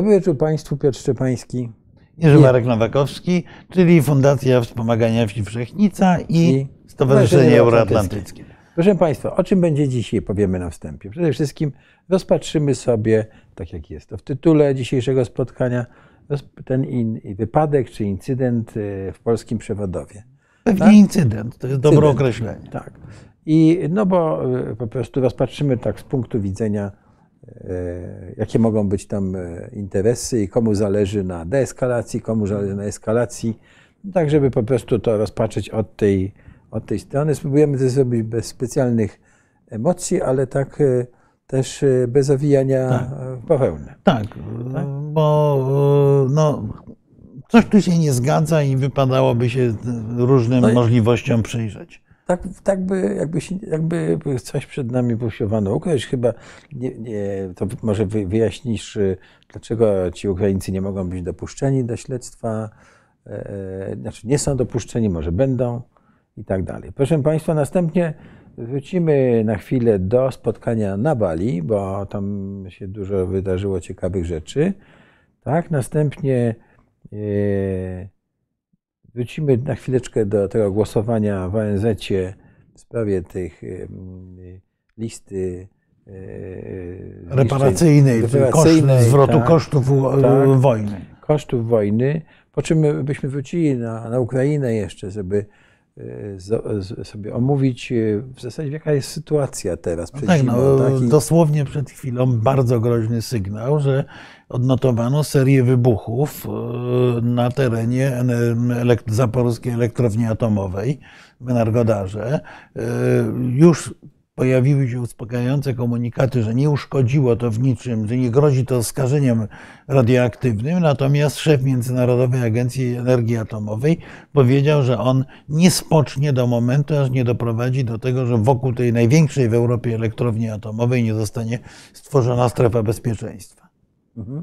Dobry wieczór Państwu, Piotr Szczepański. Jerzy Marek Nowakowski, czyli Fundacja Wspomagania Wsi Wszechnica i, I Stowarzyszenie Euroatlantyckie. Proszę Państwa, o czym będzie dzisiaj powiemy na wstępie? Przede wszystkim rozpatrzymy sobie, tak jak jest to w tytule dzisiejszego spotkania, ten in, wypadek czy incydent e, w polskim przewodowie. Pewnie Tak? incydent, to jest dobre Incydent. określenie. Tak. I no bo e, po prostu rozpatrzymy tak z punktu widzenia, jakie mogą być tam e, interesy i komu zależy na deeskalacji, komu zależy na eskalacji, tak żeby po prostu to rozpatrzeć od tej, od tej strony. Spróbujemy to zrobić bez specjalnych emocji, ale tak e, też e, bez owijania Tak. e, w bawełnę. Tak, bo no, coś tu się nie zgadza i wypadałoby się różnym No i- możliwościom przyjrzeć. Tak, tak by, jakby, się, jakby coś przed nami posiłowano ukryć. Chyba nie, nie, to może wy- wyjaśnisz, y, dlaczego ci Ukraińcy nie mogą być dopuszczeni do śledztwa, e, e, znaczy nie są dopuszczeni, może będą i tak dalej. Proszę Państwa, następnie wrócimy na chwilę do spotkania na Bali, bo tam się dużo wydarzyło ciekawych rzeczy. Tak, następnie e, Wrócimy na chwileczkę do tego głosowania w ONZ w sprawie tych listy e, Reparacyjnej, zniszczeń- koszt, reparacyjnej, zwrotu tak, kosztów e, tak. wojny. kosztów wojny, po czym my byśmy wrócili na, na Ukrainę jeszcze, żeby e, sobie omówić e, w zasadzie jaka jest sytuacja teraz przed Tak, no, tak? I- dosłownie przed chwilą bardzo groźny sygnał, że odnotowano serię wybuchów e, na terenie zaporowskiej elektrowni atomowej w Energodarze. E, Już pojawiły się uspokajające komunikaty, że nie uszkodziło to w niczym, że nie grozi to skażeniem radioaktywnym, natomiast szef Międzynarodowej Agencji Energii Atomowej powiedział, że on nie spocznie do momentu, aż nie doprowadzi do tego, że wokół tej największej w Europie elektrowni atomowej nie zostanie stworzona strefa bezpieczeństwa. Mhm.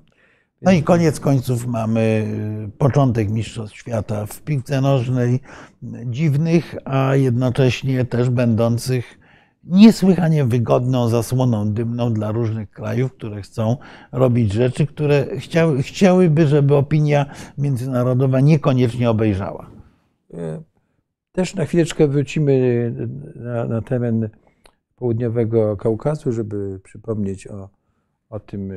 No i koniec końców mamy y, początek Mistrzostw Świata w piłce nożnej, y, dziwnych, a jednocześnie też będących niesłychanie wygodną zasłoną dymną dla różnych krajów, które chcą robić rzeczy, które chciały, chciałyby, żeby opinia międzynarodowa niekoniecznie obejrzała. E, Też na chwileczkę wrócimy na, na teren południowego Kaukazu, żeby przypomnieć o, o tym e,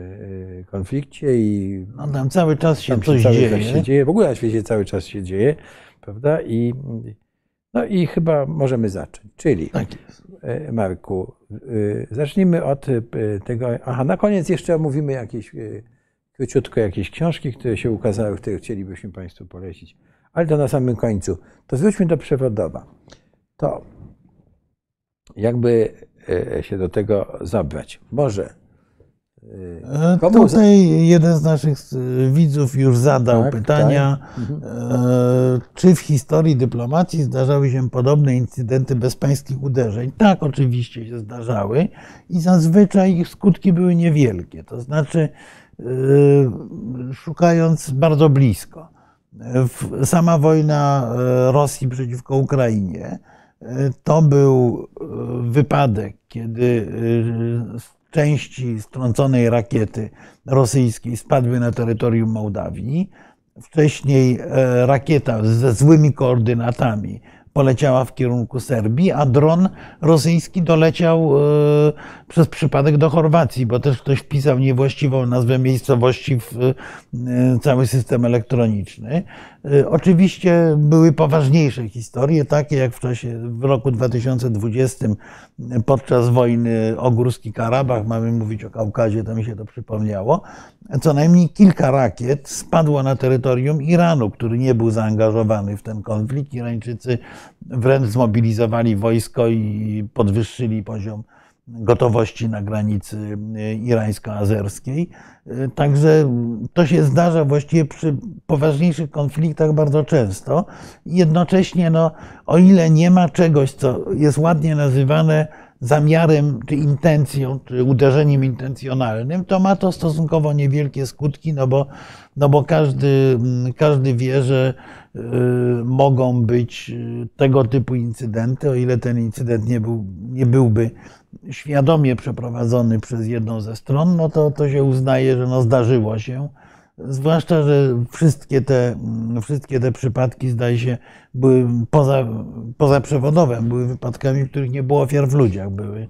konflikcie i No, tam cały czas się tam coś cały dzieje. czas się dzieje. W ogóle na świecie cały czas się dzieje, prawda? I, no i chyba możemy zacząć. Czyli Tak e, Marku, e, zacznijmy od e, tego. Aha, na koniec jeszcze omówimy jakieś e, króciutko jakieś książki, które się ukazały, które chcielibyśmy Państwu polecić. Ale to na samym końcu. To wróćmy do przewodowa. To jakby e, się do tego zabrać. Może. E, E, Komu Tutaj jeden z naszych e, widzów już zadał Tak, pytania, Mhm. e, czy w historii dyplomacji zdarzały się podobne incydenty bezpańskich uderzeń. Tak, oczywiście się zdarzały i zazwyczaj ich skutki były niewielkie, to znaczy szukając bardzo blisko. Sama wojna Rosji przeciwko Ukrainie to był wypadek, kiedy części strąconej rakiety rosyjskiej spadły na terytorium Mołdawii. Wcześniej e, rakieta ze złymi koordynatami poleciała w kierunku Serbii, a dron rosyjski doleciał e, przez przypadek do Chorwacji, bo też ktoś wpisał niewłaściwą nazwę miejscowości w e, cały system elektroniczny. E, Oczywiście były poważniejsze historie, takie jak w czasie w roku 2020 podczas wojny o Górski Karabach, mamy mówić o Kaukazie, to mi się to przypomniało, co najmniej kilka rakiet spadło na terytorium Iranu, który nie był zaangażowany w ten konflikt. Irańczycy wręcz zmobilizowali wojsko i podwyższyli poziom gotowości na granicy e, irańsko-azerskiej. E, Także to się zdarza właściwie przy poważniejszych konfliktach bardzo często. Jednocześnie, no, o ile nie ma czegoś, co jest ładnie nazywane zamiarem, czy intencją, czy uderzeniem intencjonalnym, to ma to stosunkowo niewielkie skutki, no bo, no bo każdy, każdy wie, że y, mogą być y, tego typu incydenty, o ile ten incydent nie, był, nie byłby świadomie przeprowadzony przez jedną ze stron, no to, to się uznaje, że no zdarzyło się. Zwłaszcza, że wszystkie te, wszystkie te przypadki, zdaje się, były poza, poza przewodowem, były wypadkami, w których nie było ofiar w ludziach. Były,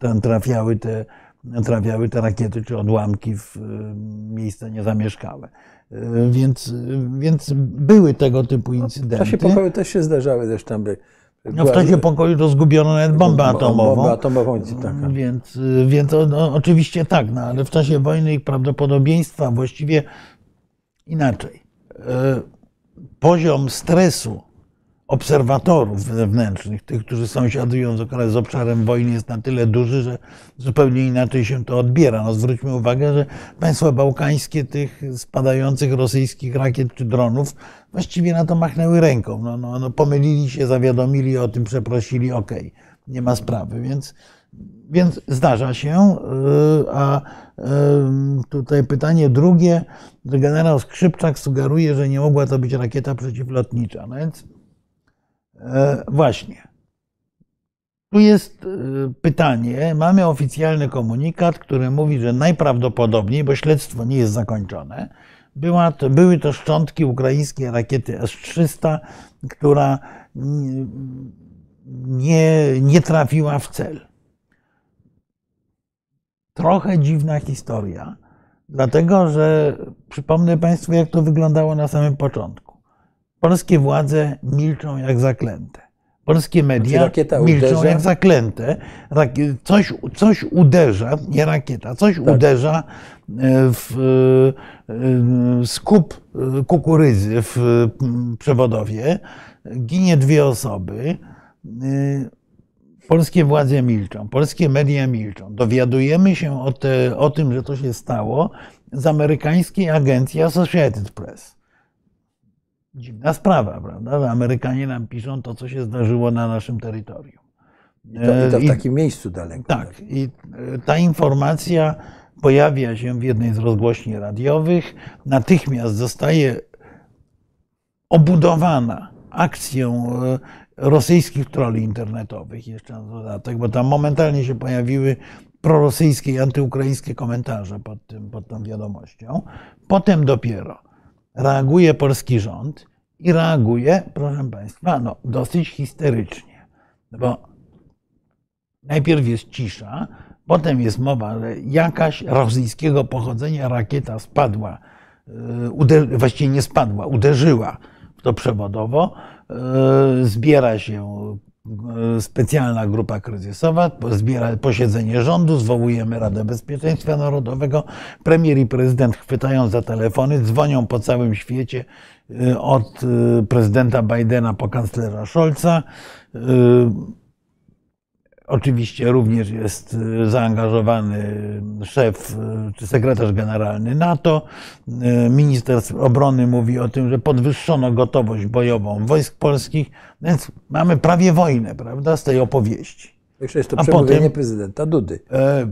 tam trafiały te, trafiały te rakiety czy odłamki w miejsca niezamieszkałe. Więc, więc były tego typu incydenty. W czasie pokoju też się zdarzały zresztą. No w czasie pokoju to zgubiono nawet bombę atomową. Bombę atomową tak. Więc, więc no, oczywiście tak, no, ale w czasie wojny ich prawdopodobieństwa właściwie inaczej. E, poziom stresu obserwatorów zewnętrznych, tych, którzy sąsiadują z, obszarem wojny, jest na tyle duży, że zupełnie inaczej się to odbiera. No, zwróćmy uwagę, że państwa bałkańskie tych spadających rosyjskich rakiet czy dronów właściwie na to machnęły ręką. No, no, no pomylili się, zawiadomili o tym, przeprosili, okej, okay, nie ma sprawy. Więc, więc zdarza się. Y, a y, tutaj pytanie drugie, że generał Skrzypczak sugeruje, że nie mogła to być rakieta przeciwlotnicza. No więc właśnie. Tu jest e, pytanie. Mamy oficjalny komunikat, który mówi, że najprawdopodobniej, bo śledztwo nie jest zakończone, była to, były to szczątki ukraińskiej rakiety S-300, która nie, nie trafiła w cel. Trochę dziwna historia, dlatego że przypomnę Państwu, jak to wyglądało na samym początku. Polskie władze milczą jak zaklęte. Polskie media znaczy milczą uderza. jak zaklęte. Coś, coś uderza, nie rakieta, coś tak. uderza e, w e, skup e, kukurydzy w przewodowie. Ginie dwie osoby. Polskie władze milczą, polskie media milczą. Dowiadujemy się o, te, o tym, że to się stało z amerykańskiej agencji Associated Press dziwna sprawa, prawda? Że Amerykanie nam piszą to, co się zdarzyło na naszym terytorium. I to, i to w I, takim miejscu daleko. Tak. I e, ta informacja pojawia się w jednej z rozgłośni radiowych, natychmiast zostaje obudowana akcją e, rosyjskich troli internetowych, jeszcze na dodatek, bo tam momentalnie się pojawiły prorosyjskie i antyukraińskie komentarze pod, tym, pod tą wiadomością. Potem dopiero reaguje polski rząd i reaguje, proszę Państwa, no, dosyć histerycznie. No bo najpierw jest cisza, potem jest mowa, że jakaś rosyjskiego pochodzenia rakieta spadła, y, właściwie nie spadła, uderzyła w to przewodowo, y, zbiera się specjalna grupa kryzysowa, zbiera posiedzenie rządu, zwołujemy Radę Bezpieczeństwa Narodowego. Premier i prezydent chwytają za telefony, dzwonią po całym świecie Y, od y, prezydenta Bidena po kanclerza Scholza. Y, oczywiście również jest zaangażowany szef czy sekretarz generalny NATO. Minister obrony mówi o tym, że podwyższono gotowość bojową wojsk polskich, więc mamy prawie wojnę, prawda, z tej opowieści. Jeszcze jest to A przemówienie potem, prezydenta Dudy. E,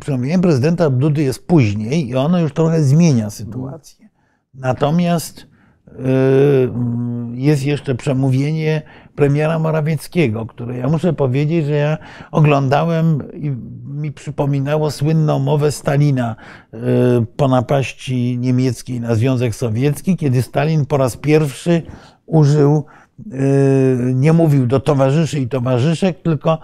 przemówienie prezydenta Dudy jest później i ono już trochę zmienia sytuację. Natomiast Y, jest jeszcze przemówienie premiera Morawieckiego, które ja muszę powiedzieć, że ja oglądałem i mi przypominało słynną mowę Stalina y, po napaści niemieckiej na Związek Sowiecki, kiedy Stalin po raz pierwszy użył, y, nie mówił do towarzyszy i towarzyszek, tylko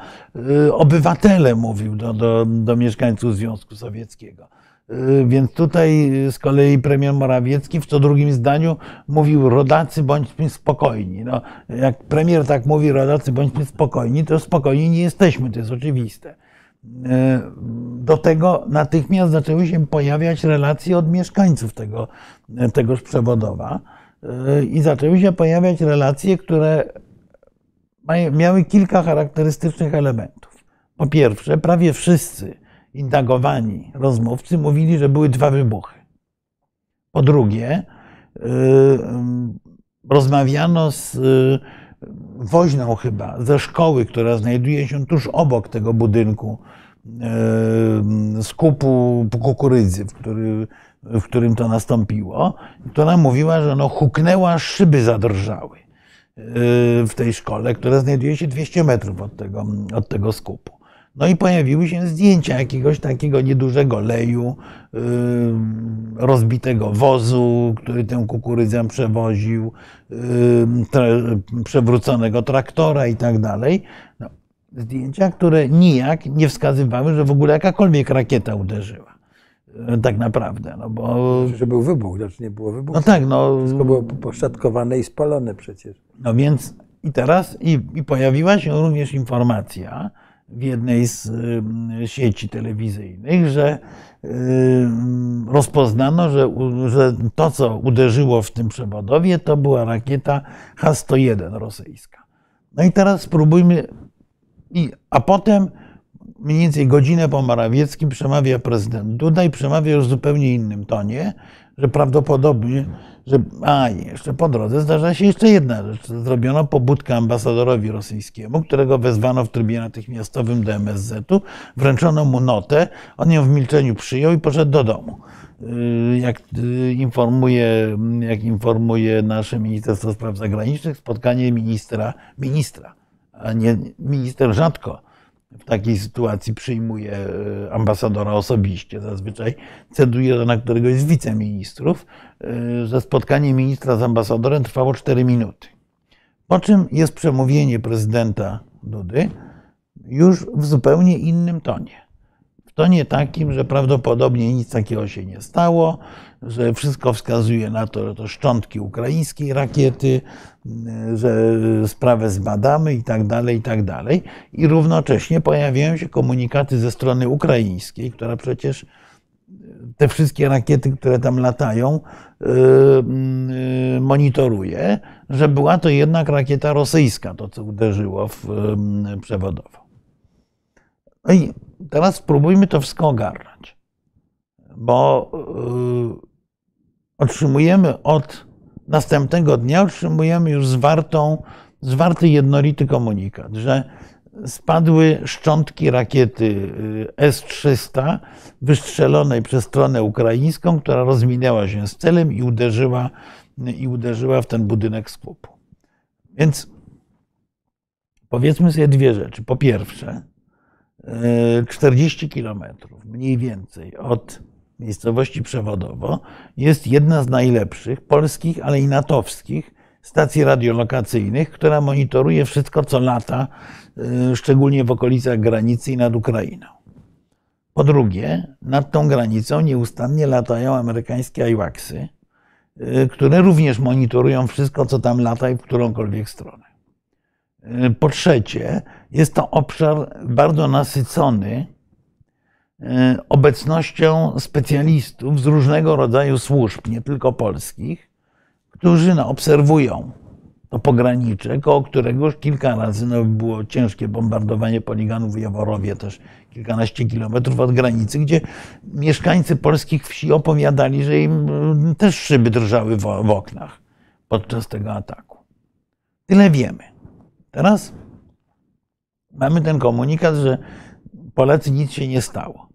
obywatele mówił do, do, do mieszkańców Związku Sowieckiego. Y, więc tutaj z kolei premier Morawiecki w co drugim zdaniu mówił rodacy bądźmy spokojni. No, jak premier tak mówi rodacy bądźmy spokojni, to spokojni nie jesteśmy, to jest oczywiste. Y, do tego natychmiast zaczęły się pojawiać relacje od mieszkańców tego, tegoż przewodowa y, i zaczęły się pojawiać relacje, które miały kilka charakterystycznych elementów. Po pierwsze, prawie wszyscy indagowani rozmówcy mówili, że były dwa wybuchy. Po drugie, y, rozmawiano z y, woźną chyba ze szkoły, która znajduje się tuż obok tego budynku skupu kukurydzy, w, który, w którym to nastąpiło, która mówiła, że no huknęła, szyby zadrżały w tej szkole, która znajduje się 200 metrów od tego, od tego skupu. No i pojawiły się zdjęcia jakiegoś takiego niedużego leju, yy, rozbitego wozu, który tę kukurydzę przewoził, yy, przewróconego traktora i tak dalej. No, zdjęcia, które nijak nie wskazywały, że w ogóle jakakolwiek rakieta uderzyła. Yy, tak naprawdę, no bo... Że był wybuch, znaczy nie było wybuchu. No tak, no... Wszystko było poszatkowane i spalone przecież. No więc i teraz, i, i pojawiła się również informacja, w jednej z y, sieci telewizyjnych, że y, rozpoznano, że, że to, co uderzyło w tym przewodowie, to była rakieta H-101 rosyjska. No i teraz spróbujmy, a potem mniej więcej godzinę po Morawieckim przemawia prezydent Duda i przemawia już w zupełnie innym tonie, że prawdopodobnie, że a jeszcze po drodze zdarza się jeszcze jedna rzecz. Zrobiono pobudkę ambasadorowi rosyjskiemu, którego wezwano w trybie natychmiastowym do MSZ-u, wręczono mu notę, on ją w milczeniu przyjął i poszedł do domu. Y, jak y, informuje, jak informuje nasze Ministerstwo Spraw Zagranicznych, spotkanie ministra, ministra, a nie minister rzadko w takiej sytuacji przyjmuje e, ambasadora osobiście. Zazwyczaj ceduje to na któregoś z wiceministrów, e, że spotkanie ministra z ambasadorem trwało 4 minuty. Po czym jest przemówienie prezydenta Dudy już w zupełnie innym tonie w tonie takim, że prawdopodobnie nic takiego się nie stało, że wszystko wskazuje na to, że to szczątki ukraińskiej rakiety, że sprawę zbadamy i tak dalej, i tak dalej. I równocześnie pojawiają się komunikaty ze strony ukraińskiej, która przecież te wszystkie rakiety, które tam latają, yy, monitoruje, że była to jednak rakieta rosyjska, to co uderzyło w przewodową. No i teraz spróbujmy to wszystko ogarnąć, bo otrzymujemy od następnego dnia, otrzymujemy już zwartą, zwarty jednolity komunikat, że spadły szczątki rakiety yy, S-300 wystrzelonej przez stronę ukraińską, która rozminęła się z celem i uderzyła, i uderzyła w ten budynek skupu. Więc powiedzmy sobie dwie rzeczy. Po pierwsze, 40 kilometrów mniej więcej od miejscowości Przewodowo jest jedna z najlepszych polskich, ale i natowskich stacji radiolokacyjnych, która monitoruje wszystko, co lata, y, szczególnie w okolicach granicy i nad Ukrainą. Po drugie, nad tą granicą nieustannie latają amerykańskie IWACSy, y, które również monitorują wszystko, co tam lata i w którąkolwiek stronę. Y, po trzecie, jest to obszar bardzo nasycony obecnością specjalistów z różnego rodzaju służb, nie tylko polskich, którzy no, obserwują to pogranicze, koło którego już kilka razy no, było ciężkie bombardowanie poligonów w Jaworowie, też kilkanaście kilometrów od granicy, gdzie mieszkańcy polskich wsi opowiadali, że im y, też szyby drżały w, w oknach podczas tego ataku. Tyle wiemy. Teraz mamy ten komunikat, że Polacy nic się nie stało.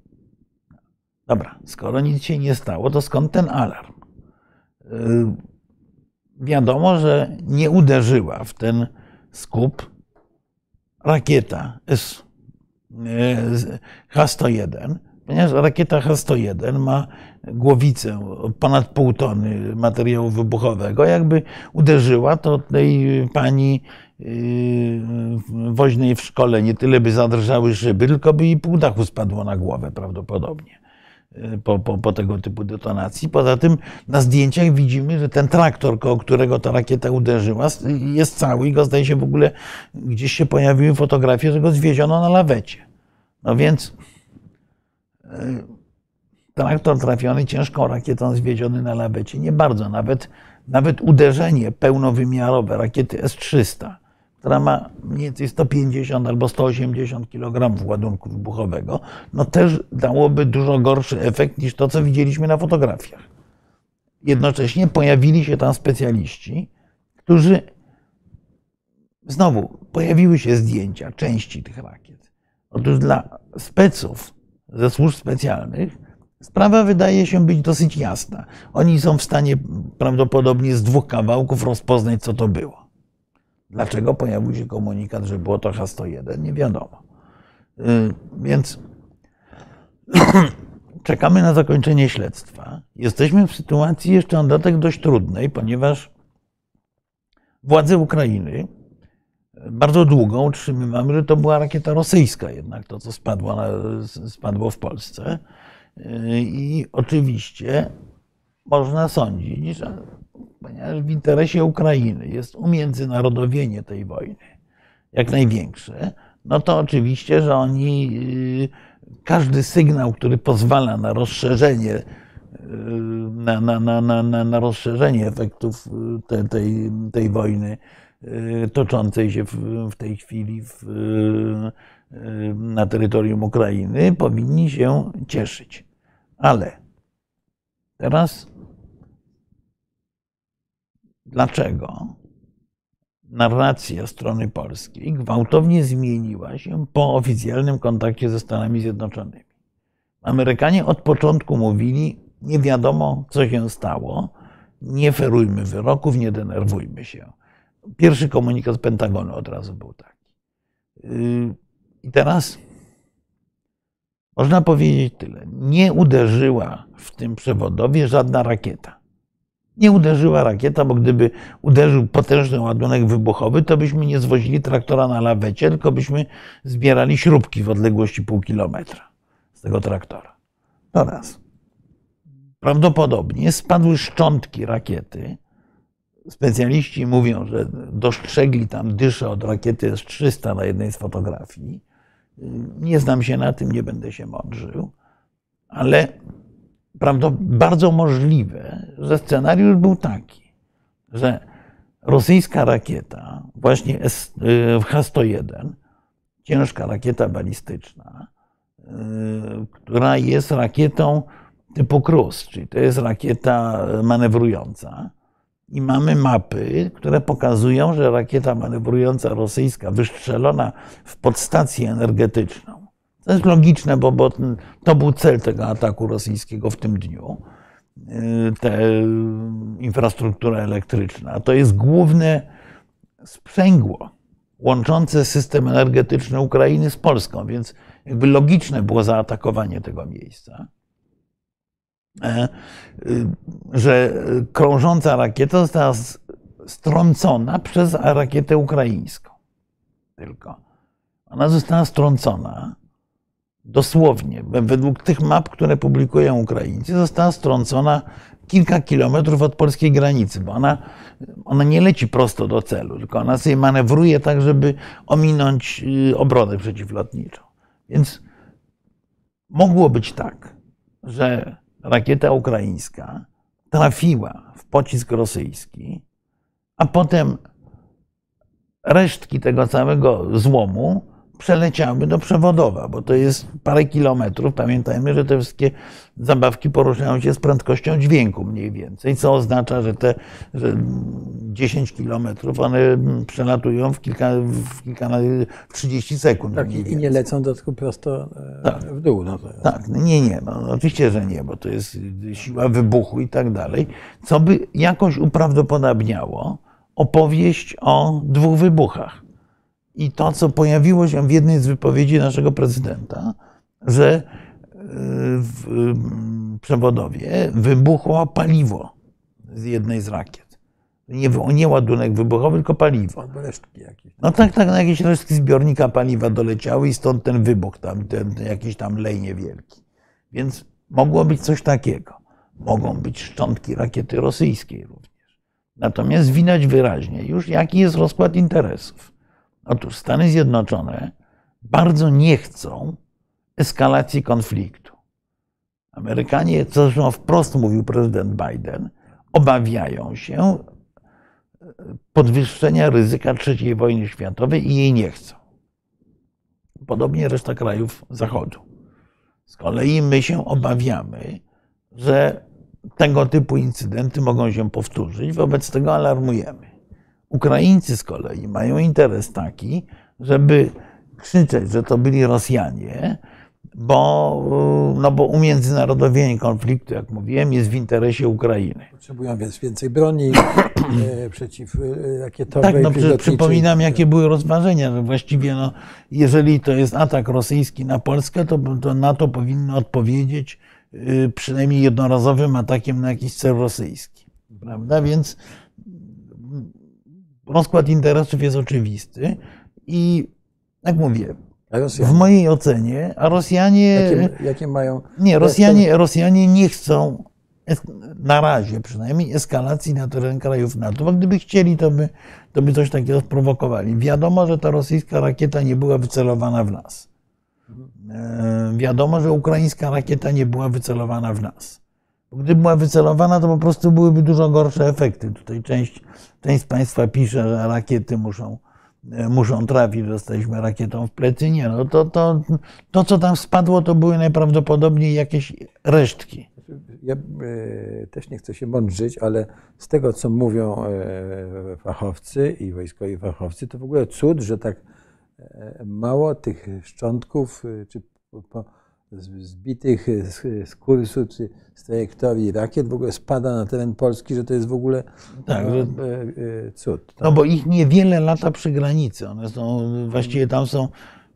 Dobra, skoro nic się nie stało, to skąd ten alarm? Y, wiadomo, że nie uderzyła w ten skup rakieta H-101, ponieważ rakieta H-101 ma głowicę ponad pół tony materiału wybuchowego. Jakby uderzyła, to tej pani Yy, woźnej w szkole nie tyle by zadrżały szyby, tylko by jej pół dachu spadło na głowę prawdopodobnie po, po, po, tego typu detonacji. Poza tym na zdjęciach widzimy, że ten traktor, koło którego ta rakieta uderzyła, jest cały i go zdaje się w ogóle gdzieś się pojawiły fotografie, że go zwieziono na lawecie. No więc yy, traktor trafiony ciężką rakietą zwieziony na lawecie nie bardzo. Nawet, nawet uderzenie pełnowymiarowe rakiety S-300 która ma mniej więcej 150 albo 180 kg ładunku wybuchowego, no też dałoby dużo gorszy efekt niż to, co widzieliśmy na fotografiach. Jednocześnie pojawili się tam specjaliści, którzy znowu pojawiły się zdjęcia części tych rakiet. Otóż dla speców ze służb specjalnych sprawa wydaje się być dosyć jasna. Oni są w stanie prawdopodobnie z dwóch kawałków rozpoznać, co to było. Dlaczego pojawił się komunikat, że było to H101? Nie wiadomo. Więc czekamy na zakończenie śledztwa. Jesteśmy w sytuacji jeszcze na dodatek dość trudnej, ponieważ władze Ukrainy bardzo długo utrzymywamy, że to była rakieta rosyjska, jednak to, co spadło, na, spadło w Polsce. I oczywiście można sądzić, że ponieważ w interesie Ukrainy jest umiędzynarodowienie tej wojny jak największe, no to oczywiście, że oni każdy sygnał, który pozwala na rozszerzenie, na, na, na, na, na rozszerzenie efektów te, tej, tej wojny toczącej się w, w tej chwili w, na terytorium Ukrainy, powinni się cieszyć. Ale teraz dlaczego narracja strony polskiej gwałtownie zmieniła się po oficjalnym kontakcie ze Stanami Zjednoczonymi. Amerykanie od początku mówili, nie wiadomo, co się stało, nie ferujmy wyroków, nie denerwujmy się. Pierwszy komunikat Pentagonu od razu był taki. I teraz można powiedzieć tyle. Nie uderzyła w tym przewodowie żadna rakieta nie uderzyła rakieta, bo gdyby uderzył potężny ładunek wybuchowy, to byśmy nie zwozili traktora na lawecie, tylko byśmy zbierali śrubki w odległości pół kilometra z tego traktora. To raz. Prawdopodobnie spadły szczątki rakiety. Specjaliści mówią, że dostrzegli tam dyszę od rakiety S-300 na jednej z fotografii. Nie znam się na tym, nie będę się mądrzył, ale bardzo możliwe, że scenariusz był taki, że rosyjska rakieta, właśnie H-101, ciężka rakieta balistyczna, y, która jest rakietą typu Krus, czyli to jest rakieta manewrująca. I mamy mapy, które pokazują, że rakieta manewrująca rosyjska wystrzelona w podstację energetyczną to jest logiczne, bo, bo to był cel tego ataku rosyjskiego w tym dniu. Y, te infrastruktura elektryczna. To jest główne sprzęgło łączące system energetyczny Ukrainy z Polską, więc jakby logiczne było zaatakowanie tego miejsca. E, y, że krążąca rakieta została strącona przez rakietę ukraińską. Tylko ona została strącona dosłownie, według tych map, które publikują Ukraińcy, została strącona kilka kilometrów od polskiej granicy, bo ona, ona nie leci prosto do celu, tylko ona sobie manewruje tak, żeby ominąć y, obronę przeciwlotniczą. Więc mogło być tak, że rakieta ukraińska trafiła w pocisk rosyjski, a potem resztki tego całego złomu przeleciały do przewodowa, bo to jest parę kilometrów. Pamiętajmy, że te wszystkie zabawki poruszają się z prędkością dźwięku mniej więcej, co oznacza, że te że 10 kilometrów one przelatują w kilka, w kilka w 30 sekund. Tak, i nie lecą do tylko prosto e, tak. w dół. No. Tak, nie, nie, no, oczywiście, że nie, bo to jest siła wybuchu i tak dalej, co by jakoś uprawdopodobniało opowieść o dwóch wybuchach i to, co pojawiło się w jednej z wypowiedzi naszego prezydenta, że e, w przewodowie wybuchło paliwo z jednej z rakiet. Nie, nie ładunek wybuchowy, tylko paliwo. Albo resztki jakieś. No tak, tak, no jakieś resztki zbiornika paliwa doleciały i stąd ten wybuch tam, ten jakiś tam lej niewielki. Więc mogło być coś takiego. Mogą być szczątki rakiety rosyjskiej również. Natomiast widać wyraźnie już, jaki jest rozkład interesów. Otóż Stany Zjednoczone bardzo nie chcą eskalacji konfliktu. Amerykanie, co zresztą wprost mówił prezydent Biden, obawiają się podwyższenia ryzyka III wojny światowej i jej nie chcą. Podobnie reszta krajów Zachodu. Z kolei my się obawiamy, że tego typu incydenty mogą się powtórzyć, wobec tego alarmujemy. Ukraińcy z kolei mają interes taki, żeby krzyczeć, że to byli Rosjanie, bo, no bo umiędzynarodowienie konfliktu, jak mówiłem, jest w interesie Ukrainy. Potrzebują więc więcej broni e, przeciwrakietowej. Tak, no przy, przypominam, jakie były rozważenia, że właściwie no, jeżeli to jest atak rosyjski na Polskę, to, to NATO powinno odpowiedzieć y, przynajmniej jednorazowym atakiem na jakiś cel rosyjski. Prawda? Więc rozkład interesów jest oczywisty i jak mówię, w mojej ocenie, a Rosjanie. Jakie, jakie mają. Nie, Rosjanie, Rosjanie nie chcą na razie przynajmniej eskalacji na teren krajów NATO, bo gdyby chcieli, to by, to by coś takiego sprowokowali. Wiadomo, że ta rosyjska rakieta nie była wycelowana w nas. E, wiadomo, że ukraińska rakieta nie była wycelowana w nas. Gdyby była wycelowana, to po prostu byłyby dużo gorsze efekty. Tutaj część, część z Państwa pisze, że rakiety muszą E, muszą trafić, dostaliśmy rakietą w plecy. Nie, no to, to, to co tam spadło, to były najprawdopodobniej jakieś resztki. Ja e, też nie chcę się mądrzyć, ale z tego, co mówią e, fachowcy i wojskowi fachowcy, to w ogóle cud, że tak mało tych szczątków, czy zbitych z kursu czy z trajektorii rakiet w ogóle spada na teren Polski, że to jest w ogóle tak, no, cud. Tak? No bo ich niewiele lata przy granicy. One są, właściwie tam są,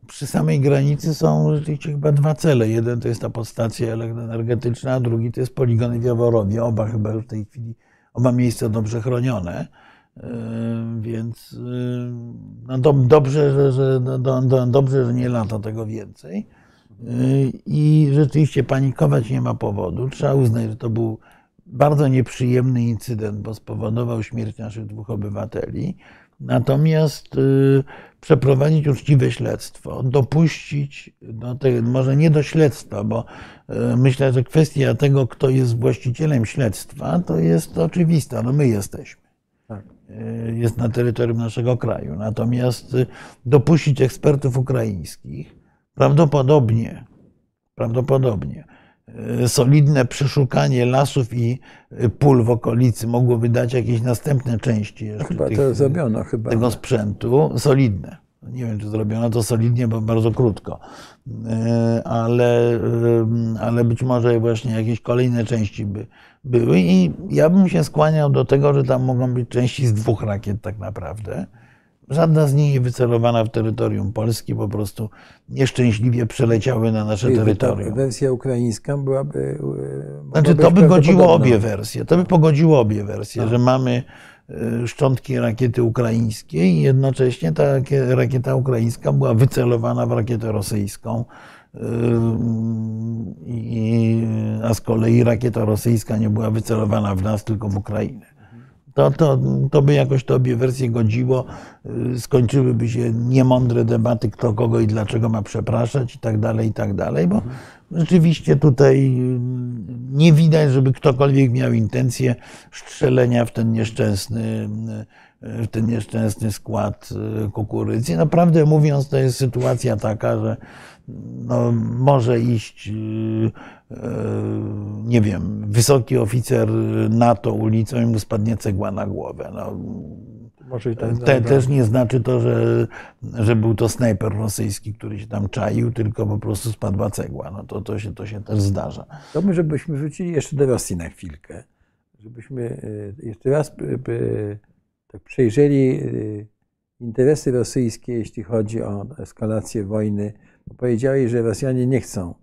przy samej granicy są rzeczywiście chyba dwa cele. Jeden to jest ta podstacja elektroenergetyczna, a drugi to jest poligony w Jaworowie. Oba chyba w tej chwili, oba miejsca dobrze chronione. Więc no dobrze, że, że, do, do, dobrze, że nie lata tego więcej. I rzeczywiście panikować nie ma powodu. Trzeba uznać, że to był bardzo nieprzyjemny incydent, bo spowodował śmierć naszych dwóch obywateli. Natomiast y, przeprowadzić uczciwe śledztwo, dopuścić, do tego, może nie do śledztwa, bo y, myślę, że kwestia tego, kto jest właścicielem śledztwa, to jest oczywista. No my jesteśmy. Tak. Y, jest na terytorium naszego kraju. Natomiast dopuścić ekspertów ukraińskich, Prawdopodobnie, prawdopodobnie e, solidne przeszukanie lasów i e, pól w okolicy mogłoby dać jakieś następne części chyba tych, to zrobiono, chyba. tego sprzętu. Solidne. Nie wiem, czy zrobiono to solidnie, bo bardzo krótko. E, ale, ale być może właśnie jakieś kolejne części by były. I ja bym się skłaniał do tego, że tam mogą być części z dwóch rakiet tak naprawdę Żadna z nich nie wycelowana w terytorium Polski, po prostu nieszczęśliwie przeleciały na nasze terytorium. wersja ukraińska byłaby. E, znaczy, to by godziło obie wersje. To by pogodziło obie wersje, tak. że mamy e, szczątki rakiety ukraińskiej i jednocześnie ta rakieta ukraińska była wycelowana w rakietę rosyjską. E, a z kolei rakieta rosyjska nie była wycelowana w nas, tylko w Ukrainę to, to, to by jakoś to obie wersje godziło. Y, skończyłyby się niemądre debaty, kto kogo i dlaczego ma przepraszać i tak dalej, i tak dalej, bo rzeczywiście tutaj y, nie widać, żeby ktokolwiek miał intencję strzelenia w ten nieszczęsny, y, w ten nieszczęsny skład kukurydzy. Naprawdę mówiąc, to jest sytuacja taka, że no, może iść nie wiem, wysoki oficer NATO ulicą i mu spadnie cegła na głowę. No, Może i tak te, też nie znaczy to, że, że był to snajper rosyjski, który się tam czaił, tylko po prostu spadła cegła. No to, to, się, to się też zdarza. Chciałbym, żebyśmy wrócili jeszcze do Rosji na chwilkę. Żebyśmy e, jeszcze raz tak przejrzeli interesy rosyjskie, jeśli chodzi o eskalację wojny. Powiedzieli, że Rosjanie nie chcą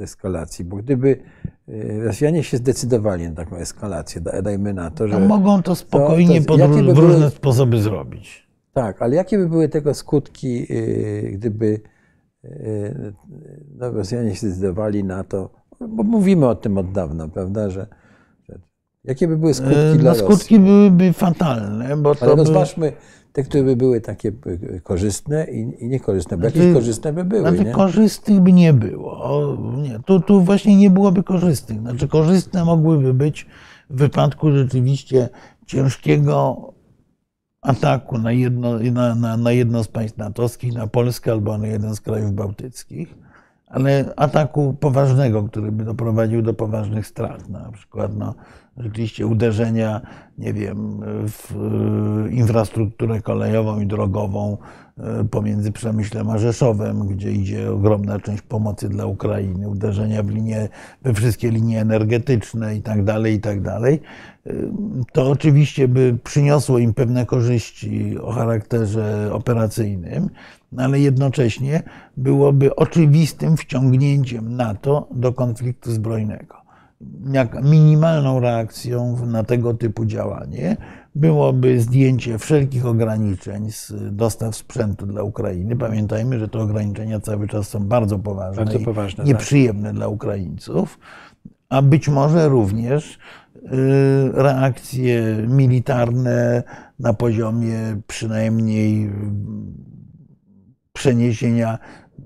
eskalacji, bo gdyby e, Rosjanie się zdecydowali na taką eskalację, dajmy na to, że... No mogą to spokojnie to, to, pod by różne były, sposoby zrobić. Tak, ale jakie by były tego skutki, e, gdyby e, no, Rosjanie się zdecydowali na to, bo mówimy o tym od dawna, prawda, że jakie by były skutki no, dla Rosji? Skutki byłyby fatalne, bo Ale rozważmy, by te, które by były takie e, korzystne i, i niekorzystne, bo jakieś korzystne by były. Znaczy, nie? korzystnych by nie było. nie, tu, tu właśnie nie byłoby korzystnych. Znaczy, korzystne mogłyby być w wypadku rzeczywiście ciężkiego ataku na jedno, na, na, na jedno z państw natowskich, na Polskę albo na jeden z krajów bałtyckich, ale ataku poważnego, który by doprowadził do poważnych strat. Na przykład no, rzeczywiście uderzenia nie wiem, w infrastrukturę kolejową i drogową pomiędzy Przemyślem a Rzeszowem, gdzie idzie ogromna część pomocy dla Ukrainy, uderzenia w linie, we wszystkie linie energetyczne i tak dalej, i tak dalej, to oczywiście by przyniosło im pewne korzyści o charakterze operacyjnym, no ale jednocześnie byłoby oczywistym wciągnięciem NATO do konfliktu zbrojnego. Jak minimalną reakcją na tego typu działanie byłoby zdjęcie wszelkich ograniczeń z dostaw sprzętu dla Ukrainy. Pamiętajmy, że te ograniczenia cały czas są bardzo poważne, bardzo poważne i nieprzyjemne tak. dla Ukraińców, a być może również y, reakcje militarne na poziomie przynajmniej przeniesienia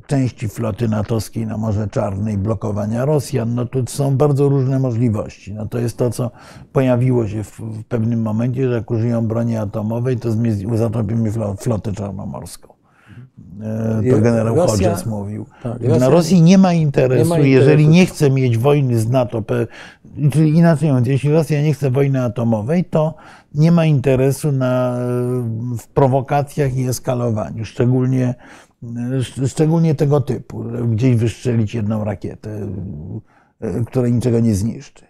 części floty natowskiej na Morze Czarne i blokowania Rosjan, no tu są bardzo różne możliwości. No to jest to, co pojawiło się w, w pewnym momencie, że jak użyją broni atomowej, to zatopimy flotę czarnomorską. E, to generał Rosja, Hodges mówił. Tak, Rosja, na Rosji nie ma interesu, nie ma interesu, jeżeli nie chce mieć wojny z NATO, czyli inaczej mówiąc, jeśli Rosja nie chce wojny atomowej, to nie ma interesu na, w prowokacjach i eskalowaniu, szczególnie szczególnie tego typu, gdzieś wystrzelić jedną rakietę, e, która niczego nie zniszczy.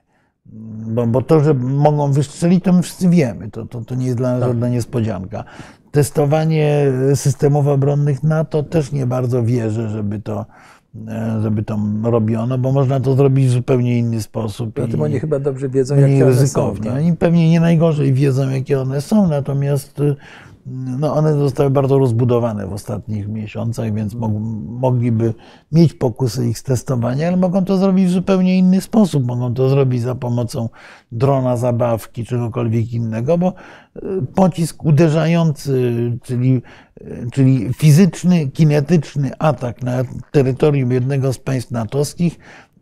Bo, bo to, że mogą wystrzelić, to my wszyscy wiemy. To, to, to nie jest dla nas tak. żadna niespodzianka. Testowanie systemów obronnych NATO też nie bardzo wierzę, żeby to, e, żeby to robiono, bo można to zrobić w zupełnie inny sposób. Zatem oni chyba dobrze wiedzą, jakie one są. Tak? Oni pewnie nie najgorzej wiedzą, jakie one są, natomiast no one zostały bardzo rozbudowane w ostatnich miesiącach, więc mogliby mieć pokusy ich testowania, ale mogą to zrobić w zupełnie inny sposób. Mogą to zrobić za pomocą drona, zabawki, czegokolwiek innego, bo e, pocisk uderzający, czyli, e, czyli fizyczny, kinetyczny atak na terytorium jednego z państw natowskich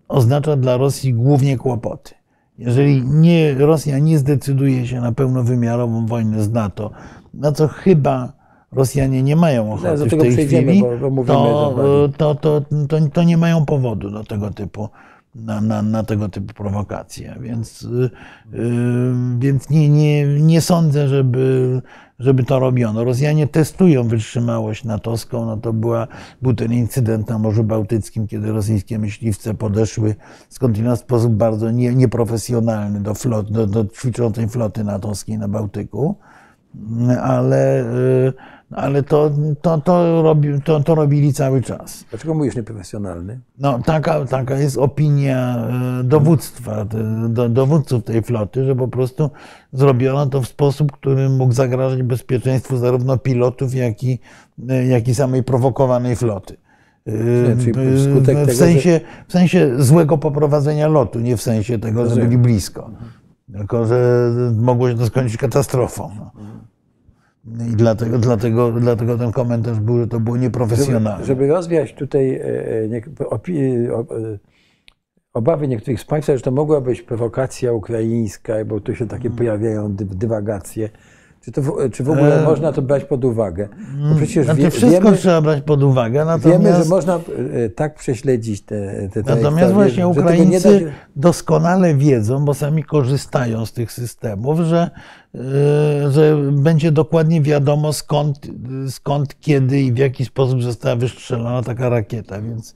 oznacza dla Rosji głównie kłopoty. Jeżeli nie, Rosja nie zdecyduje się na pełnowymiarową wojnę z NATO, na co chyba Rosjanie nie mają ochoty no, w tej chwili, bo, bo to, to, to, to, to nie mają powodu do tego typu na, na, na, tego typu prowokacje. Więc, yy, więc nie, nie, nie sądzę, żeby, żeby to robiono. Rosjanie testują wytrzymałość natowską. No to była, był ten incydent na Morzu Bałtyckim, kiedy rosyjskie myśliwce podeszły skądinąd w sposób bardzo nie, nieprofesjonalny do, flot, do, do ćwiczącej floty natowskiej na Bałtyku. Ale yy, ale to, to, to, robi, to, to robili cały czas. Dlaczego mówisz nieprofesjonalny? No, taka, taka jest opinia e, dowództwa, do, dowódców tej floty, że po prostu zrobiono to w sposób, który mógł zagrażać bezpieczeństwu zarówno pilotów, jak i, jak i samej prowokowanej floty. E, w, sensie, w sensie złego poprowadzenia lotu, nie w sensie tego, że byli blisko. Tylko, że mogło się to skończyć katastrofą. No. I dlatego, dlatego, dlatego ten komentarz był, że to było nieprofesjonalne. Żeby, żeby rozwiać tutaj e, e, e, obawy niektórych z Państwa, że to mogła być prowokacja ukraińska, bo tu się takie mm. pojawiają dywagacje. Czy, to, czy w ogóle e... można to brać pod uwagę? Bo mm, przecież znaczy, wie, wszystko wiemy, trzeba brać pod uwagę. Natomiast... Wiemy, że można tak prześledzić te, te Natomiast właśnie Ukraińcy się... doskonale wiedzą, bo sami korzystają z tych systemów, że E, że będzie dokładnie wiadomo skąd, skąd, kiedy i w jaki sposób została wystrzelona taka rakieta, więc e,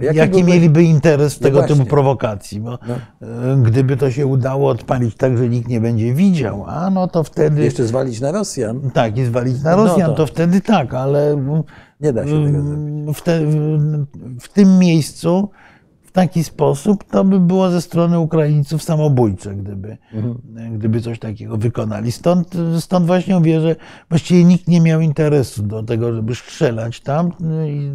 Jaki, jaki mieliby interes w no tego właśnie. typu prowokacji? Bo no. Gdyby to się udało odpalić tak, że nikt nie będzie widział, a no to wtedy. Jeszcze zwalić na Rosjan. Tak, i zwalić na no Rosjan, no to... to... wtedy tak, ale. Nie da się tego zrobić. W, te, w tym miejscu w taki sposób, to by było ze strony Ukraińców samobójcze, gdyby, mhm. gdyby coś takiego wykonali. Stąd, stąd właśnie mówię, że właściwie nikt nie miał interesu do tego, żeby strzelać tam. I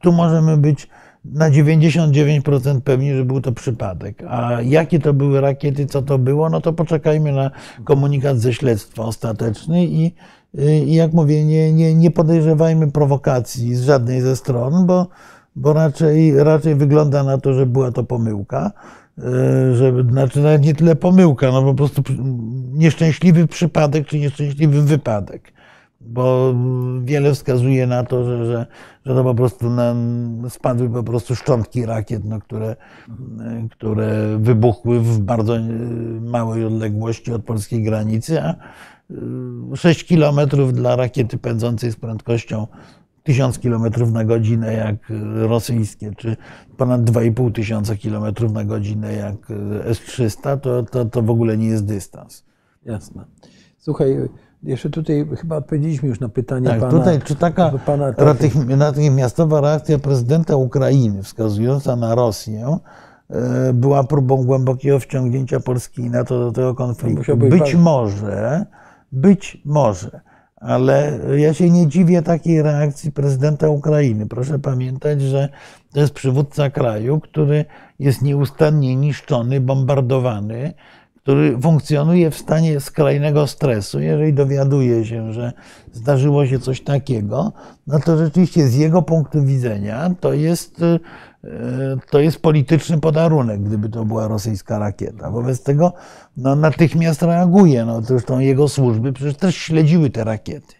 tu możemy być na 99% pewni, że był to przypadek. A jakie to były rakiety, co to było, no to poczekajmy na komunikat ze śledztwa ostateczny i, i jak mówię, nie, nie, nie podejrzewajmy prowokacji z żadnej ze stron, bo bo raczej, raczej wygląda na to, że była to pomyłka. E, że, znaczy nawet nie tyle pomyłka, no po prostu nieszczęśliwy przypadek czy nieszczęśliwy wypadek. bo wiele wskazuje na to, że, że, że to po prostu na, spadły po prostu szczątki rakiet, no, które, które wybuchły w bardzo małej odległości od polskiej granicy, a 6 kilometrów dla rakiety pędzącej z prędkością 1000 km na godzinę jak rosyjskie, czy ponad 2,5 tysiąca km na godzinę jak S-300, to, to, to w ogóle nie jest dystans. Jasne. Słuchaj, jeszcze tutaj chyba odpowiedzieliśmy już na pytanie tak, pana. Tutaj, czy taka pana, natychmiastowa reakcja prezydenta Ukrainy wskazująca na Rosję e, była próbą głębokiego wciągnięcia Polski na to do tego konfliktu? Być bardzo... może, być może ale ja się nie dziwię takiej reakcji prezydenta Ukrainy. Proszę pamiętać, że to jest przywódca kraju, który jest nieustannie niszczony, bombardowany, który funkcjonuje w stanie skrajnego stresu. Jeżeli dowiaduje się, że zdarzyło się coś takiego, no to rzeczywiście z jego punktu widzenia to jest E, to jest polityczny podarunek, gdyby to była rosyjska rakieta. Wobec tego no, natychmiast reaguje. No, zresztą jego służby przecież też śledziły te rakiety.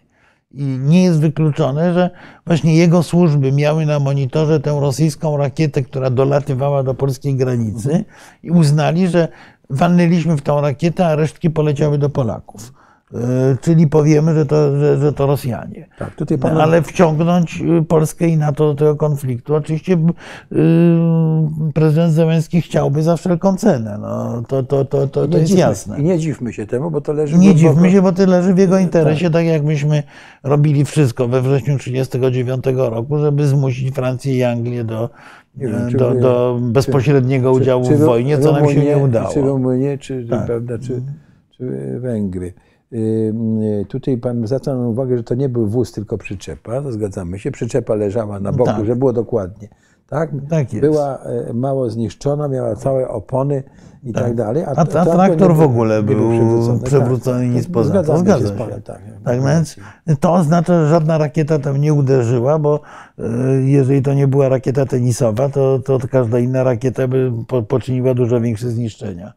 I nie jest wykluczone, że właśnie jego służby miały na monitorze tę rosyjską rakietę, która dolatywała do polskiej granicy i uznali, że walnęliśmy w tą rakietę, a resztki poleciały do Polaków. E, czyli powiemy, że to, że, że to Rosjanie. Tak, tutaj pan... Ale wciągnąć y, Polskę i NATO do tego konfliktu, oczywiście y, prezydent Zełenski chciałby za wszelką cenę. No, to to, to, to, to jest dziwmy, jasne. I nie dziwmy się temu, bo to leży... Nie dziwmy się, bo to leży w jego interesie, tak. tak jak myśmy robili wszystko we wrześniu 1939 roku, żeby zmusić Francję i Anglię do, wiem, do, do bezpośredniego czy, udziału czy, w wojnie, co nam się nie udało. Czy Rumunię, czy, tak. prawda, czy Węgry. Tutaj pan zwraca uwagę, że to nie był wóz, tylko przyczepa. To zgadzamy się. Przyczepa leżała na boku, tak. że było dokładnie. Tak? tak jest. Była e, mało zniszczona, miała całe opony i tak, tak dalej. A, a, a traktor nie, w ogóle był, był przewrócony, przewrócony tak. nic poza to. Zgadza się. Panem, tak, tak więc to oznacza, że żadna rakieta tam nie uderzyła, bo e, jeżeli to nie była rakieta tenisowa, to, to każda inna rakieta by poczyniła dużo większe zniszczenia.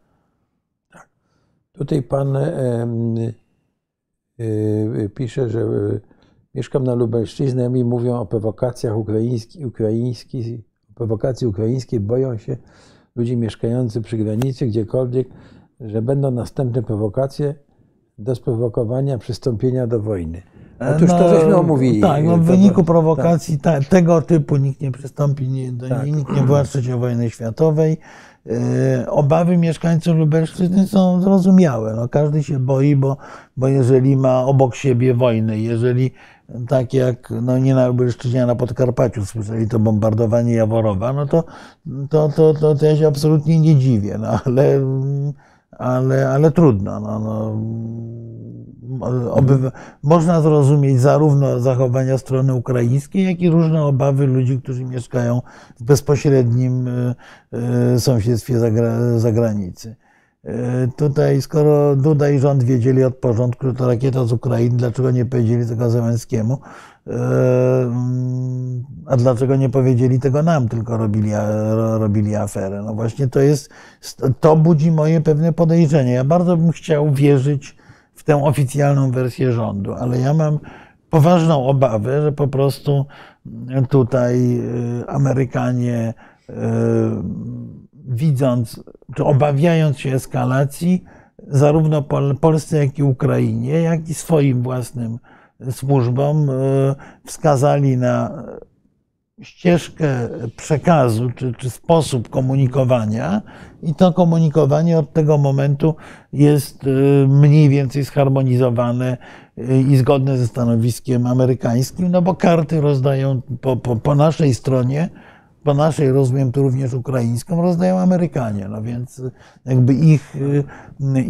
Tutaj pan pisze, że e, mieszkam na Lubelszczyźnie, mi mówią o prowokacjach ukraińskich, ukraińskich, prowokacji ukraińskiej, boją się ludzi mieszkających przy granicy, gdziekolwiek, że będą następne prowokacje do sprowokowania przystąpienia do wojny. Otóż no, to żeśmy omówili. Tak, no w wyniku prowokacji tak. tego typu nikt nie przystąpi, nie, do, tak. nikt nie była trzeciej wojny światowej. E, obawy mieszkańców Lubelszczyzny są zrozumiałe. No, każdy się boi, bo, bo jeżeli ma obok siebie wojnę, jeżeli tak jak no nie na Lubelszczyźnie, a na Podkarpaciu słyszeli to bombardowanie Jaworowa, no to, to, to, to, to ja się absolutnie nie dziwię, no, ale, ale, ale trudno. No, no obywa- można zrozumieć zarówno zachowania strony ukraińskiej, jak i różne obawy ludzi, którzy mieszkają w bezpośrednim e, e, sąsiedztwie zagranicy. E, tutaj, skoro Duda i rząd wiedzieli od porządku, że to rakieta z Ukrainy, dlaczego nie powiedzieli tego Zełenskiemu? A dlaczego nie powiedzieli tego nam, tylko robili, robili aferę? No właśnie to jest, to budzi moje pewne podejrzenie. Ja bardzo bym chciał wierzyć w tę oficjalną wersję rządu, ale ja mam poważną obawę, że po prostu tutaj y, Amerykanie, y, widząc, czy obawiając się eskalacji, zarówno Polsce, jak i Ukrainie, jak i swoim własnym służbom, y, wskazali na ścieżkę przekazu czy, czy sposób komunikowania, i to komunikowanie od tego momentu jest y, mniej więcej zharmonizowane y, i zgodne ze stanowiskiem amerykańskim, no bo karty rozdają po, po, po naszej stronie, po naszej, rozumiem tu również ukraińską, rozdają Amerykanie. No więc jakby ich,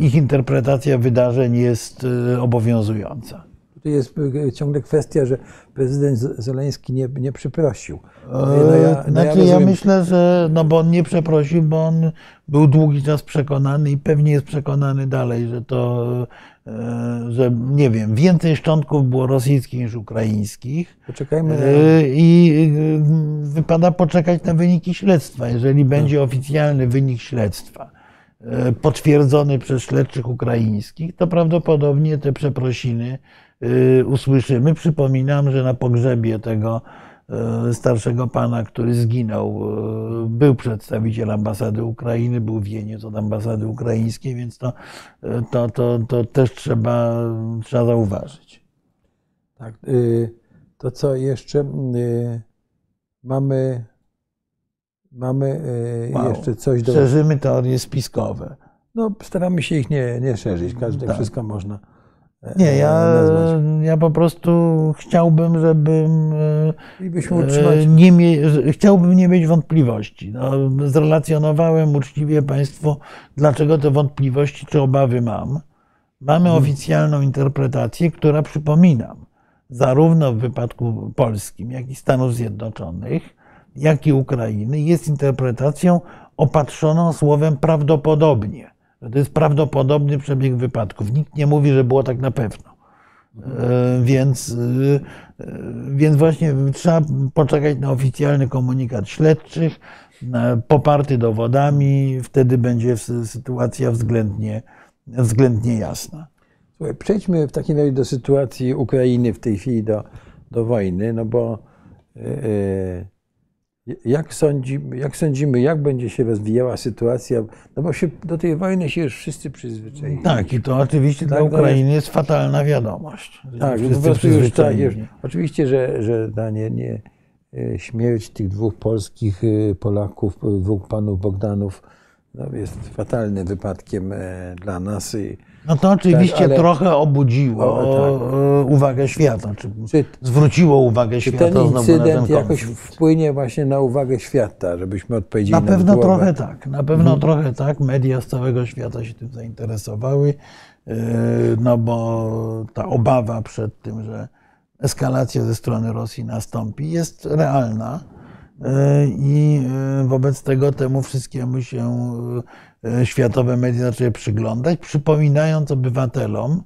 ich interpretacja wydarzeń jest obowiązująca. Tutaj jest ciągle kwestia, że prezydent Zeleński nie, nie przeprosił. No ja, no znaczy, ja, ja, myślę, że no bo on nie przeprosił, bo on był długi czas przekonany i pewnie jest przekonany dalej, że to, e, że nie wiem, więcej szczątków było rosyjskich niż ukraińskich. Poczekajmy. Na... E, I e, wypada poczekać na wyniki śledztwa. Jeżeli będzie oficjalny wynik śledztwa, potwierdzony przez śledczych ukraińskich, to prawdopodobnie te przeprosiny usłyszymy. Przypominam, że na pogrzebie tego y, starszego pana, który zginął, y, był przedstawiciel ambasady Ukrainy, był wieniec od ambasady ukraińskiej, więc to, to, to, to też trzeba, trzeba zauważyć. Tak. To co jeszcze? Mamy, mamy Mało. jeszcze coś do. Szerzymy teorie spiskowe. No, staramy się ich nie, nie szerzyć. Każde Tak. wszystko można. E, Nie, ja, nazwać. ja po prostu chciałbym, żebym e, utrzymać. nie mie- chciałbym nie mieć wątpliwości. No, zrelacjonowałem uczciwie Państwu, dlaczego te wątpliwości czy obawy mam. Mamy Mhm. oficjalną interpretację, która przypominam, zarówno w wypadku polskim, jak i Stanów Zjednoczonych, jak i Ukrainy, jest interpretacją opatrzoną słowem prawdopodobnie. To jest prawdopodobny przebieg wypadków. Nikt nie mówi, że było tak na pewno. E, Więc, e, e, więc właśnie trzeba poczekać na oficjalny komunikat śledczych, poparty dowodami, wtedy będzie sy- sytuacja względnie, względnie jasna. Słuchaj, przejdźmy w takim razie do sytuacji Ukrainy w tej chwili, do, do wojny, no bo e, jak, sądzi, jak sądzimy, jak będzie się rozwijała sytuacja, no bo się, do tej wojny się już wszyscy przyzwyczaili. Tak, i to oczywiście dla Tak, to Ukrainy jest fatalna wiadomość. Tak, wszyscy po prostu już tak, już, oczywiście, że, że ta nie, nie, e, śmierć tych dwóch polskich e, Polaków, e, dwóch panów Bogdanów, no, jest fatalnym wypadkiem e, dla nas. I, No to oczywiście Tak, ale- trochę obudziło O, tak. e, uwagę świata, czy czy, zwróciło uwagę czy świata ten na ten incydent jakoś wpłynie właśnie na uwagę świata, żebyśmy odpowiedzieli Na na, pewno głowę? trochę tak, na pewno trochę tak. Media z całego świata się tym zainteresowały, yy, no bo ta obawa przed tym, że eskalacja ze strony Rosji nastąpi, jest realna. Yy, I yy, wobec tego temu wszystkiemu się yy, światowe media zaczęły przyglądać, przypominając obywatelom,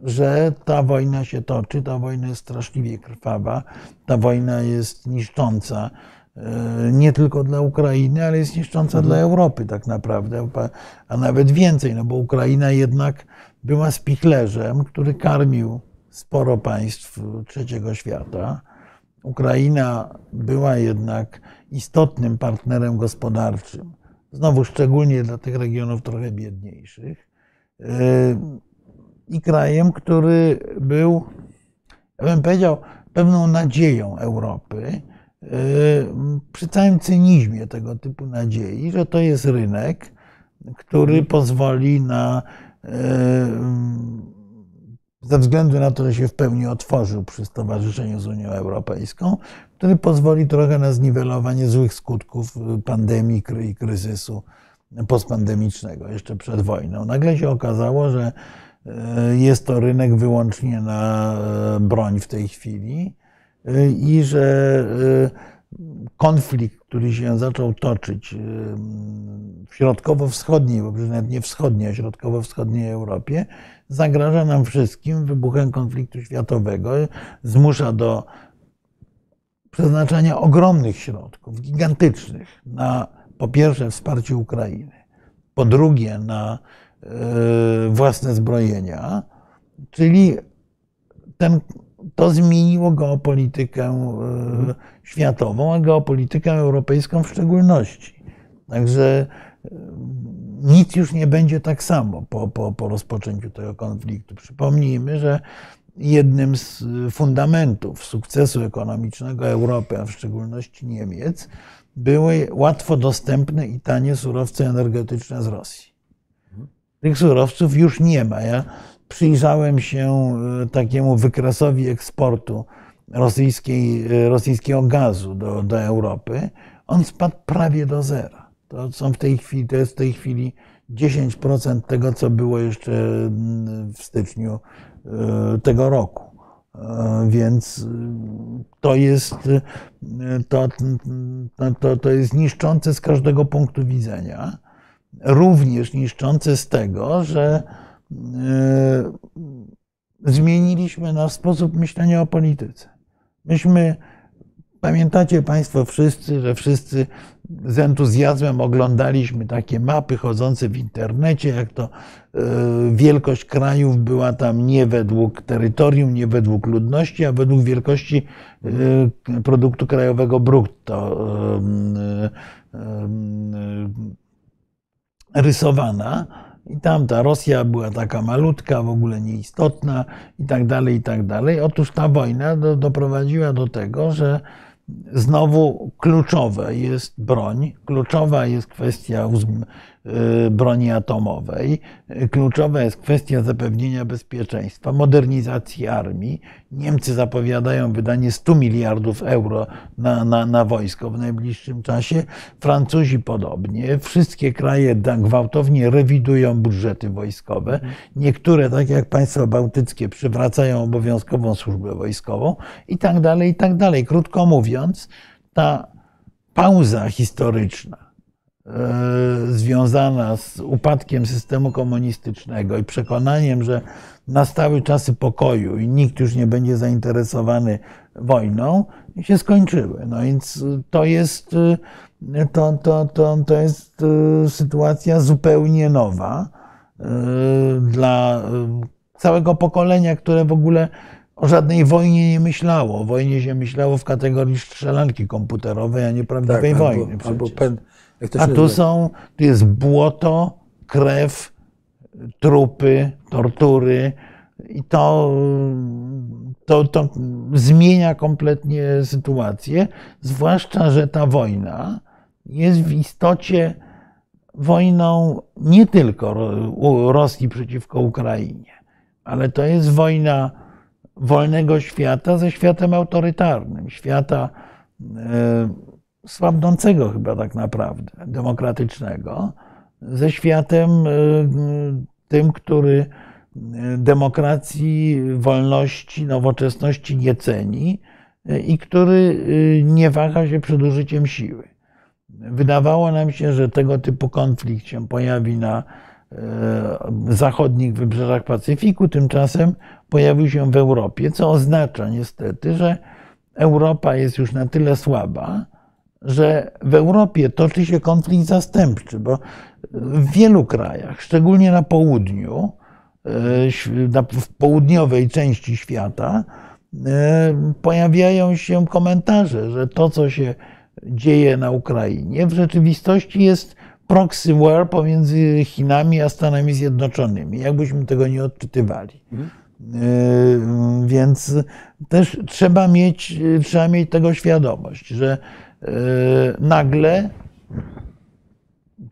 że ta wojna się toczy, ta wojna jest straszliwie krwawa, ta wojna jest niszcząca e, nie tylko dla Ukrainy, ale jest niszcząca dla Europy tak naprawdę, a- a nawet więcej, no bo Ukraina jednak była spichlerzem, który karmił sporo państw trzeciego świata. Ukraina była jednak istotnym partnerem gospodarczym, znowu szczególnie dla tych regionów trochę biedniejszych. E, i krajem, który był, ja bym powiedział, pewną nadzieją Europy, yy, przy całym cynizmie tego typu nadziei, że to jest rynek, który pozwoli na, yy, ze względu na to, że się w pełni otworzył przy stowarzyszeniu z Unią Europejską, który pozwoli trochę na zniwelowanie złych skutków pandemii kry- i kryzysu postpandemicznego jeszcze przed wojną. Nagle się okazało, że e, jest to rynek wyłącznie na e, broń w tej chwili i że konflikt, który się zaczął toczyć w środkowo-wschodniej, bo nawet nie wschodniej, a środkowo-wschodniej Europie, zagraża nam wszystkim wybuchem konfliktu światowego, zmusza do przeznaczania ogromnych środków, gigantycznych, na po pierwsze wsparcie Ukrainy, po drugie na e, własne zbrojenia, czyli ten, to zmieniło geopolitykę e, światową, a geopolitykę europejską w szczególności. Także e, nic już nie będzie tak samo po, po, po rozpoczęciu tego konfliktu. Przypomnijmy, że jednym z fundamentów sukcesu ekonomicznego Europy, a w szczególności Niemiec, były łatwo dostępne i tanie surowce energetyczne z Rosji. Tych surowców już nie ma. Ja przyjrzałem się e, takiemu wykresowi eksportu rosyjskiej, e, rosyjskiego gazu do, do Europy. On spadł prawie do zera. To są w tej chwili, to jest w tej chwili 10% tego, co było jeszcze mm, w styczniu e, tego roku. E, Więc y, to jest, to, to, to, jest niszczące z każdego punktu widzenia. Również niszczące z tego, że zmieniliśmy nasz sposób myślenia o polityce. Myśmy, pamiętacie Państwo wszyscy, że wszyscy z entuzjazmem oglądaliśmy takie mapy chodzące w internecie, jak to e, wielkość krajów była tam nie według terytorium, nie według ludności, a według wielkości e, produktu krajowego brutto e, rysowana. I tam ta Rosja była taka malutka, w ogóle nieistotna i tak dalej, i tak dalej. Otóż ta wojna do, doprowadziła do tego, że Znowu kluczowa jest broń, kluczowa jest kwestia broni atomowej, kluczowa jest kwestia zapewnienia bezpieczeństwa, modernizacji armii. Niemcy zapowiadają wydanie 100 miliardów euro na, na, na wojsko w najbliższym czasie, Francuzi podobnie. Wszystkie kraje gwałtownie rewidują budżety wojskowe. Niektóre, tak jak państwa bałtyckie, przywracają obowiązkową służbę wojskową i tak dalej, i tak dalej. Krótko mówiąc, ta pauza historyczna, związana z upadkiem systemu komunistycznego i przekonaniem, że nastały czasy pokoju i nikt już nie będzie zainteresowany wojną, się skończyły. No więc to jest, e, to, to, to, to jest e, sytuacja zupełnie nowa dla całego pokolenia, które w ogóle o żadnej wojnie nie myślało. O wojnie się myślało w kategorii strzelanki komputerowej, a nie prawdziwej tak, wojny. Albo, albo pen, a tu są, tu jest błoto, krew, trupy, tortury i to, to, to zmienia kompletnie sytuację, zwłaszcza, że ta wojna jest w istocie wojną nie tylko Rosji przeciwko Ukrainie, ale to jest wojna wolnego świata ze światem autorytarnym, świata e, słabnącego chyba tak naprawdę, demokratycznego, ze światem e, tym, który demokracji, wolności, nowoczesności nie ceni i który nie waha się przed użyciem siły. Wydawało nam się, że tego typu konflikt się pojawi na zachodnich wybrzeżach Pacyfiku, tymczasem pojawił się w Europie, co oznacza niestety, że Europa jest już na tyle słaba, że w Europie toczy się konflikt zastępczy, bo w wielu krajach, szczególnie na południu, e, w południowej części świata, e, pojawiają się komentarze, że to, co się dzieje na Ukrainie, w rzeczywistości jest proxy war pomiędzy Chinami a Stanami Zjednoczonymi, jakbyśmy tego nie odczytywali. Mhm. Yy, więc też trzeba mieć, trzeba mieć tego świadomość, że nagle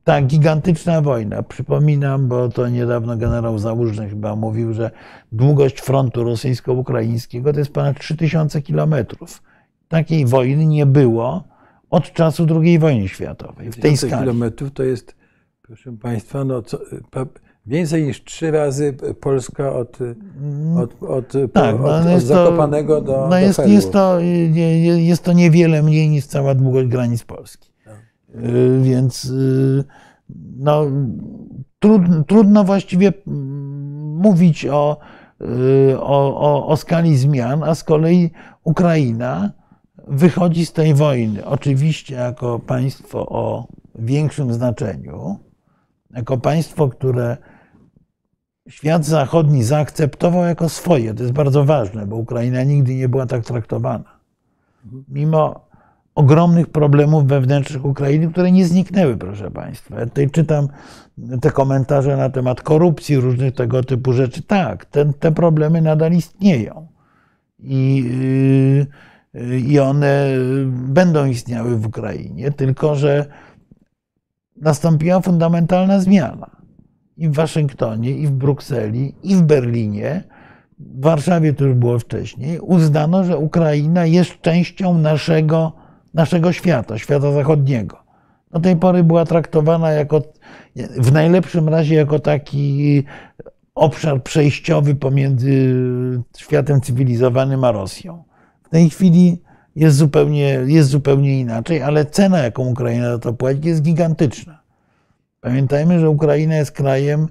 ta gigantyczna wojna, przypominam, bo to niedawno generał Załużny chyba mówił, że długość frontu rosyjsko-ukraińskiego to jest ponad 3000 kilometrów. Takiej wojny nie było od czasu II wojny światowej. W tej skali. kilometrów to jest, proszę Państwa, no co, Więcej niż trzy razy Polska od, od, od, tak, no, od, od Zakopanego to, do, no jest, do jest, to, jest to niewiele mniej niż cała długość granic Polski. Tak. Y, więc y, no, trudno, trudno właściwie mówić o, y, o, o, o skali zmian, a z kolei Ukraina wychodzi z tej wojny oczywiście jako państwo o większym znaczeniu, jako państwo, które świat zachodni zaakceptował jako swoje. To jest bardzo ważne, bo Ukraina nigdy nie była tak traktowana. Mimo ogromnych problemów wewnętrznych Ukrainy, które nie zniknęły, proszę Państwa. Ja tutaj czytam te komentarze na temat korupcji, różnych tego typu rzeczy. Tak, te, te problemy nadal istnieją. I, yy, I one będą istniały w Ukrainie, tylko że nastąpiła fundamentalna zmiana i w Waszyngtonie, i w Brukseli, i w Berlinie, w Warszawie to już było wcześniej, uznano, że Ukraina jest częścią naszego, naszego świata, świata zachodniego. Do tej pory była traktowana jako, w najlepszym razie jako taki obszar przejściowy pomiędzy światem cywilizowanym a Rosją. W tej chwili jest zupełnie, jest zupełnie inaczej, ale cena, jaką Ukraina za to płaci, jest gigantyczna. Pamiętajmy, że Ukraina jest krajem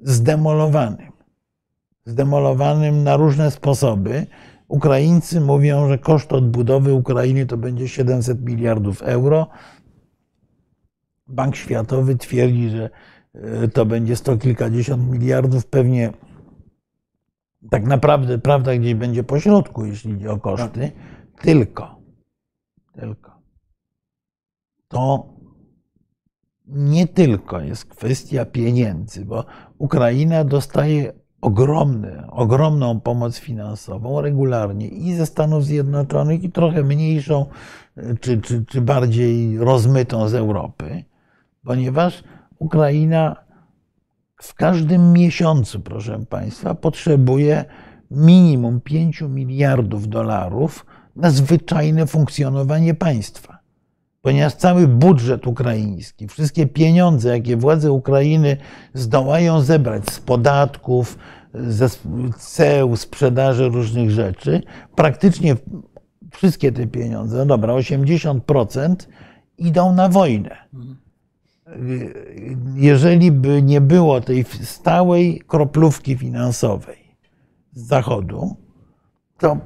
zdemolowanym. Zdemolowanym na różne sposoby. Ukraińcy mówią, że koszt odbudowy Ukrainy to będzie 700 miliardów euro. Bank Światowy twierdzi, że e, to będzie sto kilkadziesiąt miliardów, pewnie tak naprawdę prawda gdzieś będzie po środku, jeśli chodzi o koszty, tylko, tylko to nie tylko jest kwestia pieniędzy, bo Ukraina dostaje ogromny, ogromną pomoc finansową regularnie i ze Stanów Zjednoczonych, i trochę mniejszą, czy, czy, czy bardziej rozmytą z Europy, ponieważ Ukraina w każdym miesiącu, proszę Państwa, potrzebuje minimum 5 miliardów dolarów na zwyczajne funkcjonowanie państwa. Ponieważ cały budżet ukraiński, wszystkie pieniądze, jakie władze Ukrainy zdołają zebrać z podatków, ze ceł, sprzedaży różnych rzeczy, praktycznie wszystkie te pieniądze, no dobra, 80% idą na wojnę. Jeżeli by nie było tej stałej kroplówki finansowej z Zachodu, to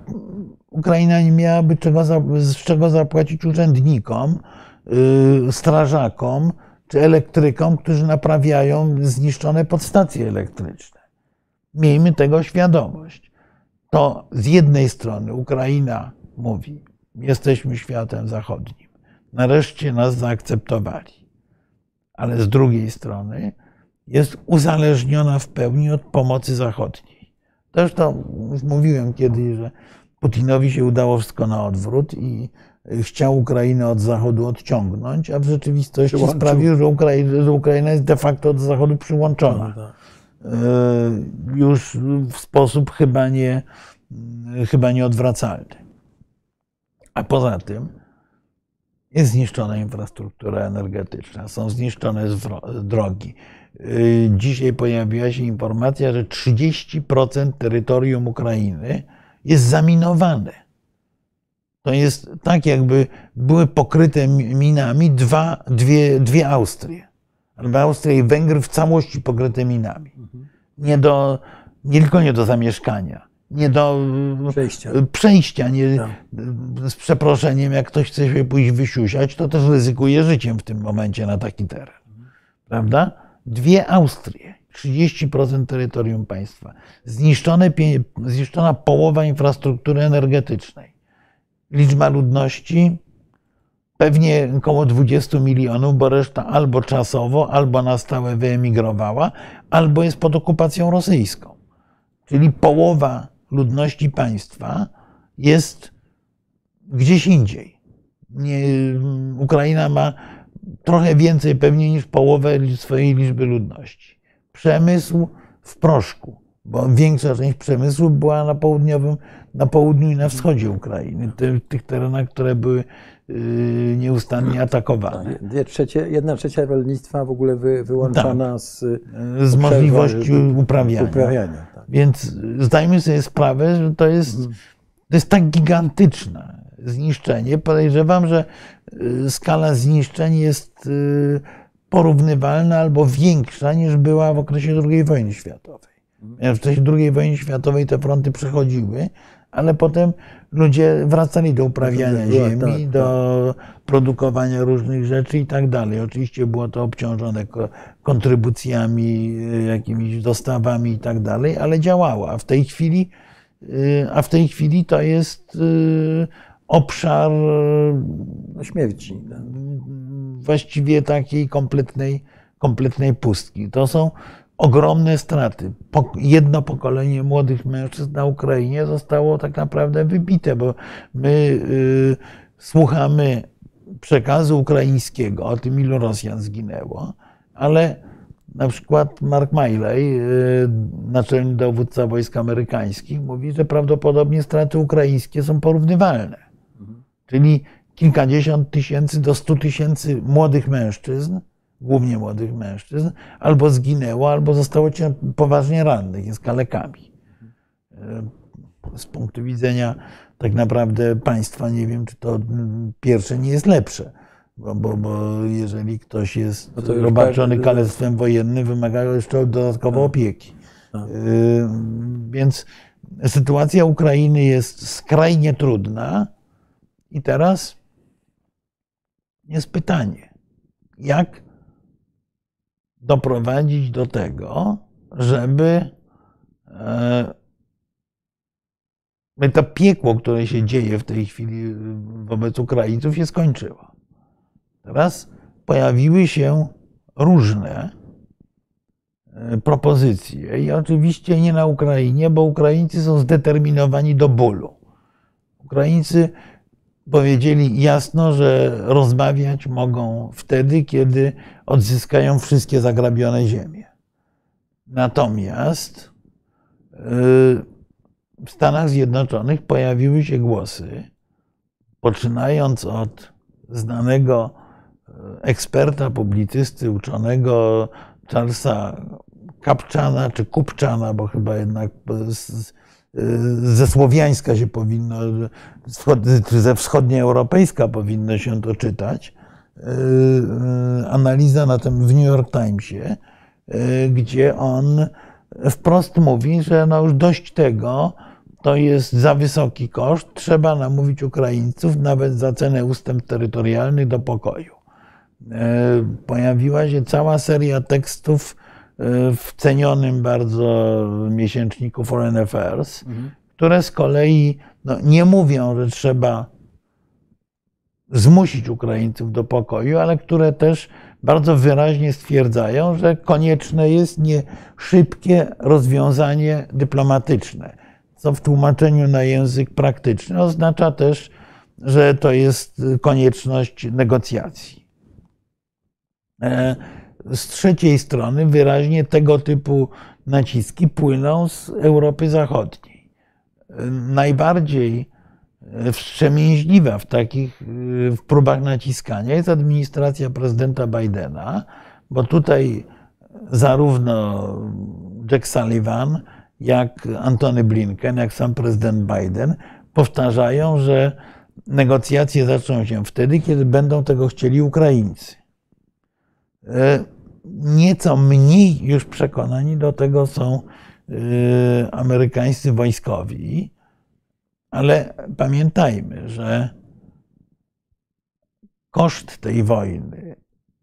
Ukraina nie miałaby czego, z czego zapłacić urzędnikom, yy, strażakom czy elektrykom, którzy naprawiają zniszczone podstacje elektryczne. Miejmy tego świadomość. To z jednej strony Ukraina mówi, jesteśmy światem zachodnim. Nareszcie nas zaakceptowali. Ale z drugiej strony jest uzależniona w pełni od pomocy zachodniej. Zresztą już mówiłem kiedyś, że Putinowi się udało wszystko na odwrót i chciał Ukrainę od Zachodu odciągnąć, a w rzeczywistości Przyłączył. sprawił, że Ukraina, że Ukraina jest de facto od Zachodu przyłączona. No, tak. e, już w sposób chyba, nie, chyba nieodwracalny. A poza tym jest zniszczona infrastruktura energetyczna, są zniszczone drogi. Dzisiaj pojawiła się informacja, że 30% terytorium Ukrainy jest zaminowane. To jest tak, jakby były pokryte minami dwa, dwie, dwie Austrie. Albo Austria i Węgry w całości pokryte minami. Nie, do, nie tylko nie do zamieszkania, nie do przejścia, przejścia nie, tak. z przeproszeniem, jak ktoś chce się pójść wysiusiać, to też ryzykuje życiem w tym momencie na taki teren. Prawda? Dwie Austrie. 30% terytorium państwa, zniszczone, zniszczona połowa infrastruktury energetycznej, liczba ludności pewnie około 20 milionów, bo reszta albo czasowo, albo na stałe wyemigrowała, albo jest pod okupacją rosyjską. Czyli połowa ludności państwa jest gdzieś indziej. Nie, Ukraina ma trochę więcej pewnie niż połowę swojej liczby ludności przemysł w proszku, bo większa część przemysłu była na południowym, na południu i na wschodzie Ukrainy, tych terenach, które były y, nieustannie atakowane. Dwie trzecie, jedna trzecia rolnictwa w ogóle wy, wyłączona tak. z, z możliwości uprawiania. uprawiania tak. Więc zdajmy sobie sprawę, że to jest, mhm. to jest tak gigantyczne zniszczenie. Podejrzewam, że y, skala zniszczeń jest y, porównywalna albo większa niż była w okresie II wojny światowej. W czasie II wojny światowej te fronty przechodziły, ale potem ludzie wracali do uprawiania ziemi, tak, do tak. produkowania różnych rzeczy i tak dalej. Oczywiście było to obciążone kontrybucjami, jakimiś dostawami i tak dalej, ale działało. A w tej chwili, y, a w tej chwili to jest y, obszar no, śmierci. Tak właściwie takiej kompletnej, kompletnej pustki. To są ogromne straty. Jedno pokolenie młodych mężczyzn na Ukrainie zostało tak naprawdę wybite, bo my y, słuchamy przekazu ukraińskiego o tym, ilu Rosjan zginęło, ale na przykład Mark Miley, y, naczelny dowódca wojsk amerykańskich, mówi, że prawdopodobnie straty ukraińskie są porównywalne. Mhm. Czyli kilkadziesiąt tysięcy do stu tysięcy młodych mężczyzn, głównie młodych mężczyzn, albo zginęło, albo zostało poważnie rannych, jest kalekami. Z punktu widzenia tak naprawdę państwa, nie wiem, czy to pierwsze nie jest lepsze. Bo, bo, bo jeżeli ktoś jest no robaczony kalectwem wojennym, wymaga jeszcze dodatkowo tak. opieki. Tak. Y, więc sytuacja Ukrainy jest skrajnie trudna i teraz jest pytanie, jak doprowadzić do tego, żeby e, to piekło, które się dzieje w tej chwili wobec Ukraińców, się skończyło. Teraz pojawiły się różne e, propozycje i oczywiście nie na Ukrainie, bo Ukraińcy są zdeterminowani do bólu. Ukraińcy powiedzieli jasno, że rozmawiać mogą wtedy, kiedy odzyskają wszystkie zagrabione ziemie. Natomiast y, w Stanach Zjednoczonych pojawiły się głosy, poczynając od znanego y, eksperta, publicysty, uczonego Charlesa Kapczana czy Kupczana, bo chyba jednak ze słowiańska się powinno, ze wschodnioeuropejska powinno się to czytać. E, analiza na tym w New York Timesie, gdzie on wprost mówi, że no już dość tego, to jest za wysoki koszt, trzeba namówić Ukraińców nawet za cenę ustęp terytorialnych do pokoju. Pojawiła się cała seria tekstów w cenionym bardzo miesięczniku Foreign Affairs, mhm. które z kolei no, nie mówią, że trzeba zmusić Ukraińców do pokoju, ale które też bardzo wyraźnie stwierdzają, że konieczne jest nie szybkie rozwiązanie dyplomatyczne, co w tłumaczeniu na język praktyczny oznacza też, że to jest konieczność negocjacji. E, z trzeciej strony wyraźnie tego typu naciski płyną z Europy Zachodniej. Najbardziej wstrzemięźliwa w takich w próbach naciskania jest administracja prezydenta Bidena, bo tutaj zarówno Jack Sullivan, jak Antony Blinken, jak sam prezydent Biden powtarzają, że negocjacje zaczną się wtedy, kiedy będą tego chcieli Ukraińcy nieco mniej już przekonani do tego są y, amerykańscy wojskowi, ale pamiętajmy, że koszt tej wojny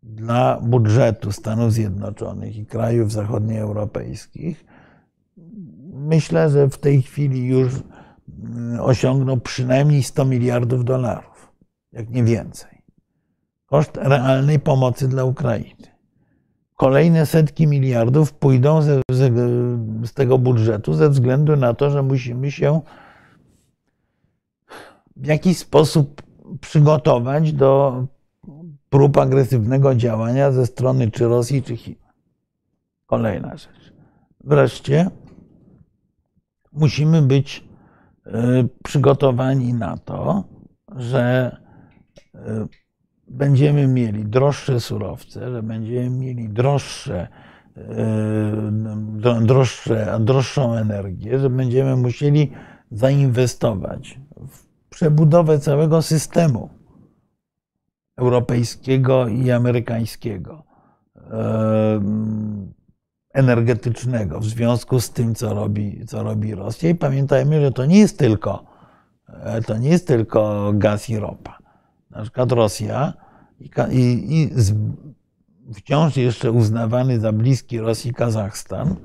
dla budżetu Stanów Zjednoczonych i krajów zachodnioeuropejskich myślę, że w tej chwili już y, osiągnął przynajmniej 100 miliardów dolarów, jak nie więcej. Koszt realnej pomocy dla Ukrainy kolejne setki miliardów pójdą z, z, z tego budżetu ze względu na to, że musimy się w jakiś sposób przygotować do prób agresywnego działania ze strony czy Rosji, czy Chin. Kolejna rzecz. Wreszcie musimy być e, przygotowani na to, że e, będziemy mieli droższe surowce, że będziemy mieli droższe, e, droższe, droższą energię, że będziemy musieli zainwestować w przebudowę całego systemu europejskiego i amerykańskiego e, energetycznego w związku z tym, co robi, co robi Rosja. I pamiętajmy, że to nie jest tylko, e, to nie jest tylko gaz i ropa. Na przykład Rosja i, i z, wciąż jeszcze uznawany za bliski Rosji Kazachstan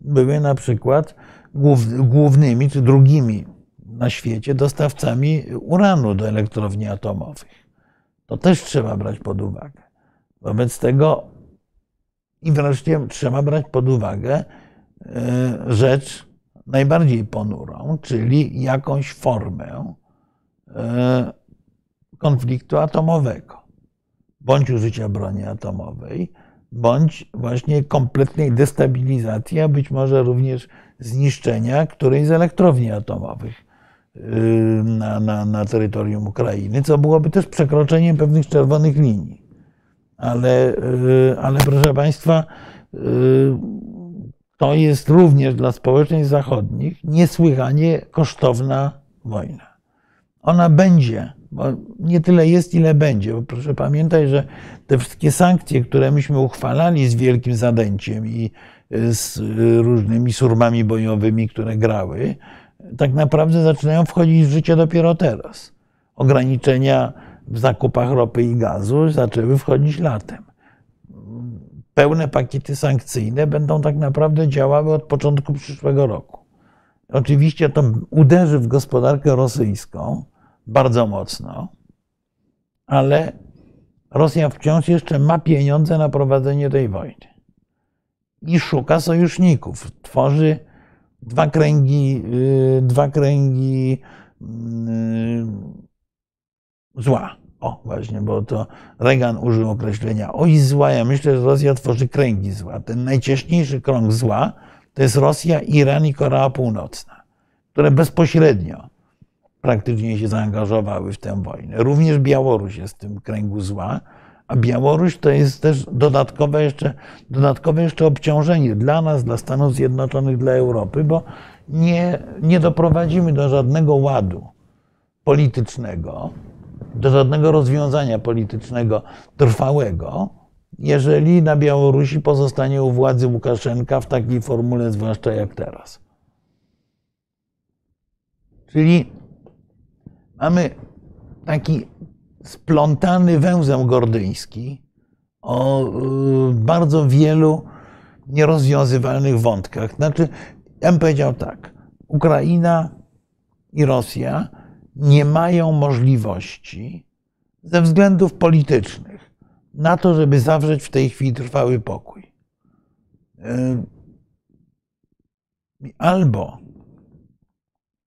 były na przykład głów, głównymi czy drugimi na świecie dostawcami uranu do elektrowni atomowych. To też trzeba brać pod uwagę. Wobec tego i wreszcie trzeba brać pod uwagę e, rzecz najbardziej ponurą, czyli jakąś formę e, konfliktu atomowego bądź użycia broni atomowej, bądź właśnie kompletnej destabilizacji, a być może również zniszczenia którejś z elektrowni atomowych yy, na, na, na terytorium Ukrainy, co byłoby też przekroczeniem pewnych czerwonych linii. Ale, yy, ale proszę Państwa, yy, to jest również dla społeczeństw zachodnich niesłychanie kosztowna wojna. Ona będzie nie tyle jest, ile będzie. Bo proszę pamiętać, że te wszystkie sankcje, które myśmy uchwalali z wielkim zadęciem i y, z y, różnymi surmami bojowymi, które grały, tak naprawdę zaczynają wchodzić w życie dopiero teraz. Ograniczenia w zakupach ropy i gazu zaczęły wchodzić latem. pełne pakiety sankcyjne będą tak naprawdę działały od początku przyszłego roku. Oczywiście to uderzy w gospodarkę rosyjską bardzo mocno, ale Rosja wciąż jeszcze ma pieniądze na prowadzenie tej wojny i szuka sojuszników. Tworzy dwa kręgi, y, dwa kręgi y, zła. O, właśnie, bo to Reagan użył określenia oj zła. Ja myślę, że Rosja tworzy kręgi zła. Ten najciężniejszy krąg zła to jest Rosja, Iran i Korea Północna, które bezpośrednio praktycznie się zaangażowały w tę wojnę. Również Białoruś jest w tym kręgu zła, a Białoruś to jest też dodatkowe jeszcze, dodatkowe jeszcze obciążenie dla nas, dla Stanów Zjednoczonych, dla Europy, bo nie, nie doprowadzimy do żadnego ładu politycznego, do żadnego rozwiązania politycznego trwałego, jeżeli na Białorusi pozostanie u władzy Łukaszenka w takiej formule, zwłaszcza jak teraz. Czyli mamy taki splątany węzeł gordyjski o y, bardzo wielu nierozwiązywalnych wątkach. Znaczy, ja bym powiedział tak, Ukraina i Rosja nie mają możliwości ze względów politycznych na to, żeby zawrzeć w tej chwili trwały pokój. Y, albo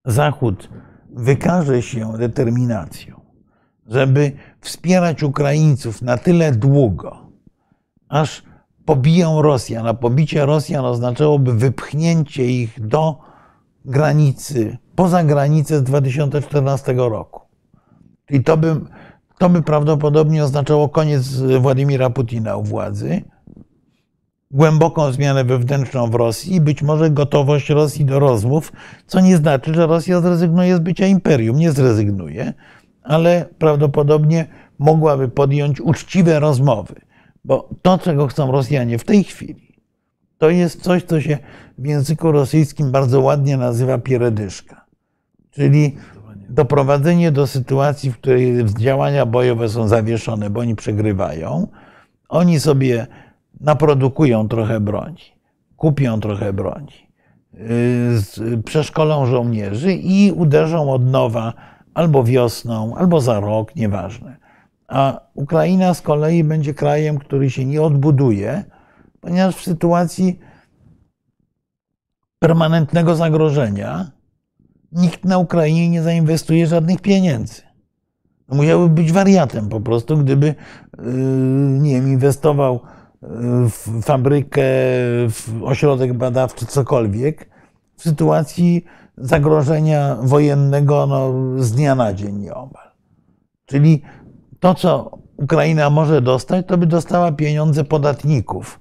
Zachód wykaże się determinacją, żeby wspierać Ukraińców na tyle długo, aż pobiją Rosjan, a pobicie Rosjan oznaczałoby wypchnięcie ich do granicy, poza granicę z 2014 roku. I to by, to by prawdopodobnie oznaczało koniec Władimira Putina u władzy, głęboką zmianę wewnętrzną w Rosji i być może gotowość Rosji do rozmów, co nie znaczy, że Rosja zrezygnuje z bycia imperium. Nie zrezygnuje, ale prawdopodobnie mogłaby podjąć uczciwe rozmowy. Bo to, czego chcą Rosjanie w tej chwili, to jest coś, co się w języku rosyjskim bardzo ładnie nazywa pieredyszka. Czyli doprowadzenie do sytuacji, w której działania bojowe są zawieszone, bo oni przegrywają. Oni sobie naprodukują trochę broni, kupią trochę broni, yy, przeszkolą żołnierzy i uderzą od nowa albo wiosną, albo za rok, nieważne. A Ukraina z kolei będzie krajem, który się nie odbuduje, ponieważ w sytuacji permanentnego zagrożenia nikt na Ukrainie nie zainwestuje żadnych pieniędzy. No, musiałby być wariatem po prostu, gdyby, yy, nie wiem, inwestował w fabrykę, w ośrodek badawczy, cokolwiek, w sytuacji zagrożenia wojennego no, z dnia na dzień nieomal. Czyli to, co Ukraina może dostać, to by dostała pieniądze podatników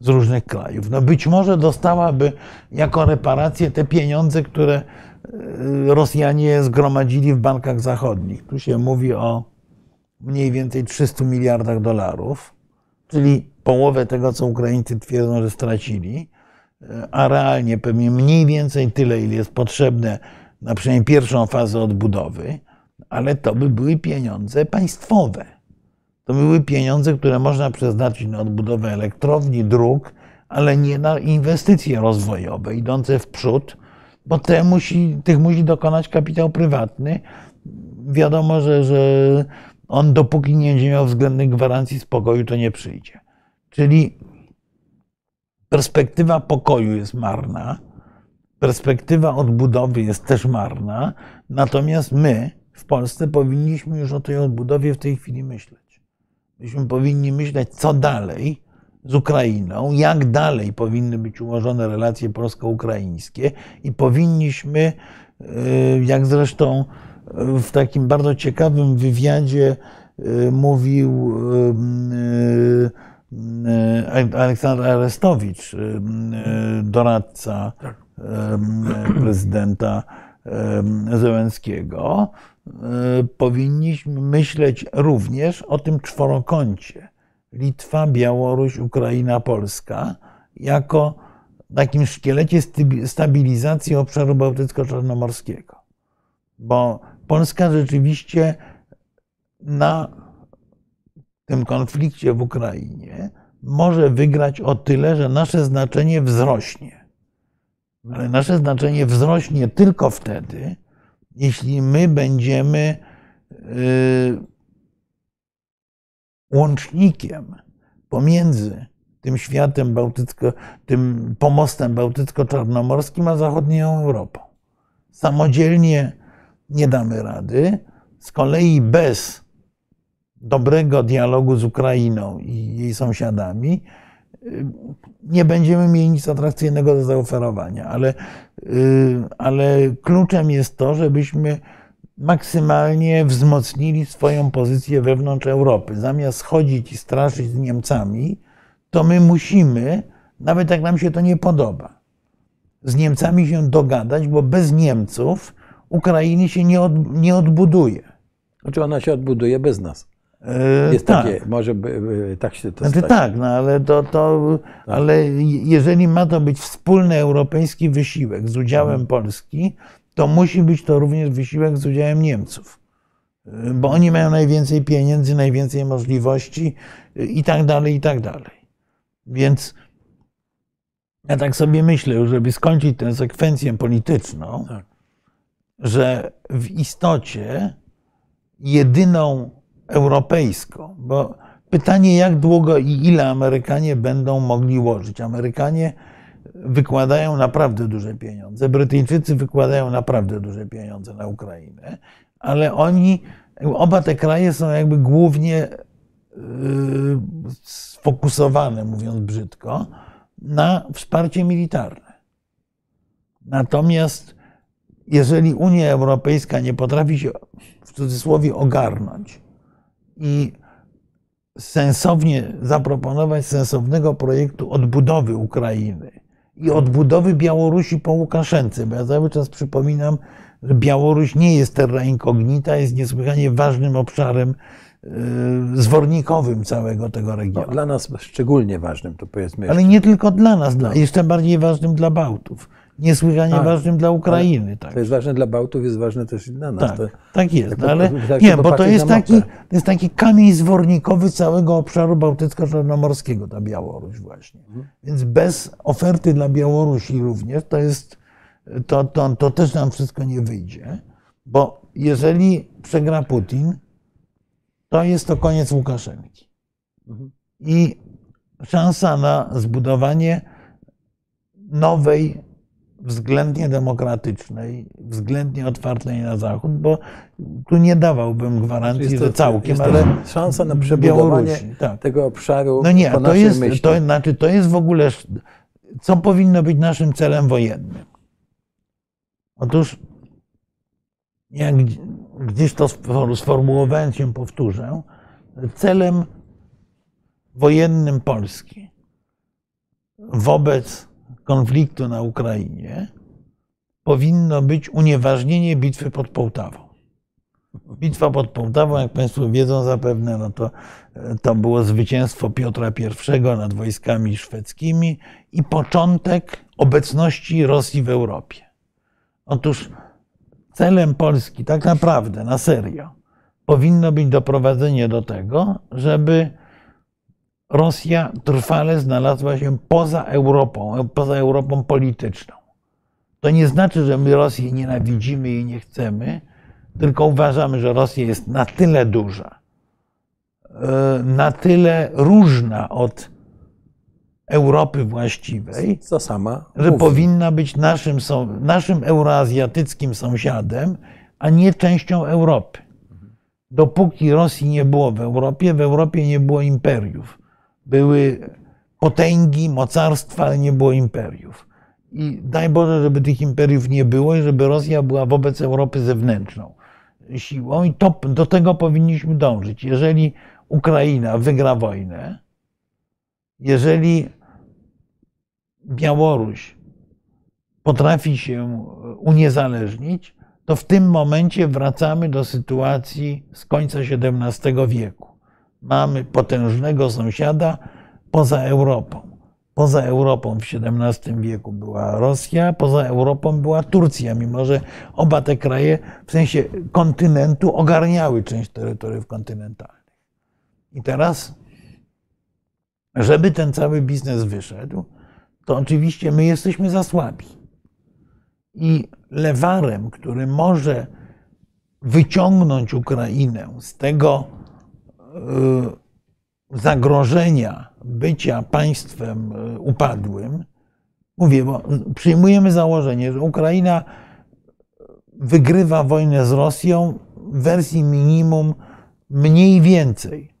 z różnych krajów. No być może dostałaby jako reparację te pieniądze, które e, Rosjanie zgromadzili w bankach zachodnich. Tu się mówi o mniej więcej 300 miliardach dolarów, czyli połowę tego, co Ukraińcy twierdzą, że stracili, a realnie pewnie mniej więcej tyle, ile jest potrzebne na przynajmniej pierwszą fazę odbudowy, ale to by były pieniądze państwowe. To były pieniądze, które można przeznaczyć na odbudowę elektrowni, dróg, ale nie na inwestycje rozwojowe idące w przód, bo te musi, tych musi dokonać kapitał prywatny. Wiadomo, że, że on dopóki nie będzie miał względnych gwarancji spokoju, to nie przyjdzie. Czyli perspektywa pokoju jest marna, perspektywa odbudowy jest też marna, natomiast my w Polsce powinniśmy już o tej odbudowie w tej chwili myśleć. Myśmy powinni myśleć, co dalej z Ukrainą, jak dalej powinny być ułożone relacje polsko-ukraińskie i powinniśmy, y, jak zresztą w takim bardzo ciekawym wywiadzie y, mówił y, Aleksander Arestowicz, e, doradca tak. prezydenta Zełenskiego, powinniśmy myśleć również o tym czworokącie Litwa, Białoruś, Ukraina, Polska jako takim szkielecie stabilizacji obszaru bałtycko-czarnomorskiego. Bo Polska rzeczywiście na tym konflikcie w Ukrainie może wygrać o tyle, że nasze znaczenie wzrośnie. Ale nasze znaczenie wzrośnie tylko wtedy, jeśli my będziemy y, łącznikiem pomiędzy tym światem bałtycko, tym pomostem bałtycko-czarnomorskim, a zachodnią Europą. Samodzielnie nie damy rady. Z kolei bez dobrego dialogu z Ukrainą i jej sąsiadami y, nie będziemy mieli nic atrakcyjnego do zaoferowania. Ale, y, ale kluczem jest to, żebyśmy maksymalnie wzmocnili swoją pozycję wewnątrz Europy. Zamiast chodzić i straszyć z Niemcami, to my musimy, nawet jak nam się to nie podoba, z Niemcami się dogadać, bo bez Niemców Ukrainy się nie, od, nie odbuduje. Znaczy ona się odbuduje bez nas. E, Jest tak. takie, może tak się to Znaczy tak, no ale to, to ale jeżeli ma to być wspólny europejski wysiłek z udziałem Polski, to musi być to również wysiłek z udziałem Niemców. Y, Bo oni mają najwięcej pieniędzy, najwięcej możliwości y, i tak dalej, i tak dalej. Więc ja tak sobie myślę, żeby skończyć tę sekwencję polityczną, Tak. że w istocie jedyną europejską, bo pytanie, jak długo i ile Amerykanie będą mogli łożyć. Amerykanie wykładają naprawdę duże pieniądze, Brytyjczycy wykładają naprawdę duże pieniądze na Ukrainę, ale oni, oba te kraje są jakby głównie yy, sfokusowane, mówiąc brzydko, na wsparcie militarne. Natomiast jeżeli Unia Europejska nie potrafi się w cudzysłowie ogarnąć i sensownie zaproponować sensownego projektu odbudowy Ukrainy i odbudowy Białorusi po Łukaszence, bo ja cały czas przypominam, że Białoruś nie jest terra incognita, jest niesłychanie ważnym obszarem yy, zwornikowym całego tego No, regionu. dla nas szczególnie ważnym, to powiedzmy Ale jeszcze. nie tylko dla nas, dla, jeszcze bardziej ważnym dla Bałtów, niesłychanie Tak. ważnym dla Ukrainy. Tak. To jest ważne dla Bałtów, jest ważne też i dla nas. Tak, To, tak jest, tak ale nie, bo to jest, taki, to jest taki kamień zwornikowy całego obszaru bałtycko-czarnomorskiego, ta Białoruś właśnie. Mhm. Więc bez oferty dla Białorusi również to jest, to, to, to też nam wszystko nie wyjdzie, bo jeżeli przegra Putin, to jest to koniec Łukaszenki. Mhm. I szansa na zbudowanie nowej, względnie demokratycznej, względnie otwartej na Zachód, bo tu nie dawałbym gwarancji, że to, całkiem, jest ale to szansa na przebudowanie tak. tego obszaru No nie, to jest, myśli. to, znaczy, to jest w ogóle, co powinno być naszym celem wojennym. Otóż, jak gdzieś to sfor- sformułowałem, się powtórzę, celem wojennym Polski wobec konfliktu na Ukrainie powinno być unieważnienie bitwy pod Połtawą. Bitwa pod Połtawą, jak Państwo wiedzą zapewne, no to, to było zwycięstwo Piotra I nad wojskami szwedzkimi i początek obecności Rosji w Europie. Otóż celem Polski, tak naprawdę, na serio, powinno być doprowadzenie do tego, żeby Rosja trwale znalazła się poza Europą, poza Europą polityczną. To nie znaczy, że my Rosję nienawidzimy i nie chcemy, tylko uważamy, że Rosja jest na tyle duża, e, na tyle różna od Europy właściwej, Co sama że mówi. powinna być naszym, naszym euroazjatyckim sąsiadem, a nie częścią Europy. Dopóki Rosji nie było w Europie, w Europie nie było imperiów. Były potęgi, mocarstwa, ale nie było imperiów. I daj Boże, żeby tych imperiów nie było i żeby Rosja była wobec Europy zewnętrzną siłą. I to, do tego powinniśmy dążyć. Jeżeli Ukraina wygra wojnę, jeżeli Białoruś potrafi się uniezależnić, to w tym momencie wracamy do sytuacji z końca XVII wieku. Mamy potężnego sąsiada poza Europą. Poza Europą w XVII wieku była Rosja, poza Europą była Turcja, mimo że oba te kraje w sensie kontynentu ogarniały część terytoriów kontynentalnych. I teraz żeby ten cały biznes wyszedł, to oczywiście my jesteśmy za słabi. I lewarem, który może wyciągnąć Ukrainę z tego zagrożenia bycia państwem y, upadłym, mówię, bo przyjmujemy założenie, że Ukraina wygrywa wojnę z Rosją w wersji minimum mniej więcej.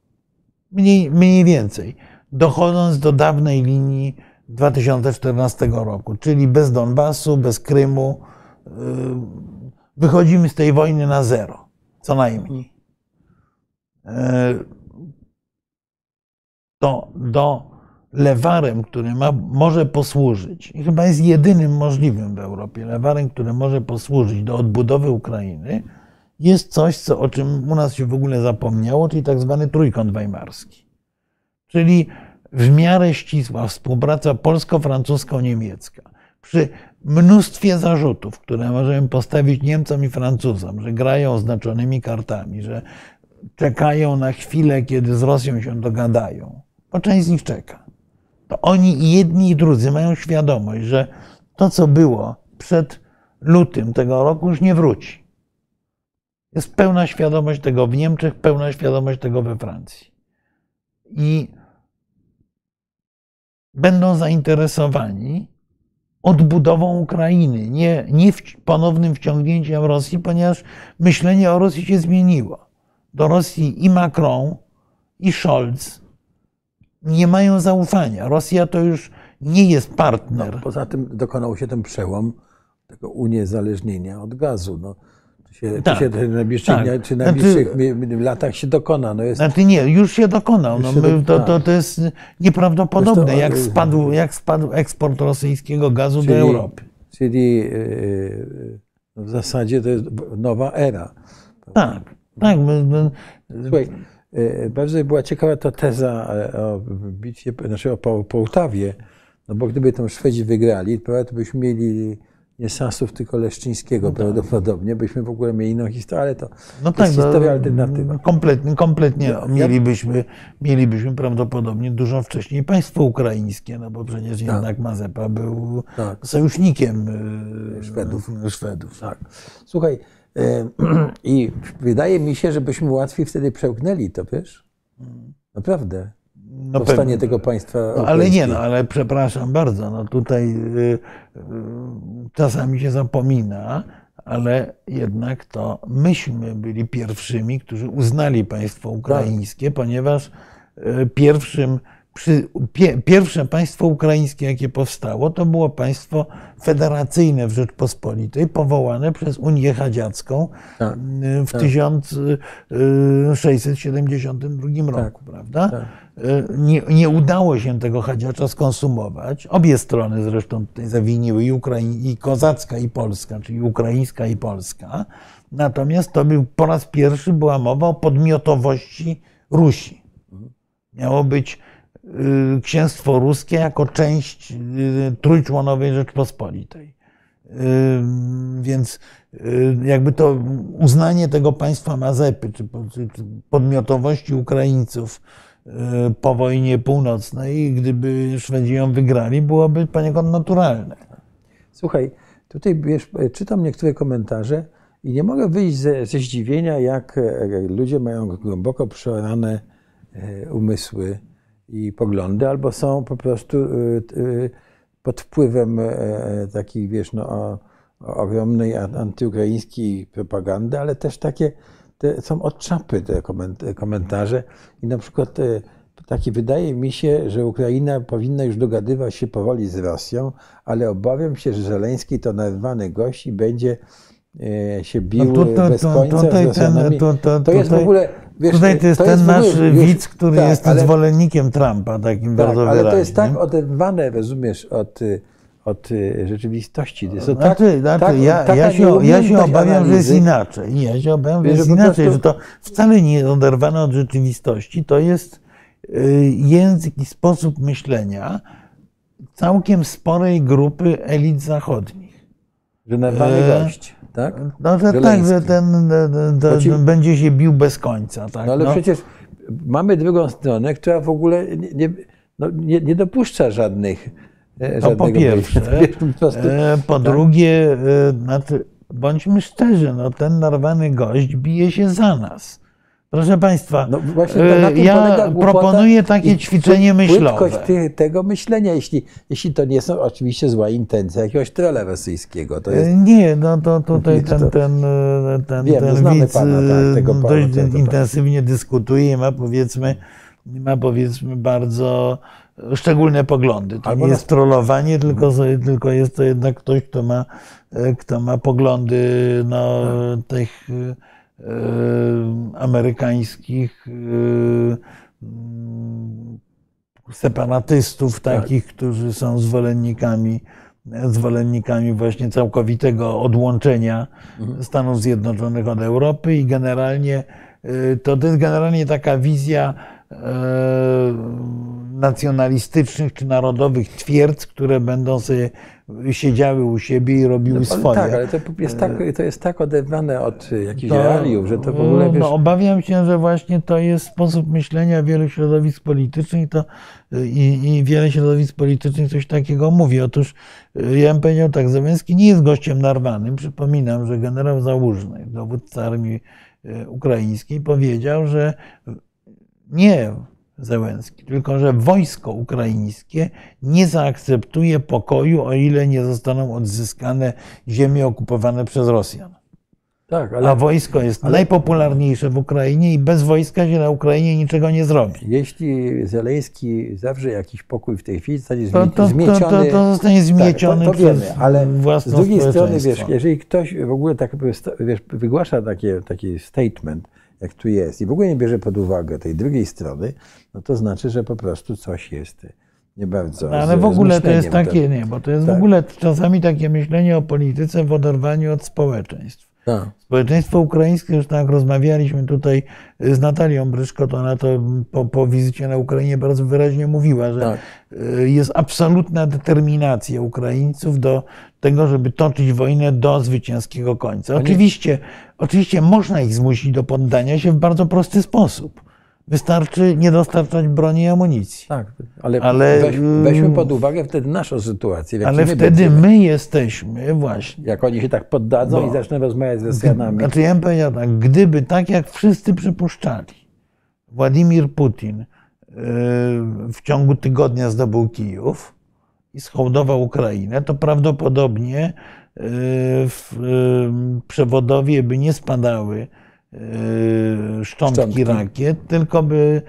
Mniej, mniej więcej. Dochodząc do dawnej linii 2014 roku, czyli bez Donbasu, bez Krymu. y, Wychodzimy z tej wojny na zero, co najmniej. Y, To do lewarem, który ma, może posłużyć, i chyba jest jedynym możliwym w Europie, lewarem, który może posłużyć do odbudowy Ukrainy, jest coś, co, o czym u nas się w ogóle zapomniało, czyli tak zwany trójkąt weimarski. Czyli w miarę ścisła współpraca polsko-francusko-niemiecka. Przy mnóstwie zarzutów, które możemy postawić Niemcom i Francuzom, że grają znaczonymi kartami, że czekają na chwilę, kiedy z Rosją się dogadają, bo część z nich czeka. To oni jedni i drudzy mają świadomość, że to, co było przed lutym tego roku, już nie wróci. Jest pełna świadomość tego w Niemczech, pełna świadomość tego we Francji. I będą zainteresowani odbudową Ukrainy, nie, nie ponownym wciągnięciem Rosji, ponieważ myślenie o Rosji się zmieniło. Do Rosji i Macron, i Scholz nie mają zaufania. Rosja to już nie jest partner. Poza tym dokonał się ten przełom tego uniezależnienia od gazu. No, to się, to Tak, się w najbliższych, tak. czy Znaczy- najbliższych mi- latach się dokona. No jest, Znaczy nie, już się dokonał. No, Już się my, do- to, to, to jest nieprawdopodobne, Zresztą, jak spadł, jak spadł eksport rosyjskiego gazu do Czyli- Europy. czyli yy, w zasadzie to jest nowa era. Tak, tak. Słuchaj, e, bardzo była ciekawa ta teza e, o bitwie, znaczy o Po- Połtawie, no bo gdyby tam Szwedzi wygrali, to byśmy mieli nie Sasów, tylko Leszczyńskiego prawdopodobnie, byśmy w ogóle mieli inną historię, ale to, no to jest no, historia alternatywa. Kompletnie, kompletnie mielibyśmy, mielibyśmy prawdopodobnie dużo wcześniej państwo ukraińskie, no bo przecież jednak Mazepa był Tak. sojusznikiem e, Szwedów. Szwedów. Tak. Słuchaj, i wydaje mi się, że byśmy łatwiej wtedy przełknęli to, wiesz? Naprawdę. No Powstanie pewnie. tego państwa No, ale nie, no, ale przepraszam bardzo, no tutaj y, y, czasami się zapomina, ale jednak to myśmy byli pierwszymi, którzy uznali państwo ukraińskie, ponieważ y, pierwszym, pierwsze państwo ukraińskie, jakie powstało, to było państwo federacyjne w Rzeczpospolitej, powołane przez Unię Chadziacką Tak, y, w tak. 1672 roku, prawda? tak. Nie, nie udało się tego chadziacza skonsumować. Obie strony zresztą tutaj zawiniły, i, Ukrai- i kozacka, i polska, czyli ukraińska i polska. Natomiast to był po raz pierwszy była mowa o podmiotowości Rusi. Miało być y, księstwo ruskie jako część y, trójczłonowej Rzeczpospolitej. Y, Więc y, jakby to uznanie tego państwa Mazepy, czy po- czy- czy podmiotowości Ukraińców y, po wojnie północnej, gdyby Szwedzi ją wygrali, byłoby poniekąd naturalne. Słuchaj, tutaj wiesz, czytam niektóre komentarze i nie mogę wyjść ze, ze zdziwienia, jak e, ludzie mają głęboko przeorane e, umysły i poglądy, albo są po prostu e, e, pod wpływem e, takiej, wiesz, no, ogromnej antyukraińskiej propagandy, ale też takie te, są od czapy te koment- komentarze i na przykład e, taki wydaje mi się, że Ukraina powinna już dogadywać się powoli z Rosją, ale obawiam się, że Żeleński to narwany gość i będzie e, się bił No tu- to- bez końca tutaj z Rosjanami. ten- to- jest w tutaj- ogóle, wiesz, Tutaj to jest ten w nasz ogóle, widz, który tak, jest ale- zwolennikiem Trumpa, takim tak, bardzo ale wyraźnym. to jest tak oderwane, rozumiesz, od, od y, rzeczywistości. To jest to tak, Znaczy, znaczy, tak, ja, ja, się, ja się obawiam, że jest analizy. inaczej. Nie, ja się obawiam, że jest inaczej, prostu- że to wcale nie jest oderwane od rzeczywistości. To jest y, język i sposób myślenia całkiem sporej grupy elit zachodnich. Że narwany E, gość, tak? No, że tak, że ten ci- będzie się bił bez końca. Tak? No ale no. przecież mamy drugą stronę, która w ogóle nie, nie, no, nie, nie dopuszcza żadnych. e, To po pierwsze. Po E, Po tak. drugie, e, znaczy, bądźmy szczerzy, no, ten narwany gość bije się za nas. Proszę Państwa, No właśnie na tym ja proponuję takie ćwiczenie myślowe. Płytkość tego myślenia, jeśli, jeśli to nie są oczywiście zła intencja jakiegoś trola rosyjskiego. To jest, E, Nie, no to tutaj ten, ten, e, ten, Wiem, ten widz pana, tak, tego pana, dość tego pana. intensywnie dyskutuje i ma powiedzmy, ma powiedzmy bardzo szczególne poglądy. To Albo nie jest trollowanie, tylko, tylko jest to jednak ktoś, kto ma, kto ma poglądy no, Tak. tych amerykańskich e, mm, separatystów, Tak. takich, którzy są zwolennikami, zwolennikami właśnie całkowitego odłączenia Mhm. Stanów Zjednoczonych od Europy i generalnie y, to, to jest generalnie taka wizja e, nacjonalistycznych czy narodowych twierdz, które będą sobie siedziały u siebie i robiły ale swoje. tak, ale to jest tak, to jest tak oderwane od jakichś To- realiów, że to w ogóle wiesz, No, obawiam się, że właśnie to jest sposób myślenia wielu środowisk politycznych i to, i, i wiele środowisk politycznych coś takiego mówi. Otóż y, ja bym powiedział tak, Zełenski nie jest gościem narwanym. Przypominam, że generał Załużny, dowódca armii y, ukraińskiej, powiedział, że nie Zełenski, tylko że wojsko ukraińskie nie zaakceptuje pokoju, o ile nie zostaną odzyskane ziemie okupowane przez Rosjan. tak, A ale wojsko jest ale- najpopularniejsze w Ukrainie i bez wojska się na Ukrainie niczego nie zrobi. jeśli Zeleński zawrze jakiś pokój w tej chwili, zostanie To, to, to, zmieciony. to, to zostanie zmieciony tak, to, to wiemy, przez ale z drugiej strony, wiesz, jeżeli ktoś w ogóle tak wiesz, wygłasza takie, taki statement, jak tu jest, i w ogóle nie bierze pod uwagę tej drugiej strony, no to znaczy, że po prostu coś jest nie bardzo. No, ale z- w ogóle to jest takie, nie, bo to jest w Tak. ogóle czasami takie myślenie o polityce w oderwaniu od społeczeństw. Tak. Społeczeństwo ukraińskie, już tak rozmawialiśmy tutaj z Natalią Bryszko, to ona to po, po wizycie na Ukrainie bardzo wyraźnie mówiła, że Tak. y, jest absolutna determinacja Ukraińców do tego, żeby toczyć wojnę do zwycięskiego końca. Oczywiście, oczywiście można ich zmusić do poddania się w bardzo prosty sposób. Wystarczy nie dostarczać broni i amunicji. Tak, ale, Ale, weź, mm, weźmy pod uwagę wtedy naszą sytuację. Ale my wtedy będziemy. my jesteśmy właśnie Jak oni się tak poddadzą Bo- i zaczną rozmawiać z Rosjanami. Znaczy ja bym powiedział tak, gdyby tak jak wszyscy przypuszczali, Władimir Putin yy, w ciągu tygodnia zdobył Kijów i schołdował Ukrainę, to prawdopodobnie w, yy, przewodowie by nie spadały yy, szczątki, Szczątki. rakiet, tylko by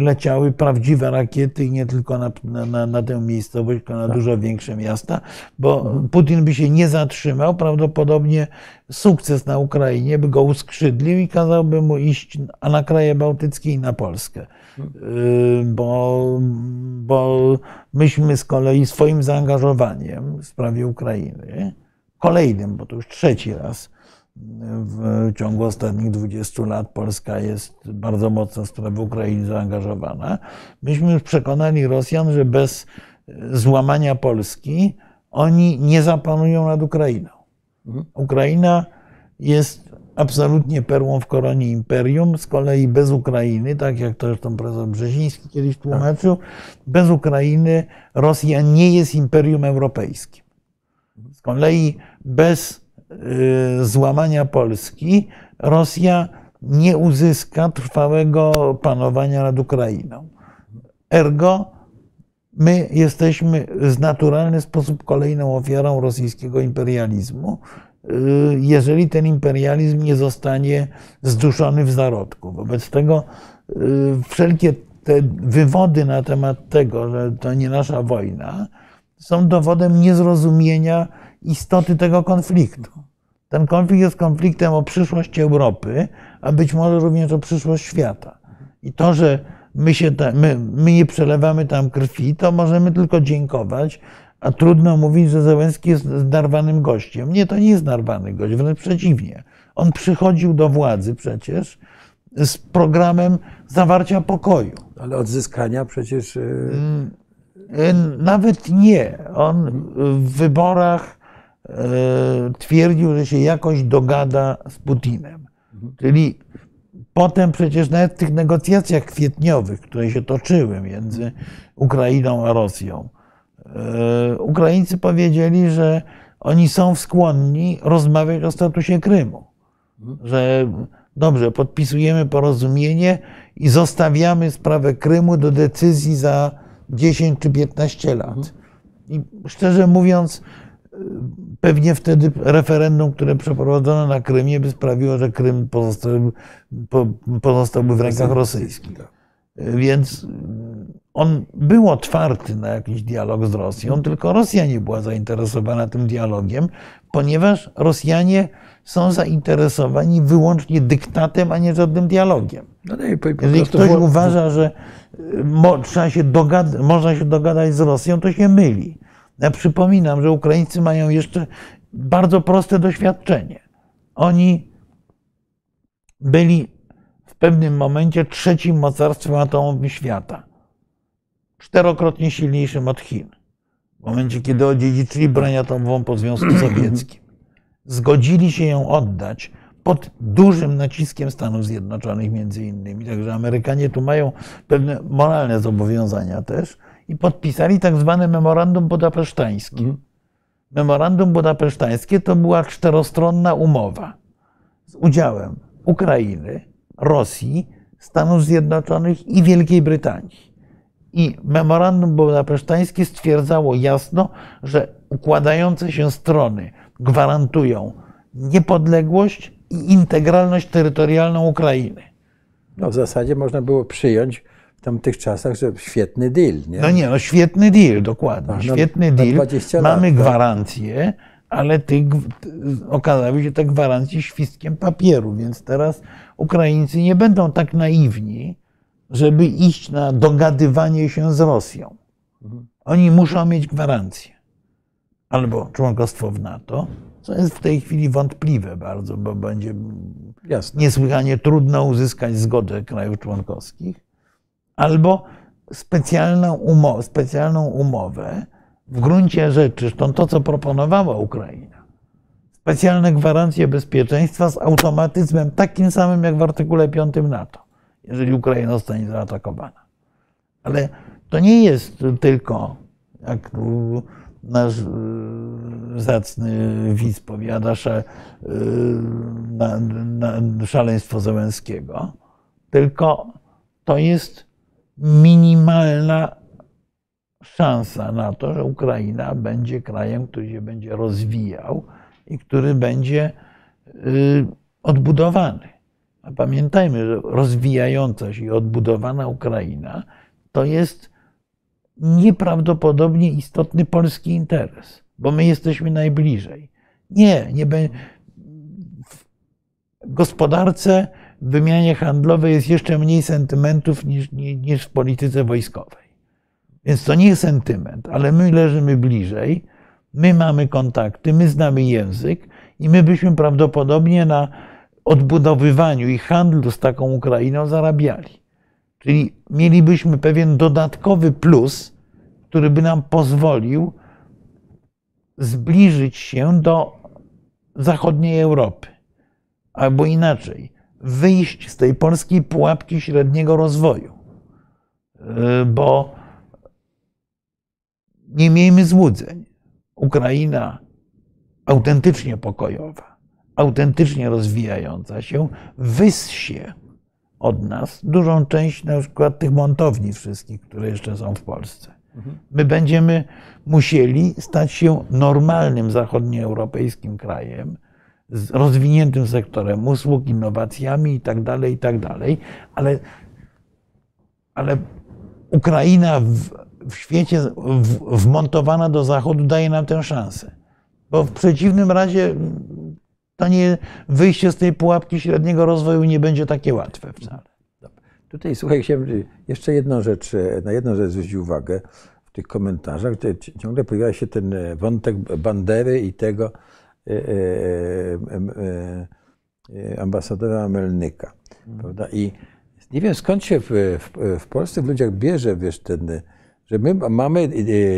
leciały prawdziwe rakiety i nie tylko na, na, na, tę miejscowość, tylko na dużo większe miasta, bo Putin by się nie zatrzymał, prawdopodobnie sukces na Ukrainie by go uskrzydlił i kazałby mu iść a na kraje bałtyckie i na Polskę. Yy, Bo, bo myśmy z kolei swoim zaangażowaniem w sprawie Ukrainy, kolejnym, bo to już trzeci raz w ciągu ostatnich 20 lat Polska jest bardzo mocno w sprawę Ukrainy zaangażowana. Myśmy już przekonali Rosjan, że bez złamania Polski oni nie zapanują nad Ukrainą. Ukraina jest absolutnie perłą w koronie imperium, z kolei bez Ukrainy, tak jak to zresztą profesor Brzeziński kiedyś tłumaczył, bez Ukrainy Rosja nie jest imperium europejskim. Z kolei bez złamania Polski Rosja nie uzyska trwałego panowania nad Ukrainą. Ergo my jesteśmy w naturalny sposób kolejną ofiarą rosyjskiego imperializmu, y, jeżeli ten imperializm nie zostanie zduszony w zarodku. Wobec tego y, wszelkie te wywody na temat tego, że to nie nasza wojna, są dowodem niezrozumienia istoty tego konfliktu. Ten konflikt jest konfliktem o przyszłość Europy, a być może również o przyszłość świata. I to, że my, się my, my nie przelewamy tam krwi, to możemy tylko dziękować, a trudno mówić, że Zełenski jest narwanym gościem. Nie, to nie jest narwany gość, wręcz przeciwnie. On przychodził do władzy przecież z programem zawarcia pokoju. Ale odzyskania przecież. y, E, Nawet nie. On w wyborach twierdził, że się jakoś dogada z Putinem. Czyli Potem przecież nawet w tych negocjacjach kwietniowych, które się toczyły między Ukrainą a Rosją, e, Ukraińcy powiedzieli, że oni są skłonni rozmawiać o statusie Krymu. Że dobrze, podpisujemy porozumienie i zostawiamy sprawę Krymu do decyzji za 10 czy 15 lat. I szczerze mówiąc, pewnie wtedy referendum, które przeprowadzono na Krymie, by sprawiło, że Krym pozostał, pozostałby w rękach rosyjskich. Więc on był otwarty na jakiś dialog z Rosją, tylko Rosja nie była zainteresowana tym dialogiem, ponieważ Rosjanie są zainteresowani wyłącznie dyktatem, a nie żadnym dialogiem. No, Jeżeli ktoś było... uważa, że mo, się można się dogadać z Rosją, to się myli. Ja przypominam, że Ukraińcy mają jeszcze bardzo proste doświadczenie. Oni byli w pewnym momencie trzecim mocarstwem atomowym świata. Czterokrotnie silniejszym od Chin. W momencie, kiedy odziedziczyli broń atomową po Związku Sowieckim. Zgodzili się ją oddać pod dużym naciskiem Stanów Zjednoczonych między innymi. Także Amerykanie tu mają pewne moralne zobowiązania też i podpisali tak zwane memorandum budapesztańskie. Mhm. Memorandum budapesztańskie to była czterostronna umowa z udziałem Ukrainy, Rosji, Stanów Zjednoczonych i Wielkiej Brytanii. I memorandum budapesztańskie stwierdzało jasno, że układające się strony gwarantują niepodległość i integralność terytorialną Ukrainy. No w zasadzie można było przyjąć tamtych czasach, że świetny deal. Nie? No nie, no świetny deal, dokładnie. Ach, świetny no, deal. Mamy lat, gwarancję, ale tych, okazały się te gwarancje świstkiem papieru, więc teraz Ukraińcy nie będą tak naiwni, żeby iść na dogadywanie się z Rosją. Mhm. Oni muszą mieć gwarancję. Albo członkostwo w NATO, co jest w tej chwili wątpliwe bardzo, bo będzie Jasne. niesłychanie trudno uzyskać zgodę krajów członkowskich, albo specjalną, umowę, specjalną umowę w gruncie rzeczy, zresztą to, co proponowała Ukraina, specjalne gwarancje bezpieczeństwa z automatyzmem takim samym jak w artykule 5 NATO, jeżeli Ukraina zostanie zaatakowana. Ale to nie jest tylko, jak nasz y, zacny widz powiada, y, szaleństwo Zełenskiego, tylko to jest minimalna szansa na to, że Ukraina będzie krajem, który się będzie rozwijał i który będzie y, odbudowany. A pamiętajmy, że rozwijająca się i odbudowana Ukraina to jest nieprawdopodobnie istotny polski interes, bo my jesteśmy najbliżej. Nie, nie w gospodarce, w wymianie handlowej jest jeszcze mniej sentymentów niż, niż w polityce wojskowej. Więc to nie jest sentyment, ale my leżymy bliżej, my mamy kontakty, my znamy język i my byśmy prawdopodobnie na odbudowywaniu i handlu z taką Ukrainą zarabiali. Czyli mielibyśmy pewien dodatkowy plus, który by nam pozwolił zbliżyć się do zachodniej Europy. Albo inaczej, wyjść z tej polskiej pułapki średniego rozwoju. Bo nie miejmy złudzeń. Ukraina autentycznie pokojowa, autentycznie rozwijająca się, wyssie od nas dużą część na przykład tych montowni wszystkich, które jeszcze są w Polsce. My będziemy musieli stać się normalnym zachodnioeuropejskim krajem, z rozwiniętym sektorem usług, innowacjami itd., tak itd., tak ale, ale Ukraina w, w świecie w, wmontowana do Zachodu daje nam tę szansę. Bo w przeciwnym razie to nie, wyjście z tej pułapki średniego rozwoju nie będzie takie łatwe wcale. Tutaj słuchaj, jeszcze jedną rzecz, na jedną rzecz zwrócić uwagę w tych komentarzach. Ciągle pojawia się ten wątek Bandery i tego ambasadora Melnyka. Mhm. Prawda? I nie wiem skąd się w, w, w Polsce w ludziach bierze, wiesz, ten że my mamy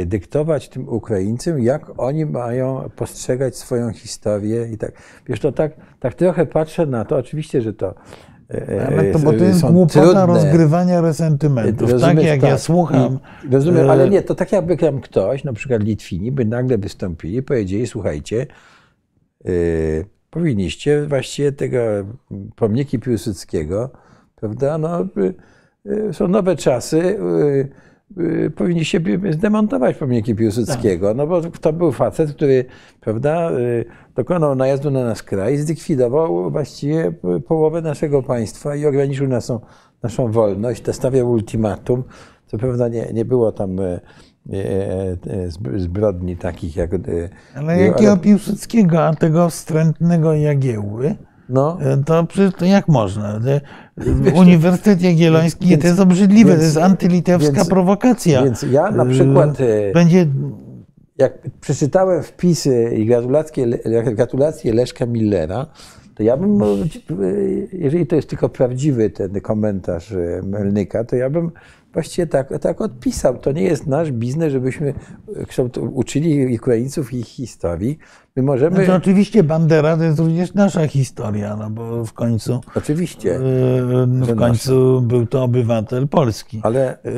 dyktować tym Ukraińcom, jak oni mają postrzegać swoją historię i tak. Wiesz, to tak, tak trochę patrzę na to, oczywiście, że to Ale to, bo to jest głupota trudne. rozgrywania resentymentów. Tak Rozumiesz, jak ja tak. słucham. I Rozumiem, ale nie, to tak jakby tam ktoś, na przykład Litwini, by nagle wystąpili i powiedzieli, słuchajcie, powinniście właściwie tego pomniki Piłsudskiego, prawda, no, y, y, są nowe czasy, y, y, powinniście zdemontować pomniki Piłsudskiego, no bo to był facet, który, prawda, y, dokonał najazdu na nasz kraj, zlikwidował właściwie połowę naszego państwa i ograniczył naszą, naszą wolność, to stawiał ultimatum. Co prawda nie, nie było tam zbrodni takich jak... e, Ale jakiego Piłsudskiego, a tego wstrętnego Jagiełły, No, e, to przecież to jak można? Te- Uniwersytet Jagielloński, więc- to jest obrzydliwe, więc- to jest antylitewska więc- prowokacja. więc ja na przykład... e, Będzie jak przeczytałem wpisy i gratulacje, gratulacje Leszka Millera, to ja bym, jeżeli to jest tylko prawdziwy ten komentarz e, Melnyka, to ja bym właściwie tak, tak odpisał. To nie jest nasz biznes, żebyśmy kształt- uczyli Ukraińców ich historii. My możemy... Znaczy, oczywiście Bandera to jest również nasza historia, no bo w końcu, Oczywiście, e, że w końcu był to obywatel Polski. ale E,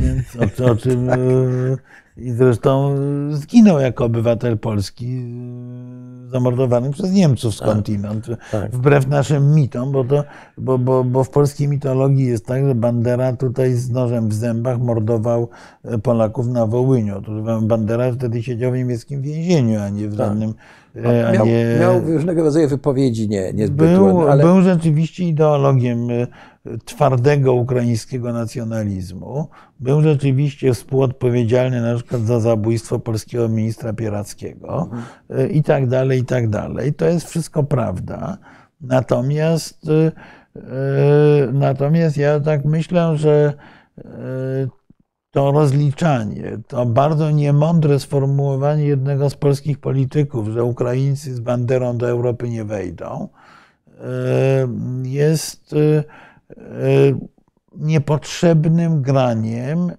Więc o, o czym e, i zresztą zginął jako obywatel Polski, e, zamordowany przez Niemców skądinąd, tak. wbrew naszym mitom, bo, to, bo, bo, bo w polskiej mitologii jest tak, że Bandera tutaj z nożem w zębach mordował e, Polaków na Wołyniu. Bandera wtedy siedział w niemieckim więzieniu, a nie w żadnym... e, A miał, nie, miał różnego rodzaju wypowiedzi nie, niezbyt był, ładne, ale był rzeczywiście ideologiem e, twardego ukraińskiego nacjonalizmu. Był rzeczywiście współodpowiedzialny na przykład za zabójstwo polskiego ministra Pierackiego i tak dalej, i tak dalej. To jest wszystko prawda. Natomiast, e, natomiast ja tak myślę, że e, to rozliczanie, to bardzo niemądre sformułowanie jednego z polskich polityków, że Ukraińcy z banderą do Europy nie wejdą, e, jest niepotrzebnym graniem e,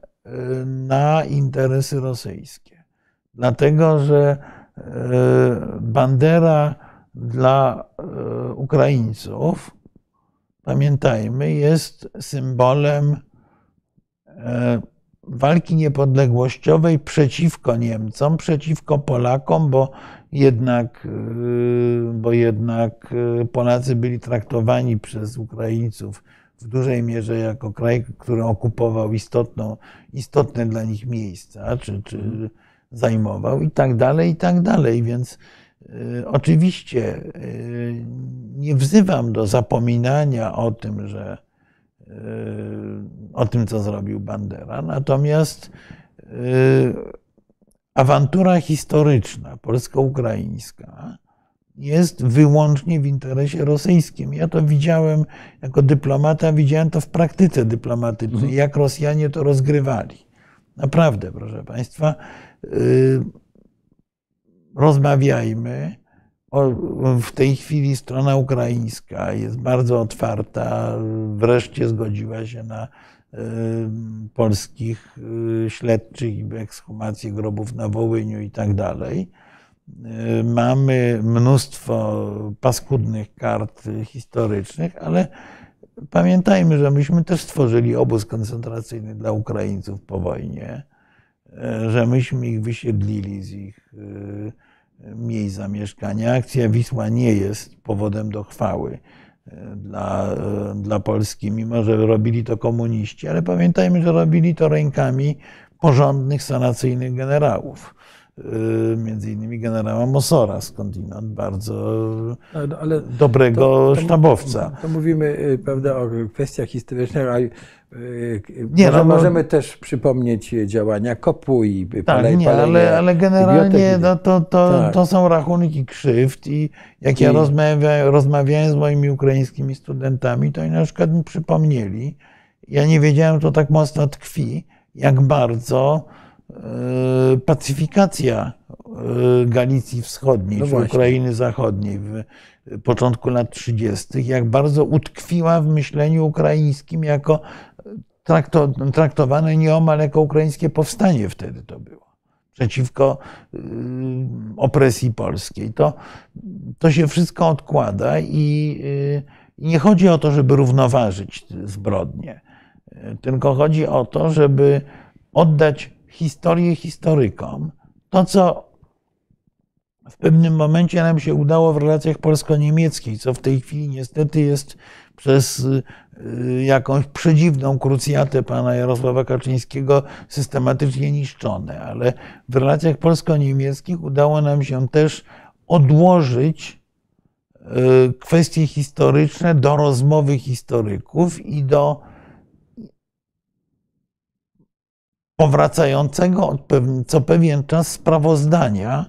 na interesy rosyjskie. Dlatego, że e, bandera dla Ukraińców, pamiętajmy, jest symbolem walki niepodległościowej przeciwko Niemcom, przeciwko Polakom, bo jednak, y, bo jednak y, Polacy byli traktowani przez Ukraińców w dużej mierze jako kraj, który okupował istotną, istotne dla nich miejsca, czy, czy zajmował i tak dalej, i tak dalej. Więc y, oczywiście y, nie wzywam do zapominania o tym, że o tym, co zrobił Bandera. Natomiast y, awantura historyczna polsko-ukraińska jest wyłącznie w interesie rosyjskim. Ja to widziałem jako dyplomata, widziałem to w praktyce dyplomatycznej, jak Rosjanie to rozgrywali. Naprawdę, proszę Państwa, y, rozmawiajmy. W tej chwili strona ukraińska jest bardzo otwarta, wreszcie zgodziła się na polskich y, śledczych i ekshumację grobów na Wołyniu i tak dalej. Y, Mamy mnóstwo paskudnych kart historycznych, ale pamiętajmy, że myśmy też stworzyli obóz koncentracyjny dla Ukraińców po wojnie, y, że myśmy ich wysiedlili z ich miejsc zamieszkania. Akcja Wisła nie jest powodem do chwały e, dla, e, dla Polski, mimo że robili to komuniści, ale pamiętajmy, że robili to rękami porządnych, sanacyjnych generałów. E, Między innymi generała Mosora skądinąd, bardzo ale dobrego To- to- sztabowca. To mówimy y, prawda, o kwestiach historycznych, a y, Nie, może, no, bo- możemy też przypomnieć działania KOP-u i Tak, palej, nie, ale, ale generalnie no, to, to, Tak. to są rachunki krzywd i jak ja I- rozmawia, rozmawiałem z moimi ukraińskimi studentami, to oni na przykład mi przypomnieli, ja nie wiedziałem, to tak mocno tkwi, jak bardzo pacyfikacja e, Galicji Wschodniej, No czy właśnie. Ukrainy Zachodniej w początku lat 30., jak bardzo utkwiła w myśleniu ukraińskim jako trakto, traktowane nieomal jako ukraińskie powstanie wtedy to było. Przeciwko y, opresji polskiej. To, to się wszystko odkłada I nie chodzi o to, żeby równoważyć zbrodnie, tylko chodzi o to, żeby oddać historię historykom. To, co w pewnym momencie nam się udało w relacjach polsko-niemieckich, co w tej chwili niestety jest przez y, jakąś przedziwną krucjatę pana Jarosława Kaczyńskiego systematycznie niszczone, ale w relacjach polsko-niemieckich udało nam się też odłożyć y, kwestie historyczne do rozmowy historyków i do powracającego co pewien czas sprawozdania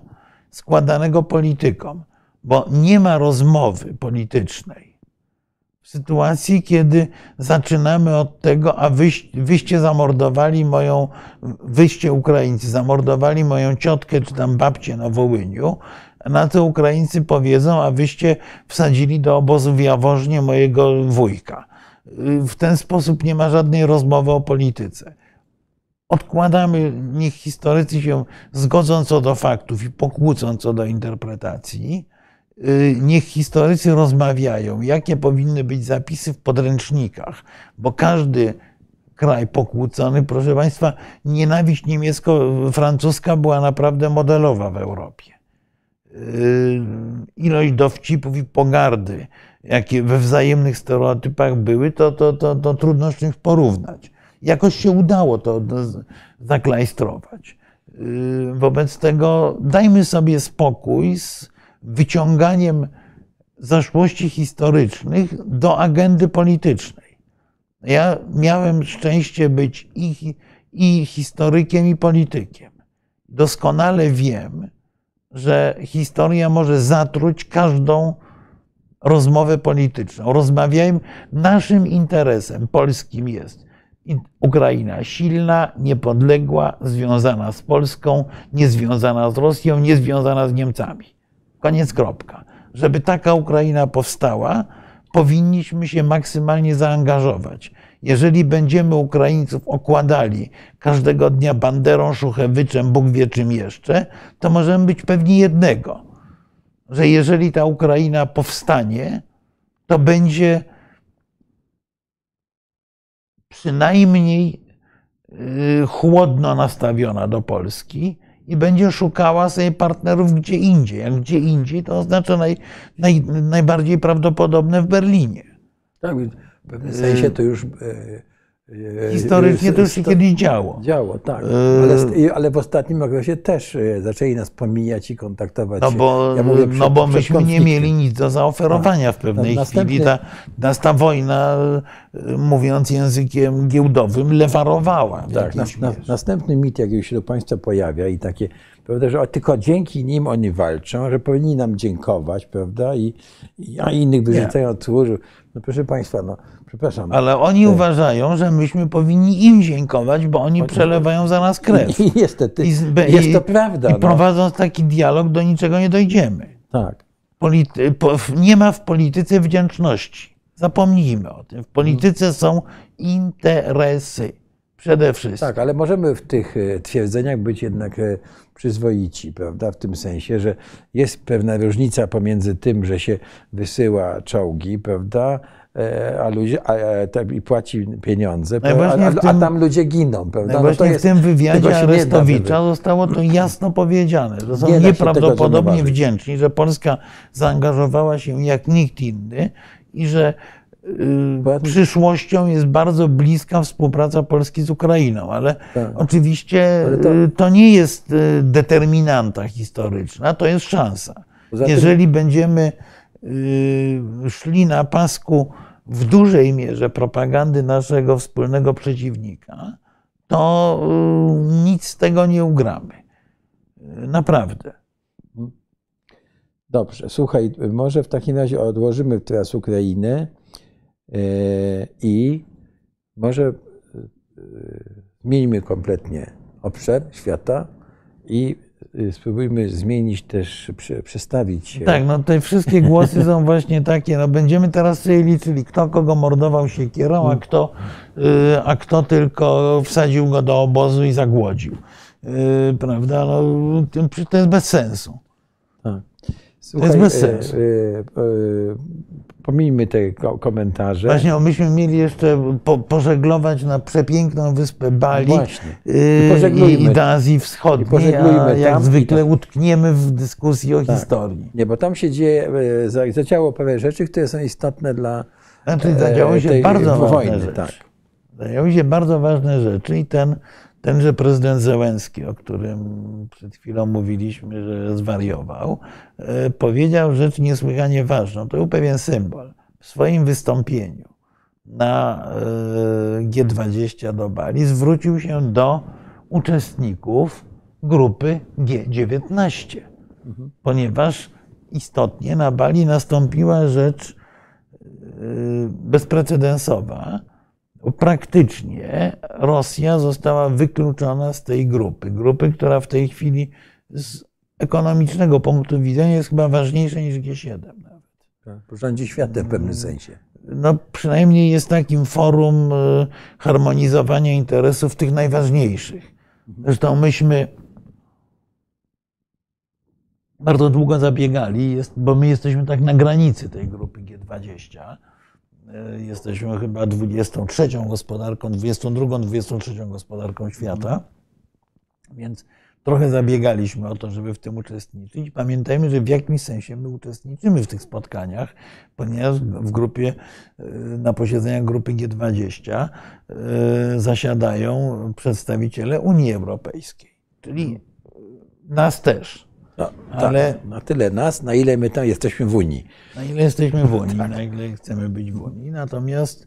składanego politykom, bo nie ma rozmowy politycznej w sytuacji, kiedy zaczynamy od tego, a wyście, zamordowali moją, wyście Ukraińcy zamordowali moją ciotkę czy tam babcię na Wołyniu, na to Ukraińcy powiedzą, a wyście wsadzili do obozu w Jaworznie mojego wujka. W ten sposób nie ma żadnej rozmowy o polityce odkładamy, niech historycy się zgodzą co do faktów i pokłócą co do interpretacji. Y, niech historycy rozmawiają, jakie powinny być zapisy w podręcznikach, bo każdy kraj pokłócony, proszę Państwa, nienawiść niemiecko-francuska była naprawdę modelowa w Europie. Y, ilość dowcipów i pogardy, jakie we wzajemnych stereotypach były, to, to, to, to trudno z czymś porównać jakoś się udało to zaklajstrować. Y, wobec tego dajmy sobie spokój z wyciąganiem zaszłości historycznych do agendy politycznej. Ja miałem szczęście być i, i historykiem, i politykiem. Doskonale wiem, że historia może zatruć każdą rozmowę polityczną. Rozmawiajmy, naszym interesem polskim jest Ukraina silna, niepodległa, związana z Polską, niezwiązana z Rosją, niezwiązana z Niemcami. Koniec kropka. Żeby taka Ukraina powstała, powinniśmy się maksymalnie zaangażować. Jeżeli będziemy Ukraińców okładali każdego dnia banderą, szuchewyczem, Bóg wie czym jeszcze, to możemy być pewni jednego, że jeżeli ta Ukraina powstanie, to będzie przynajmniej y, chłodno nastawiona do Polski i będzie szukała sobie partnerów gdzie indziej. Jak gdzie indziej, to oznacza naj, naj, najbardziej prawdopodobne w Berlinie. Tak, w pewnym sensie to już E, Historycznie to już się kiedyś działo. Działo, tak. E, ale, ale, w ostatnim okresie też e, zaczęli nas pomijać i kontaktować. No bo, ja mówię, no bo myśmy nie mieli nic do zaoferowania w pewnej chwili. Ta, nas ta wojna, mówiąc językiem giełdowym, lewarowała. Tak, na, na, następny mit, jaki się do Państwa pojawia i takie, prawda, że tylko dzięki nim oni walczą, że powinni nam dziękować, prawda, i, i a innych wyrzucają od służb. No proszę Państwa, no Przepraszam. Ale oni uważają, że myśmy powinni im dziękować, bo oni przelewają za nas krew. I niestety I, jest to prawda. I no. prowadząc taki dialog do niczego nie dojdziemy. Tak. Polity, po, nie ma w polityce wdzięczności. Zapomnijmy o tym. W polityce są interesy. Przede wszystkim. Tak, ale możemy w tych e, twierdzeniach być jednak e, przyzwoici, prawda? W tym sensie, że jest pewna różnica pomiędzy tym, że się wysyła czołgi, prawda? E, a ludzie, a, a, i płaci pieniądze, no a, a, tam ludzie giną. Prawda? No właśnie jest, w tym wywiadzie Arestowicza zostało to jasno powiedziane, że są nie nieprawdopodobnie wdzięczni, że Polska zaangażowała się jak nikt inny i że y, przyszłością jest bardzo bliska współpraca Polski z Ukrainą, ale tak. oczywiście ale to... Y, to... nie jest y, determinanta historyczna, to jest szansa. Jeżeli będziemy szli na pasku w dużej mierze propagandy naszego wspólnego przeciwnika, to y, nic z tego nie ugramy. Naprawdę. Dobrze, słuchaj, może w takim razie odłożymy teraz Ukrainę y, i może y, zmieńmy kompletnie obszar świata i spróbujmy zmienić też, przestawić się. Tak, no te wszystkie głosy są właśnie takie, no będziemy teraz sobie liczyli, kto kogo mordował się kierą, a kto, y, a kto tylko wsadził go do obozu i zagłodził. Y, prawda? No, to jest bez sensu. Tak. Słuchaj, jest bez e, sensu. e, e, Pomijmy te ko- komentarze. Właśnie, o, myśmy mieli jeszcze po, pożeglować na przepiękną wyspę Bali yy, I pożeglujmy. i do Azji Wschodniej, I a jak tam zwykle tam. utkniemy w dyskusji o Tak. historii. Nie, bo tam się dzieje, e, za- zadziało pewne rzeczy, które są istotne dla Znaczy, e, zadziały się tej bardzo ważne wojny. rzeczy. Tak. Zadziały się bardzo ważne rzeczy i ten, tenże prezydent Zełenski, o którym przed chwilą mówiliśmy, że zwariował, e, powiedział rzecz niesłychanie ważną. To był pewien symbol. W swoim wystąpieniu na e, G20 do Bali zwrócił się do uczestników grupy G19, ponieważ istotnie na Bali nastąpiła rzecz e, bezprecedensowa. Praktycznie Rosja została wykluczona z tej grupy. Grupy, która w tej chwili z ekonomicznego punktu widzenia jest chyba ważniejsza niż G7 nawet. Tak. Rządzi światem w pewnym sensie. No, przynajmniej jest takim forum e, harmonizowania interesów tych najważniejszych. Zresztą myśmy bardzo długo zabiegali, bo my jesteśmy tak na granicy tej grupy G20. E, Jesteśmy chyba 23 gospodarką, 22, 23 gospodarką świata, więc trochę zabiegaliśmy o to, żeby w tym uczestniczyć. Pamiętajmy, że w jakimś sensie my uczestniczymy w tych spotkaniach, ponieważ w grupie, e, na posiedzeniach grupy G20 e, zasiadają przedstawiciele Unii Europejskiej, czyli nas też. No, Ale- tak, na tyle nas, na ile my tam jesteśmy w Unii. na ile jesteśmy w Unii, na ile chcemy być w Unii. Natomiast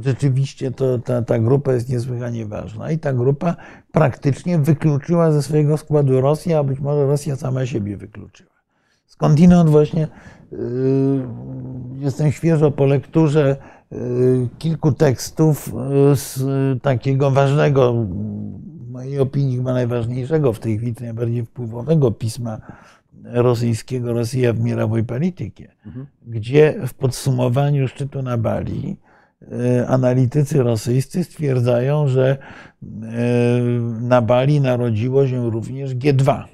rzeczywiście to, ta, ta grupa jest niesłychanie ważna i ta grupa praktycznie wykluczyła ze swojego składu Rosję, a być może Rosja sama siebie wykluczyła. Skądinąd właśnie jestem świeżo po lekturze kilku tekstów y, z takiego ważnego, mojej opinii chyba najważniejszego w tej chwili, najbardziej wpływowego pisma rosyjskiego Rosja w mirowej polityce, gdzie w podsumowaniu szczytu na Bali e, analitycy rosyjscy stwierdzają, że e, na Bali narodziło się również G2.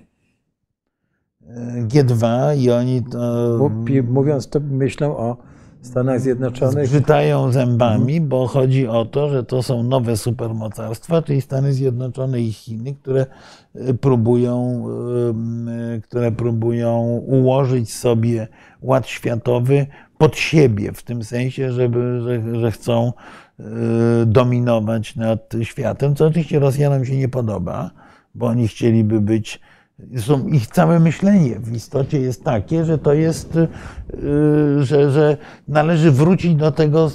E, G2 i oni to Mówiąc to, myślą o Stanach Zjednoczonych. zgrzytają zębami, bo chodzi o to, że to są nowe supermocarstwa, czyli Stany Zjednoczone i Chiny, które e, próbują, e, które próbują ułożyć sobie ład światowy pod siebie, w tym sensie, żeby, że, że chcą dominować nad światem, co oczywiście Rosjanom się nie podoba, bo oni chcieliby być ich całe myślenie w istocie jest takie, że to jest, y, że, że należy wrócić do tego, y,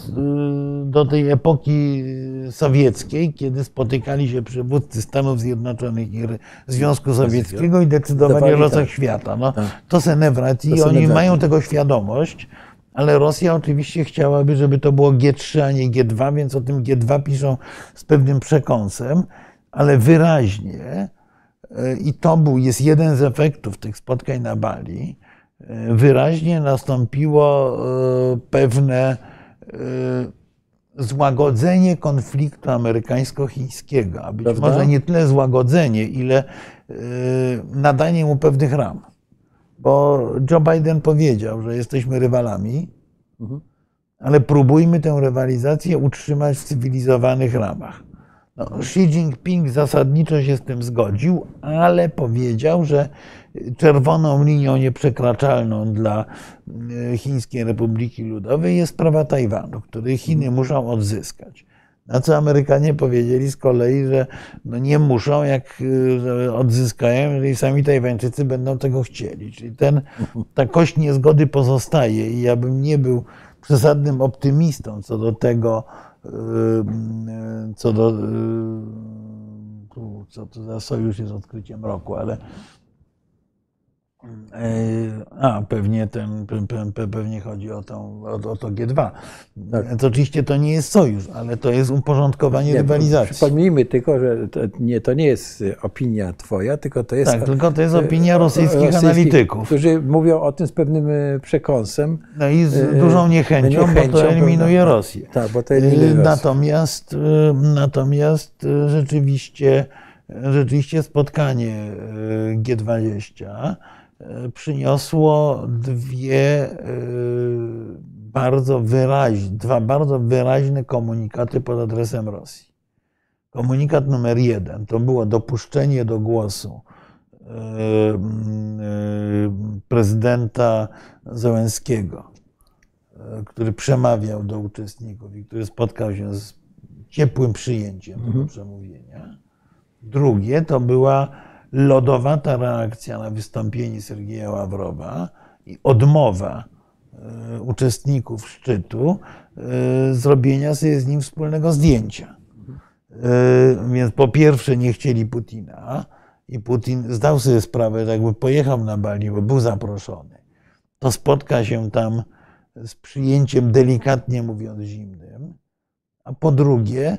do tej epoki sowieckiej, kiedy spotykali się przywódcy Stanów Zjednoczonych i Związku Sowieckiego i decydowali o losach tak. świata. No, Tak. to senewrat i oni mają tego świadomość, ale Rosja oczywiście chciałaby, żeby to było G3, a nie G2, więc o tym G2 piszą z pewnym przekąsem, ale wyraźnie i to był, jest jeden z efektów tych spotkań na Bali. Wyraźnie nastąpiło e, pewne e, złagodzenie konfliktu amerykańsko-chińskiego, a być Prawda? może nie tyle złagodzenie, ile e, nadanie mu pewnych ram. Bo Joe Biden powiedział, że jesteśmy rywalami, ale próbujmy tę rywalizację utrzymać w cywilizowanych ramach. No, Xi Jinping zasadniczo się z tym zgodził, ale powiedział, że czerwoną linią nieprzekraczalną dla e, Chińskiej Republiki Ludowej jest sprawa Tajwanu, który Chiny muszą odzyskać. Na co Amerykanie powiedzieli z kolei, że no nie muszą, jak e, odzyskają, jeżeli sami Tajwańczycy będą tego chcieli. Czyli ten, ta kość niezgody pozostaje i ja bym nie był przesadnym optymistą co do tego, co do. Co to za sojusz jest odkryciem roku, ale. E, A, pewnie, ten, pe- pe- pe- pewnie chodzi o, tą, o, o to G2. Tak. Oczywiście to nie jest sojusz, ale to jest uporządkowanie Nie, rywalizacji. Przypomnijmy tylko, że to nie, to nie jest opinia twoja, tylko to jest. Tak, tylko to jest e, opinia rosyjskich analityków. Którzy mówią o tym z pewnym e, przekąsem. No i z dużą niechęcią, bo niechęcią, to eliminuje prawda? Rosję. Tak, bo to eliminuje Rosję. Natomiast, natomiast rzeczywiście, rzeczywiście spotkanie y, G20 przyniosło dwie bardzo wyraźne, dwa bardzo wyraźne komunikaty pod adresem Rosji. Komunikat numer jeden to było dopuszczenie do głosu prezydenta Zełenskiego, który przemawiał do uczestników i który spotkał się z ciepłym przyjęciem tego mhm. przemówienia. Drugie to była lodowata reakcja na wystąpienie Sergieja Ławrowa i odmowa e, uczestników szczytu e, zrobienia sobie z nim wspólnego zdjęcia. E, więc po pierwsze nie chcieli Putina i Putin zdał sobie sprawę, że jakby pojechał na Bali, bo był zaproszony, to spotka się tam z przyjęciem delikatnie mówiąc zimnym, a po drugie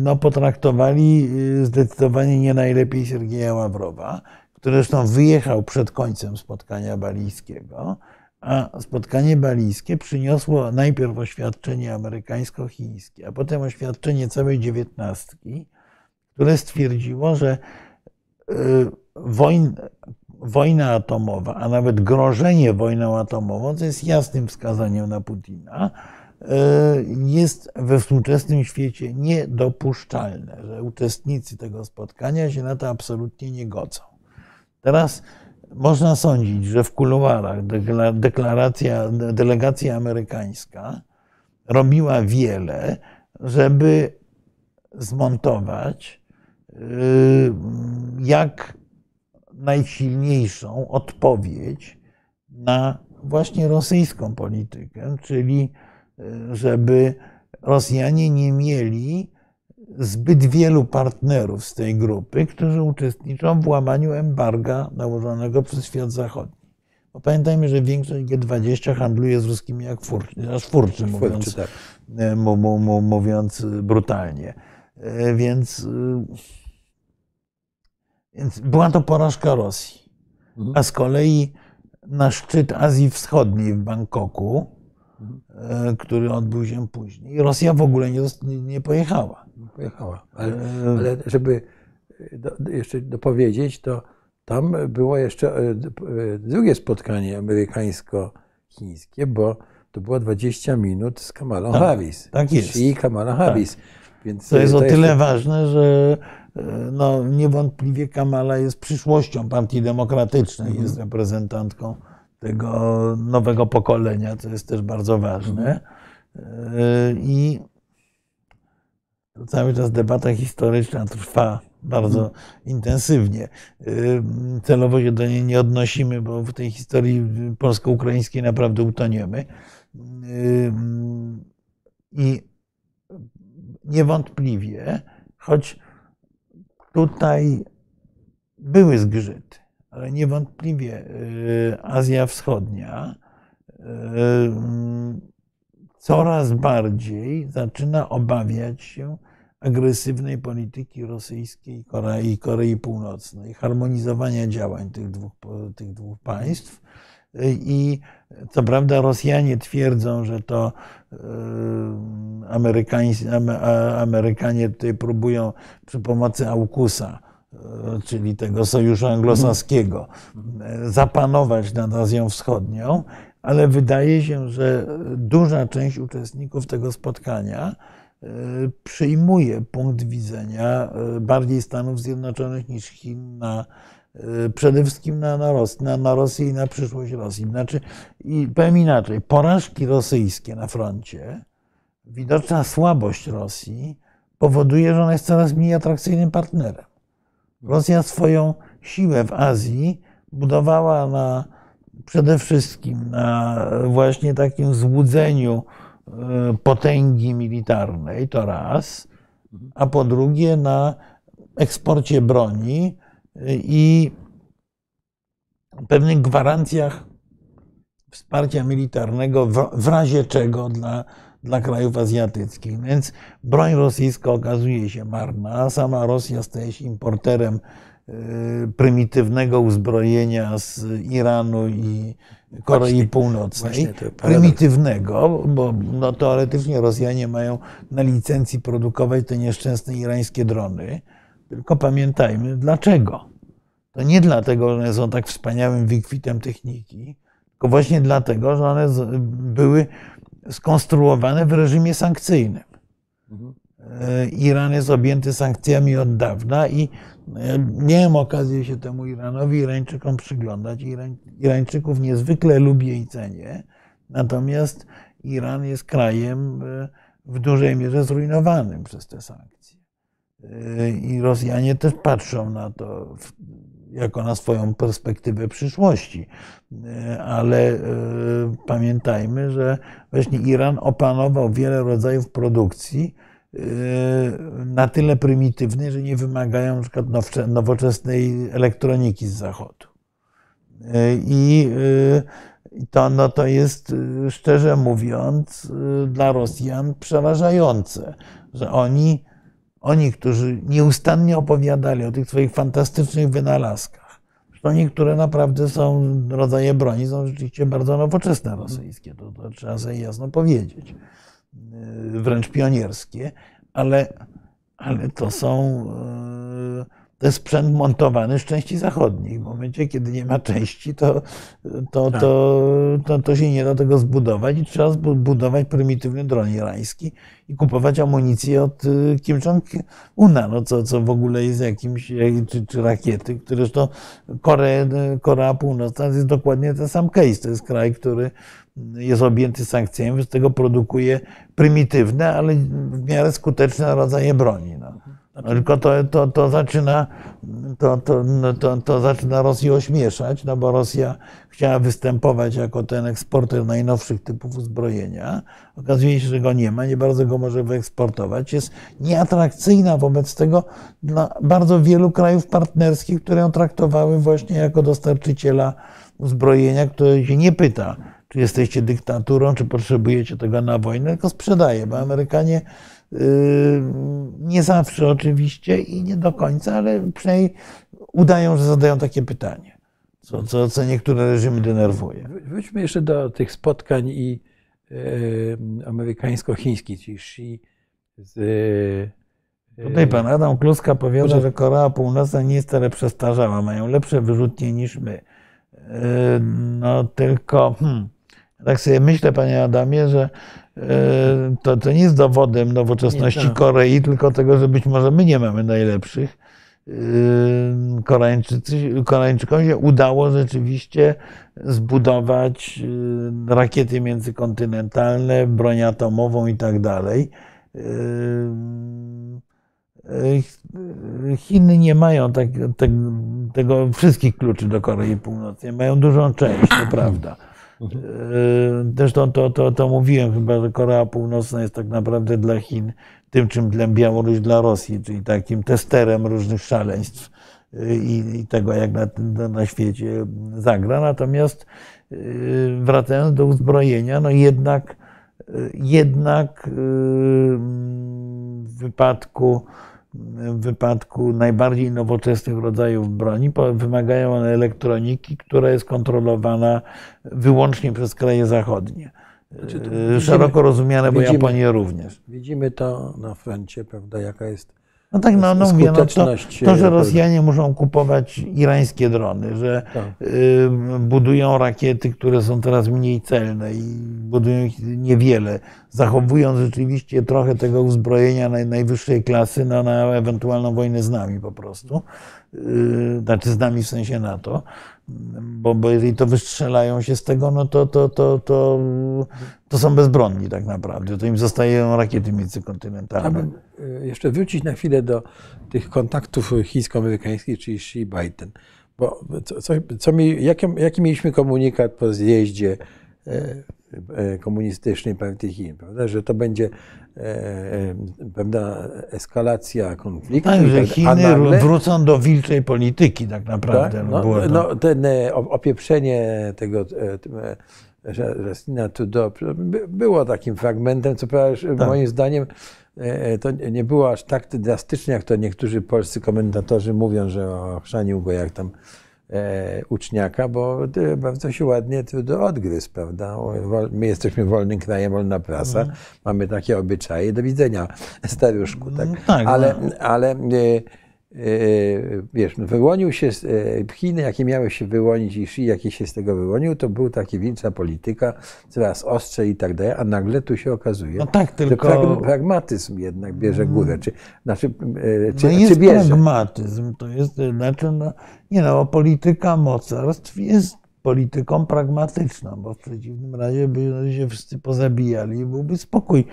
no, potraktowali y, zdecydowanie nie najlepiej Sergieja Ławrowa, który zresztą wyjechał przed końcem spotkania balijskiego, a spotkanie balijskie przyniosło najpierw oświadczenie amerykańsko-chińskie, a potem oświadczenie całej dziewiętnastki, które stwierdziło, że y, wojna atomowa, a nawet grożenie wojną atomową, to jest jasnym wskazaniem na Putina, jest we współczesnym świecie niedopuszczalne, że uczestnicy tego spotkania się na to absolutnie nie godzą. Teraz można sądzić, że w kuluarach deklaracja, delegacja amerykańska robiła wiele, żeby zmontować e, jak najsilniejszą odpowiedź na właśnie rosyjską politykę, czyli żeby Rosjanie nie mieli zbyt wielu partnerów z tej grupy, którzy uczestniczą w łamaniu embarga nałożonego przez świat zachodni. Bo pamiętajmy, że większość G20 handluje z ruskimi jak furczy, aż furczy, mówiąc, tak. E, mówiąc brutalnie. E, więc, e, więc była to porażka Rosji. Mhm. A z kolei na szczyt Azji Wschodniej w Bangkoku E, który odbył się później. Rosja w ogóle nie, nie pojechała. Nie pojechała. Ale, e, ale żeby do, jeszcze dopowiedzieć, to tam było jeszcze e, drugie spotkanie amerykańsko-chińskie, bo to było 20 minut z Kamalą tak, Harris. Tak jest. I Kamala Harris. Tak. Więc to jest to o tyle jeszcze... ważne, że no, niewątpliwie Kamala jest przyszłością Partii Demokratycznej, mhm. jest reprezentantką tego nowego pokolenia, co jest też bardzo ważne. I cały czas debata historyczna trwa bardzo intensywnie. Celowo się do niej nie odnosimy, bo w tej historii polsko-ukraińskiej naprawdę utoniemy. I niewątpliwie, choć tutaj były zgrzyty, ale niewątpliwie y, Azja Wschodnia y, coraz bardziej zaczyna obawiać się agresywnej polityki rosyjskiej i Korei Północnej, harmonizowania działań tych dwóch, tych dwóch państw. I co prawda Rosjanie twierdzą, że to y, Amerykanie tutaj próbują przy pomocy AUKUSa czyli tego sojuszu anglosaskiego, e, zapanować nad Azją Wschodnią, ale wydaje się, że duża część uczestników tego spotkania e, przyjmuje punkt widzenia bardziej Stanów Zjednoczonych niż Chin na przede wszystkim na, na, na, na Rosję i na przyszłość Rosji. Znaczy, i powiem inaczej, porażki rosyjskie na froncie, widoczna słabość Rosji powoduje, że ona jest coraz mniej atrakcyjnym partnerem. Rosja swoją siłę w Azji budowała na, przede wszystkim na właśnie takim złudzeniu e, potęgi militarnej, to raz, a po drugie na eksporcie broni i pewnych gwarancjach wsparcia militarnego w, razie czego dla dla krajów azjatyckich. Więc broń rosyjska okazuje się marna. Sama Rosja staje się importerem y, prymitywnego uzbrojenia z Iranu i Korei właśnie, Północnej. Właśnie prymitywnego, bo no, teoretycznie Rosjanie mają na licencji produkować te nieszczęsne irańskie drony. Tylko pamiętajmy dlaczego. to nie dlatego, że one są tak wspaniałym wykwitem techniki, tylko właśnie dlatego, że one były skonstruowane w reżimie sankcyjnym. Mhm. Iran jest objęty sankcjami od dawna i miałem okazję się temu Iranowi, Irańczykom przyglądać. Irań, Irańczyków niezwykle lubię i cenię, natomiast Iran jest krajem e, w dużej mierze zrujnowanym przez te sankcje. E, I Rosjanie też patrzą na to jako na swoją perspektywę przyszłości. E, ale pamiętajmy, że właśnie Iran opanował wiele rodzajów produkcji, na tyle prymitywne, że nie wymagają przykład nowoczesnej elektroniki z zachodu. I to, no to jest, szczerze mówiąc, dla Rosjan przerażające, że oni, oni, którzy nieustannie opowiadali o tych swoich fantastycznych wynalazkach, to niektóre naprawdę są, rodzaje broni są rzeczywiście bardzo nowoczesne rosyjskie, to, to trzeba sobie jasno powiedzieć. Wręcz pionierskie, ale, ale to są to jest sprzęt montowany z części zachodnich. W momencie, kiedy nie ma części, to, to, tak. to, to, to się nie da tego zbudować i trzeba zbudować prymitywny dron irański i kupować amunicję od y, Kim Jong-una, no co, co w ogóle jest jakimś, czy, czy rakiety, które zresztą Kore, Korea Północna to jest dokładnie ten sam case. To jest kraj, który jest objęty sankcjami, z tego produkuje prymitywne, ale w miarę skuteczne rodzaje broni. No. Tylko to, to, to, zaczyna, to, to, to, to zaczyna Rosję ośmieszać, no bo Rosja chciała występować jako ten eksporter najnowszych typów uzbrojenia. Okazuje się, że go nie ma, nie bardzo go może wyeksportować. Jest nieatrakcyjna wobec tego dla bardzo wielu krajów partnerskich, które ją traktowały właśnie jako dostarczyciela uzbrojenia, które się nie pyta, czy jesteście dyktaturą, czy potrzebujecie tego na wojnę, tylko sprzedaje, bo Amerykanie nie zawsze oczywiście i nie do końca, ale przynajmniej udają, że zadają takie pytanie, co, co, co niektóre reżimy denerwuje. Wróćmy jeszcze do tych spotkań i yy, amerykańsko-chińskich, czyli Xi z yy, Tutaj pan Adam Kluska powiada, że Korea Północna nie jest tyle przestarzała, mają lepsze wyrzutnie niż my. Yy, no tylko, hmm, tak sobie myślę, panie Adamie, że to, to nie jest dowodem nowoczesności tak. Korei, tylko tego, że być może my nie mamy najlepszych. E, Koreańczycy, Koreańczykom się udało rzeczywiście zbudować e, rakiety międzykontynentalne, broń atomową i tak dalej. Chiny nie mają tak, te, tego wszystkich kluczy do Korei Północnej, mają dużą część, to prawda. Mhm. Zresztą to, to, to mówiłem chyba, że Korea Północna jest tak naprawdę dla Chin tym, czym dla Białoruś dla Rosji, czyli takim testerem różnych szaleństw y, i, tego, jak na, na świecie zagra. Natomiast y, wracając do uzbrojenia, no jednak, jednak w wypadku w wypadku najbardziej nowoczesnych rodzajów broni wymagają one elektroniki, która jest kontrolowana wyłącznie przez kraje zachodnie. Znaczy, Szeroko rozumiane, bo widzimy, Japonia również. Widzimy to na froncie, prawda, jaka jest no tak, no, no mówię, no to, to, że Rosjanie muszą kupować irańskie drony, że tak. y, budują rakiety, które są teraz mniej celne i budują ich niewiele, zachowując rzeczywiście trochę tego uzbrojenia najwyższej klasy no, na ewentualną wojnę z nami po prostu, y, znaczy z nami w sensie NATO, bo, bo jeżeli to wystrzelają się z tego, no to, to, to, to, to są bezbronni tak naprawdę. To im zostają rakiety międzykontynentalne. E, jeszcze wrócić na chwilę do tych kontaktów chińsko-amerykańskich, czyli Xi-Biden. Bo co, co, co mi, jaki, jaki mieliśmy komunikat po zjeździe e, e, komunistycznej partii Chin, prawda? że to będzie pewna eskalacja konfliktu. Tak, że tak Chiny nagle, wrócą do wilczej polityki tak naprawdę. Tak, no, no, no ten opieprzenie tego Justina Trudeau było takim fragmentem, co tak. moim zdaniem e, to nie było aż tak drastycznie, jak to niektórzy polscy komentatorzy mówią, że ochrzanił go jak tam e, uczniaka, bo bardzo się ładnie Trudeau odgryzł, prawda? My jesteśmy wolnym krajem, wolna prasa, mm. mamy takie obyczaje, do widzenia staruszku, tak? Mm, tak ale, no. ale e, wiesz, no wyłonił się, Chiny, jakie miały się wyłonić i Xi, jakie się z tego wyłonił, to był taki wilcza polityka, coraz ostrzej i tak dalej, a nagle tu się okazuje, no tak, tylko... że pragmatyzm jednak bierze górę, czy, znaczy, czy, no jest czy bierze. pragmatyzm, to jest, znaczy, no, nie no, polityka mocarstw jest polityką pragmatyczną, bo w przeciwnym razie by się wszyscy pozabijali i byłby spokój.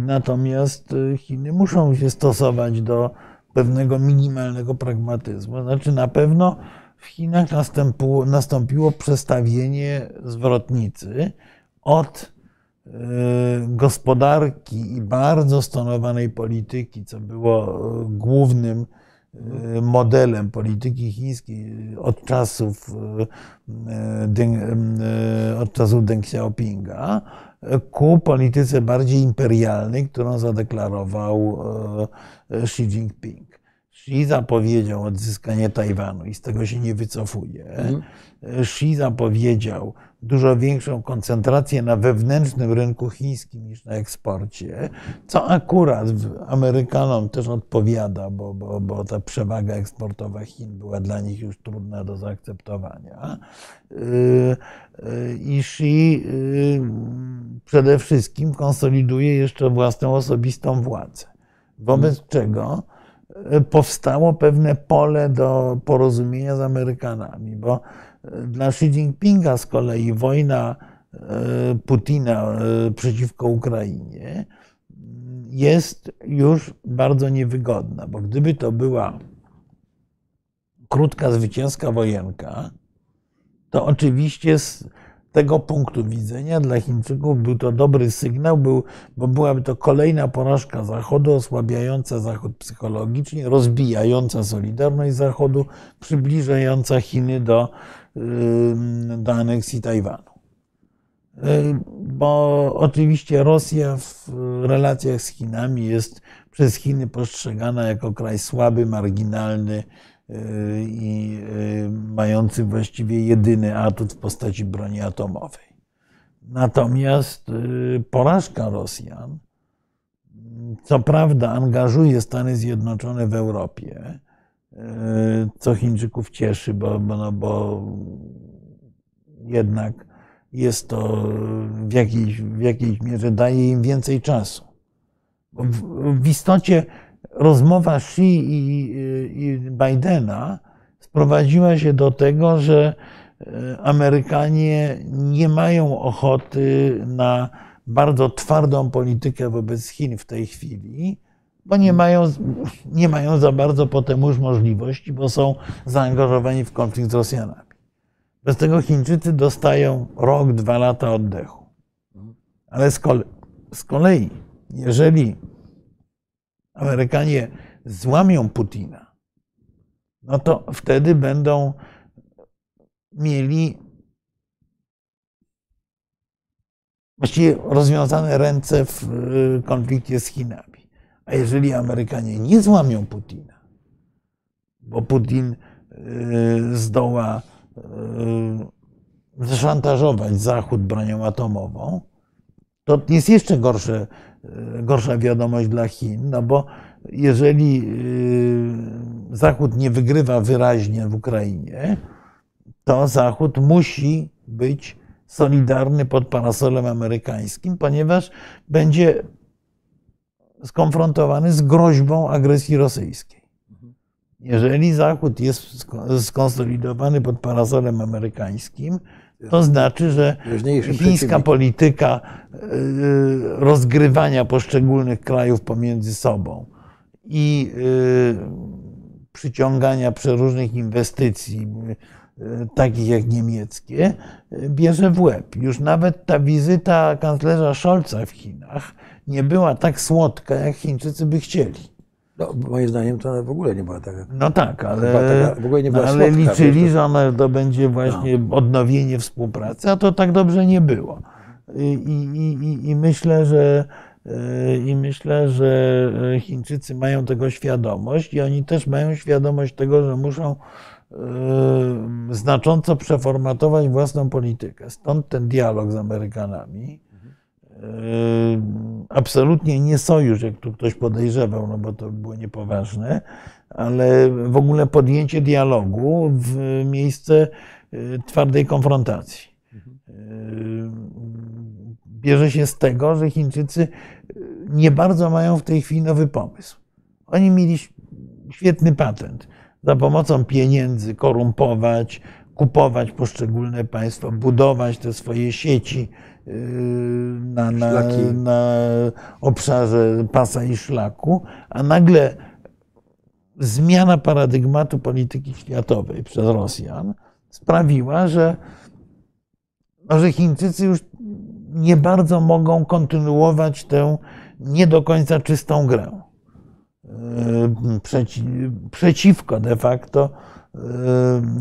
Natomiast Chiny muszą się stosować do pewnego minimalnego pragmatyzmu. Znaczy na pewno w Chinach nastąpiło, nastąpiło przestawienie zwrotnicy od e, gospodarki i bardzo stonowanej polityki, co było e, głównym modelem polityki chińskiej od czasów, od czasów Deng Xiaopinga, ku polityce bardziej imperialnej, którą zadeklarował Xi Jinping. Xi zapowiedział odzyskanie Tajwanu i z tego się nie wycofuje. Mhm. Xi zapowiedział dużo większą koncentrację na wewnętrznym rynku chińskim niż na eksporcie, co akurat Amerykanom też odpowiada, bo, bo, bo ta przewaga eksportowa Chin była dla nich już trudna do zaakceptowania. Yy, yy, I Xi yy, przede wszystkim konsoliduje jeszcze własną osobistą władzę. Wobec mhm. czego powstało pewne pole do porozumienia z Amerykanami, bo dla Xi Jinpinga z kolei wojna e, Putina e, przeciwko Ukrainie jest już bardzo niewygodna, bo gdyby to była krótka zwycięska wojenka, to oczywiście tego punktu widzenia dla Chińczyków był to dobry sygnał, był, bo byłaby to kolejna porażka Zachodu, osłabiająca Zachód psychologicznie, rozbijająca solidarność Zachodu, przybliżająca Chiny do, do aneksji Tajwanu. Bo oczywiście Rosja w relacjach z Chinami jest przez Chiny postrzegana jako kraj słaby, marginalny, i y, mający właściwie jedyny atut w postaci broni atomowej. Natomiast y, porażka Rosjan, co prawda, angażuje Stany Zjednoczone w Europie, y, co Chińczyków cieszy, bo, no, bo jednak jest to w jakiejś, w jakiejś mierze daje im więcej czasu. W, w istocie rozmowa Xi i, i Bidena sprowadziła się do tego, że e, Amerykanie nie mają ochoty na bardzo twardą politykę wobec Chin w tej chwili, bo nie mają, nie mają za bardzo potem już możliwości, bo są zaangażowani w konflikt z Rosjanami. Bez tego Chińczycy dostają rok, dwa lata oddechu. Ale z kolei, z kolei jeżeli Amerykanie złamią Putina, no to wtedy będą mieli właściwie rozwiązane ręce w y, konflikcie z Chinami. A jeżeli Amerykanie nie złamią Putina, bo Putin y, zdoła y, zaszantażować Zachód bronią atomową, to jest jeszcze gorsze gorsza wiadomość dla Chin, no bo jeżeli y, Zachód nie wygrywa wyraźnie w Ukrainie, to Zachód musi być solidarny pod parasolem amerykańskim, ponieważ będzie skonfrontowany z groźbą agresji rosyjskiej. Jeżeli Zachód jest skonsolidowany pod parasolem amerykańskim, to znaczy, że chińska polityka y, rozgrywania poszczególnych krajów pomiędzy sobą i y, przyciągania przeróżnych inwestycji, y, takich jak niemieckie, bierze w łeb. Już nawet ta wizyta kanclerza Scholza w Chinach nie była tak słodka, jak Chińczycy by chcieli. No, moim zdaniem to w ogóle nie była taka. No tak, ale, taka, w ogóle nie była no, ale słodka, liczyli, że ona to będzie właśnie no. odnowienie współpracy, a to tak dobrze nie było. I, i, i, i myślę, że i myślę, że Chińczycy mają tego świadomość i oni też mają świadomość tego, że muszą e, znacząco przeformatować własną politykę. Stąd ten dialog z Amerykanami absolutnie nie sojusz, jak tu ktoś podejrzewał, no bo to było niepoważne, ale w ogóle podjęcie dialogu w miejsce y, twardej konfrontacji. Y, Bierze się z tego, że Chińczycy nie bardzo mają w tej chwili nowy pomysł. Oni mieli świetny patent. Za pomocą pieniędzy korumpować, kupować poszczególne państwa, budować te swoje sieci yy, na, na, na obszarze pasa i szlaku, a nagle zmiana paradygmatu polityki światowej przez Rosjan sprawiła, że, no, że Chińczycy już nie bardzo mogą kontynuować tę nie do końca czystą grę. Yy, przeci, przeciwko de facto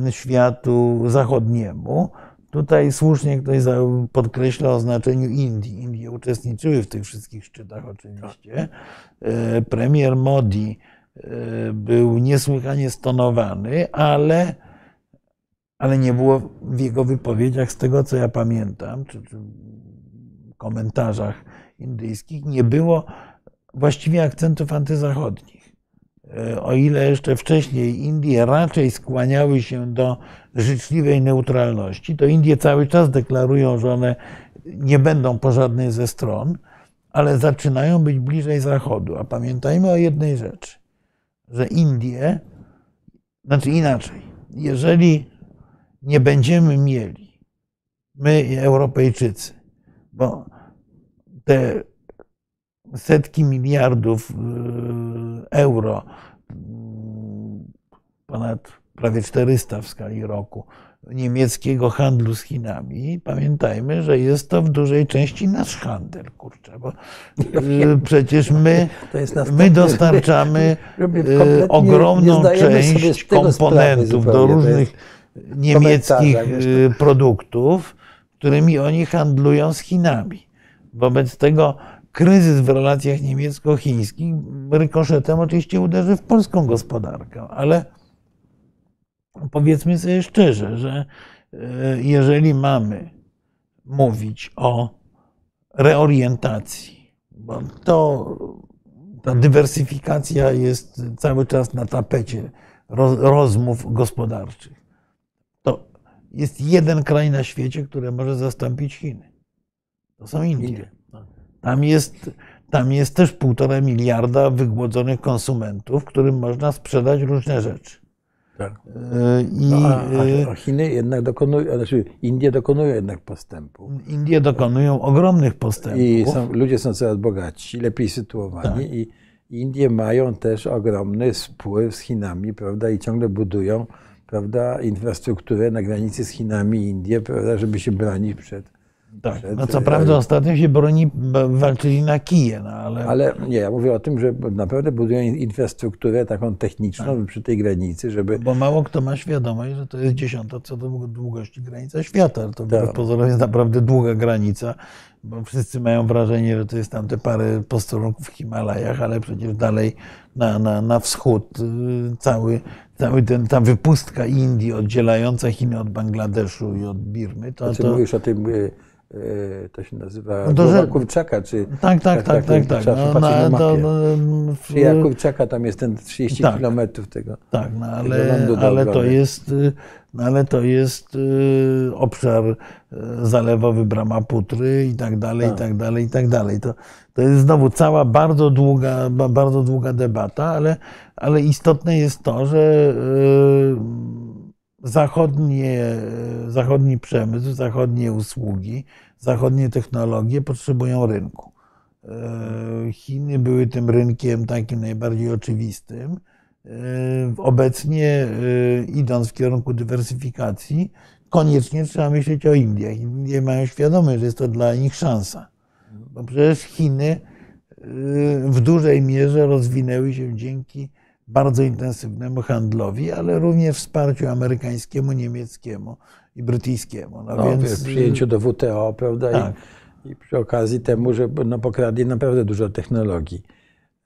yy, światu zachodniemu. Tutaj słusznie ktoś podkreśla o znaczeniu Indii. Indie uczestniczyły w tych wszystkich szczytach oczywiście. Yy, premier Modi był niesłychanie stonowany, ale, ale nie było w jego wypowiedziach, z tego co ja pamiętam, czy, czy komentarzach indyjskich, nie było właściwie akcentów antyzachodnich. E, o ile jeszcze wcześniej Indie raczej skłaniały się do życzliwej neutralności, to Indie cały czas deklarują, że one nie będą po żadnej ze stron, ale zaczynają być bliżej Zachodu. A pamiętajmy o jednej rzeczy, że Indie, znaczy inaczej, jeżeli nie będziemy mieli, my Europejczycy, bo te setki miliardów y, euro, ponad prawie 400 w skali roku, niemieckiego handlu z Chinami, pamiętajmy, że jest to w dużej części nasz handel, kurczę, bo y, przecież my, my dostarczamy y, ogromną część komponentów do różnych niemieckich produktów, którymi oni handlują z Chinami. Wobec tego kryzys w relacjach niemiecko-chińskich rykoszetem oczywiście uderzy w polską gospodarkę, ale powiedzmy sobie szczerze, że e, jeżeli mamy mówić o reorientacji, bo to ta dywersyfikacja jest cały czas na tapecie rozmów gospodarczych, to jest jeden kraj na świecie, który może zastąpić Chiny. To są Indie. Tam jest, tam jest też półtora miliarda wygłodzonych konsumentów, którym można sprzedać różne rzeczy. Tak. E, I, no, a, a e, Chiny jednak dokonują, znaczy Indie dokonują jednak postępu. Indie dokonują ogromnych postępów. I są, ludzie są coraz bogatsi, lepiej sytuowani tak. i Indie mają też ogromny spływ z Chinami, prawda, i ciągle budują, prawda, infrastrukturę na granicy z Chinami i Indie, prawda, żeby się bronić przed tak. No co prawda ostatnio się broni, walczyli na kije, no ale... Ale nie, ja mówię o tym, że naprawdę budują infrastrukturę taką techniczną tak. przy tej granicy, żeby... Bo mało kto ma świadomość, że to jest dziesiąta co do długości granica świata. To tak. jest naprawdę długa granica, bo wszyscy mają wrażenie, że to jest tam te parę posterunków w Himalajach, ale przecież dalej na, na, na wschód y, cały, cały ten, ta wypustka Indii oddzielająca Chiny od Bangladeszu i od Birmy, to... Znaczy to... mówisz o tym y, E, to się nazywa no to, Kurczaka, czy... Tak, tak, tak, tak. tak, tak. No, na, na to, no, w... Kurczaka, tam jest ten 30 tak, kilometrów tego Tak, no, ale, ale, to jest, no, ale to jest y, obszar y, zalewowy Brahmaputry i tak dalej, tak. i tak dalej, i tak dalej. To, to jest znowu cała bardzo długa, bardzo długa debata, ale, ale istotne jest to, że y, zachodnie, zachodni przemysł, zachodnie usługi, zachodnie technologie potrzebują rynku. E, Chiny były tym rynkiem takim najbardziej oczywistym. E, obecnie, e, idąc w kierunku dywersyfikacji, koniecznie trzeba myśleć o Indiach. Indie mają świadomość, że jest to dla nich szansa. Bo przecież Chiny w dużej mierze rozwinęły się dzięki bardzo intensywnemu handlowi, ale również wsparciu amerykańskiemu, niemieckiemu i brytyjskiemu. No, no więc... Przyjęciu do WTO, prawda? Tak. I, I, przy okazji temu, że no, pokradli naprawdę dużo technologii.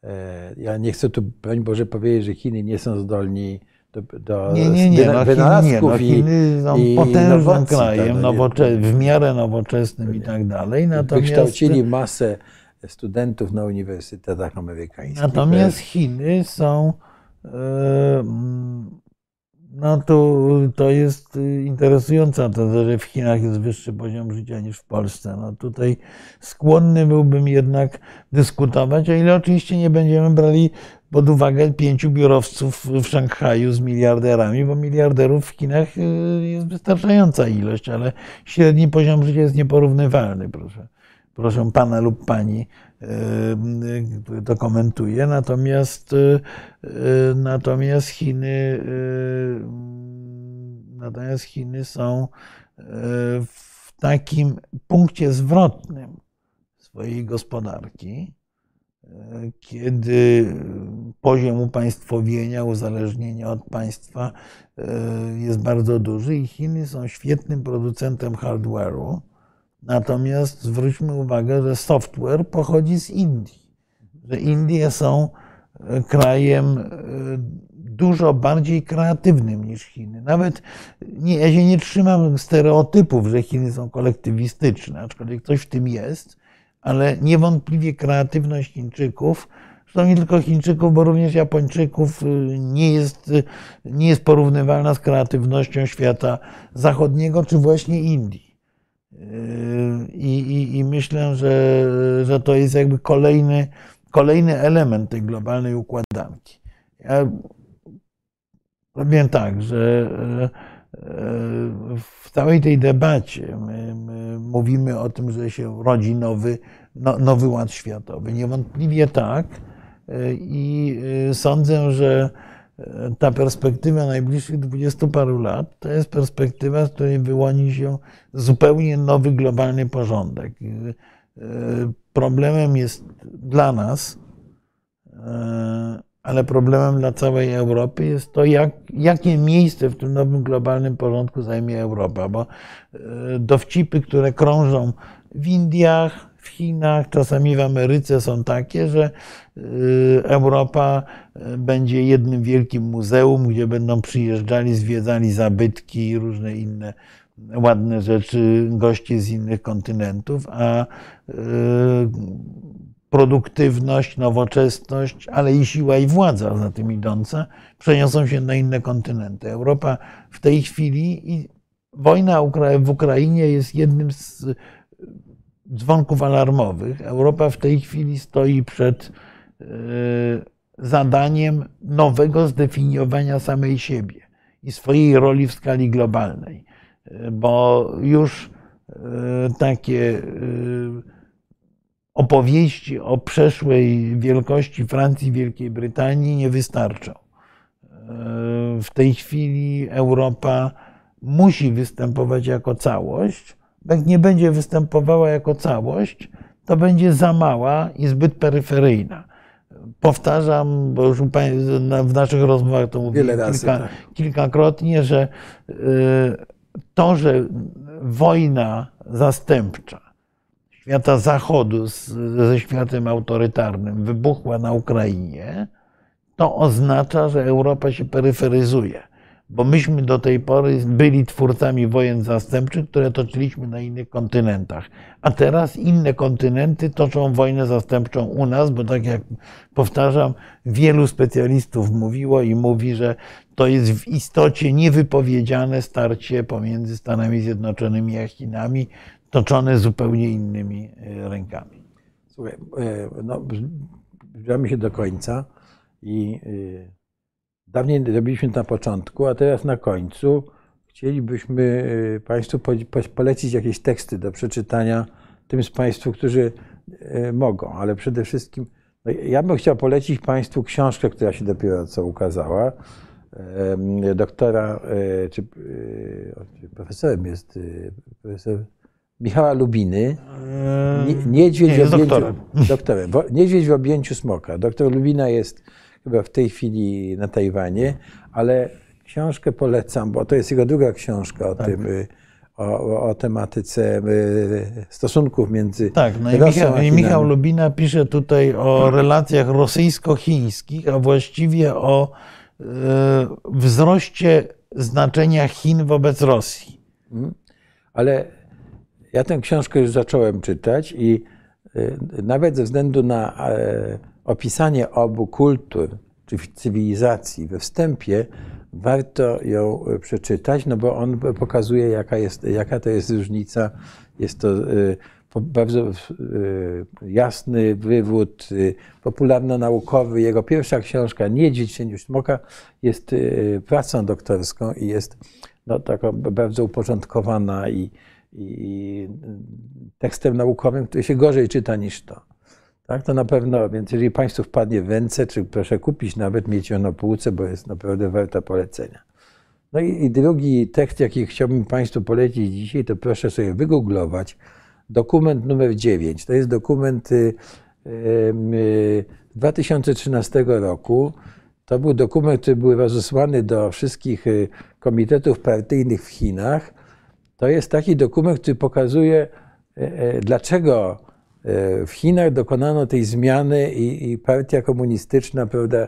E, ja nie chcę tu, broń Boże, powiedzieć, że Chiny nie są zdolni do, do nie, nie, nie. No, Chiny, nie. No, Chiny są i, potężnym krajem, tak, nowocze- w miarę nowoczesnym i tak dalej. Natomiast... Wykształcili masę studentów na uniwersytetach amerykańskich. Natomiast Chiny są no to, to jest interesująca teza, że w Chinach jest wyższy poziom życia niż w Polsce. No tutaj skłonny byłbym jednak dyskutować, o ile oczywiście nie będziemy brali pod uwagę pięciu biurowców w Szanghaju z miliarderami, bo miliarderów w Chinach y, jest wystarczająca ilość, ale średni poziom życia jest nieporównywalny, proszę, proszę pana lub pani, który to komentuje. Natomiast, y, y, natomiast Chiny, natomiast Chiny są w takim punkcie zwrotnym swojej gospodarki, kiedy poziom upaństwowienia, uzależnienia od państwa jest bardzo duży i Chiny są świetnym producentem hardware'u. Natomiast zwróćmy uwagę, że software pochodzi z Indii, że Indie są e, krajem e, dużo bardziej kreatywnym niż Chiny. Nawet nie, ja się nie trzymam stereotypów, że Chiny są kolektywistyczne, aczkolwiek coś w tym jest ale niewątpliwie kreatywność Chińczyków, zresztą nie tylko Chińczyków, bo również Japończyków, y, nie jest, nie jest porównywalna z kreatywnością świata zachodniego czy właśnie Indii. I, i, i myślę, że, że to jest jakby kolejny, kolejny element tej globalnej układanki. Ja powiem tak, że w całej tej debacie my, my mówimy o tym, że się rodzi nowy, no, nowy ład światowy. Niewątpliwie tak. I y, sądzę, że e, ta perspektywa najbliższych dwudziestu paru lat to jest perspektywa, z której wyłoni się zupełnie nowy globalny porządek. Y, problemem jest dla nas e, ale problemem dla całej Europy jest to, jak, jakie miejsce w tym nowym globalnym porządku zajmie Europa, bo e, dowcipy, które krążą w Indiach, w Chinach, czasami w Ameryce są takie, że e, Europa e, będzie jednym wielkim muzeum, gdzie będą przyjeżdżali, zwiedzali zabytki i różne inne ładne rzeczy goście z innych kontynentów, a produktywność, nowoczesność, ale i siła i władza za tym idąca przeniosą się na inne kontynenty. Europa w tej chwili i wojna w Ukrainie jest jednym z dzwonków alarmowych. Europa w tej chwili stoi przed zadaniem nowego zdefiniowania samej siebie i swojej roli w skali globalnej, e, bo już e, takie opowieści o przeszłej wielkości Francji Wielkiej Brytanii nie wystarczą. W tej chwili Europa musi występować jako całość. Jak nie będzie występowała jako całość, to będzie za mała i zbyt peryferyjna. Powtarzam, bo już w naszych rozmowach to mówiłem kilka, tak. kilkakrotnie, że e, to, że wojna zastępcza świata zachodu z, ze światem autorytarnym wybuchła na Ukrainie, to oznacza, że Europa się peryferyzuje. Bo myśmy do tej pory byli twórcami wojen zastępczych, które toczyliśmy na innych kontynentach. A teraz inne kontynenty toczą wojnę zastępczą u nas, bo tak jak powtarzam, wielu specjalistów mówiło i mówi, że to jest w istocie niewypowiedziane starcie pomiędzy Stanami Zjednoczonymi a Chinami toczone zupełnie innymi e, rękami. Słuchaj, e, no, zbliżamy się do końca i e, dawniej robiliśmy to na początku, a teraz na końcu chcielibyśmy Państwu polecić jakieś teksty do przeczytania tym z Państwu, którzy mogą, ale przede wszystkim no, ja bym chciał polecić Państwu książkę, która się dopiero co ukazała. Doktora, czy profesorem jest profesor Michała Lubiny. Niedźwiedź, nie, w objęciu, doktorem. doktorem. Niedźwiedź w objęciu smoka. Doktor Lubina jest chyba w tej chwili na Tajwanie, ale książkę polecam, bo to jest jego druga książka o tak. tym, y, o, o, tematyce y, stosunków między. Tak, no i Michał, i Michał Lubina pisze tutaj o relacjach rosyjsko-chińskich, a właściwie o y, wzroście znaczenia Chin wobec Rosji. Mhm. Ale ja tę książkę już zacząłem czytać i nawet ze względu na e, opisanie obu kultur, czy cywilizacji we wstępie, warto ją przeczytać, no bo on pokazuje, jaka, jest, jaka to jest różnica. Jest to bardzo jasny wywód popularno-naukowy. Jego pierwsza książka, Niedźwiedź cieniu smoka, jest pracą doktorską i jest no, taka bardzo uporządkowana i, i tekstem naukowym, który się gorzej czyta niż to. Tak, to na pewno, więc jeżeli Państwu wpadnie w ręce, czy proszę kupić, nawet mieć ją na półce, bo jest naprawdę warta polecenia. No i, i drugi tekst, jaki chciałbym Państwu polecić dzisiaj, to proszę sobie wygooglować. Dokument numer 9. To jest dokument y, y, 2013 roku. To był dokument, który był rozesłany do wszystkich y, komitetów partyjnych w Chinach. To jest taki dokument, który pokazuje, e, e, dlaczego w Chinach dokonano tej zmiany i, i partia komunistyczna, prawda,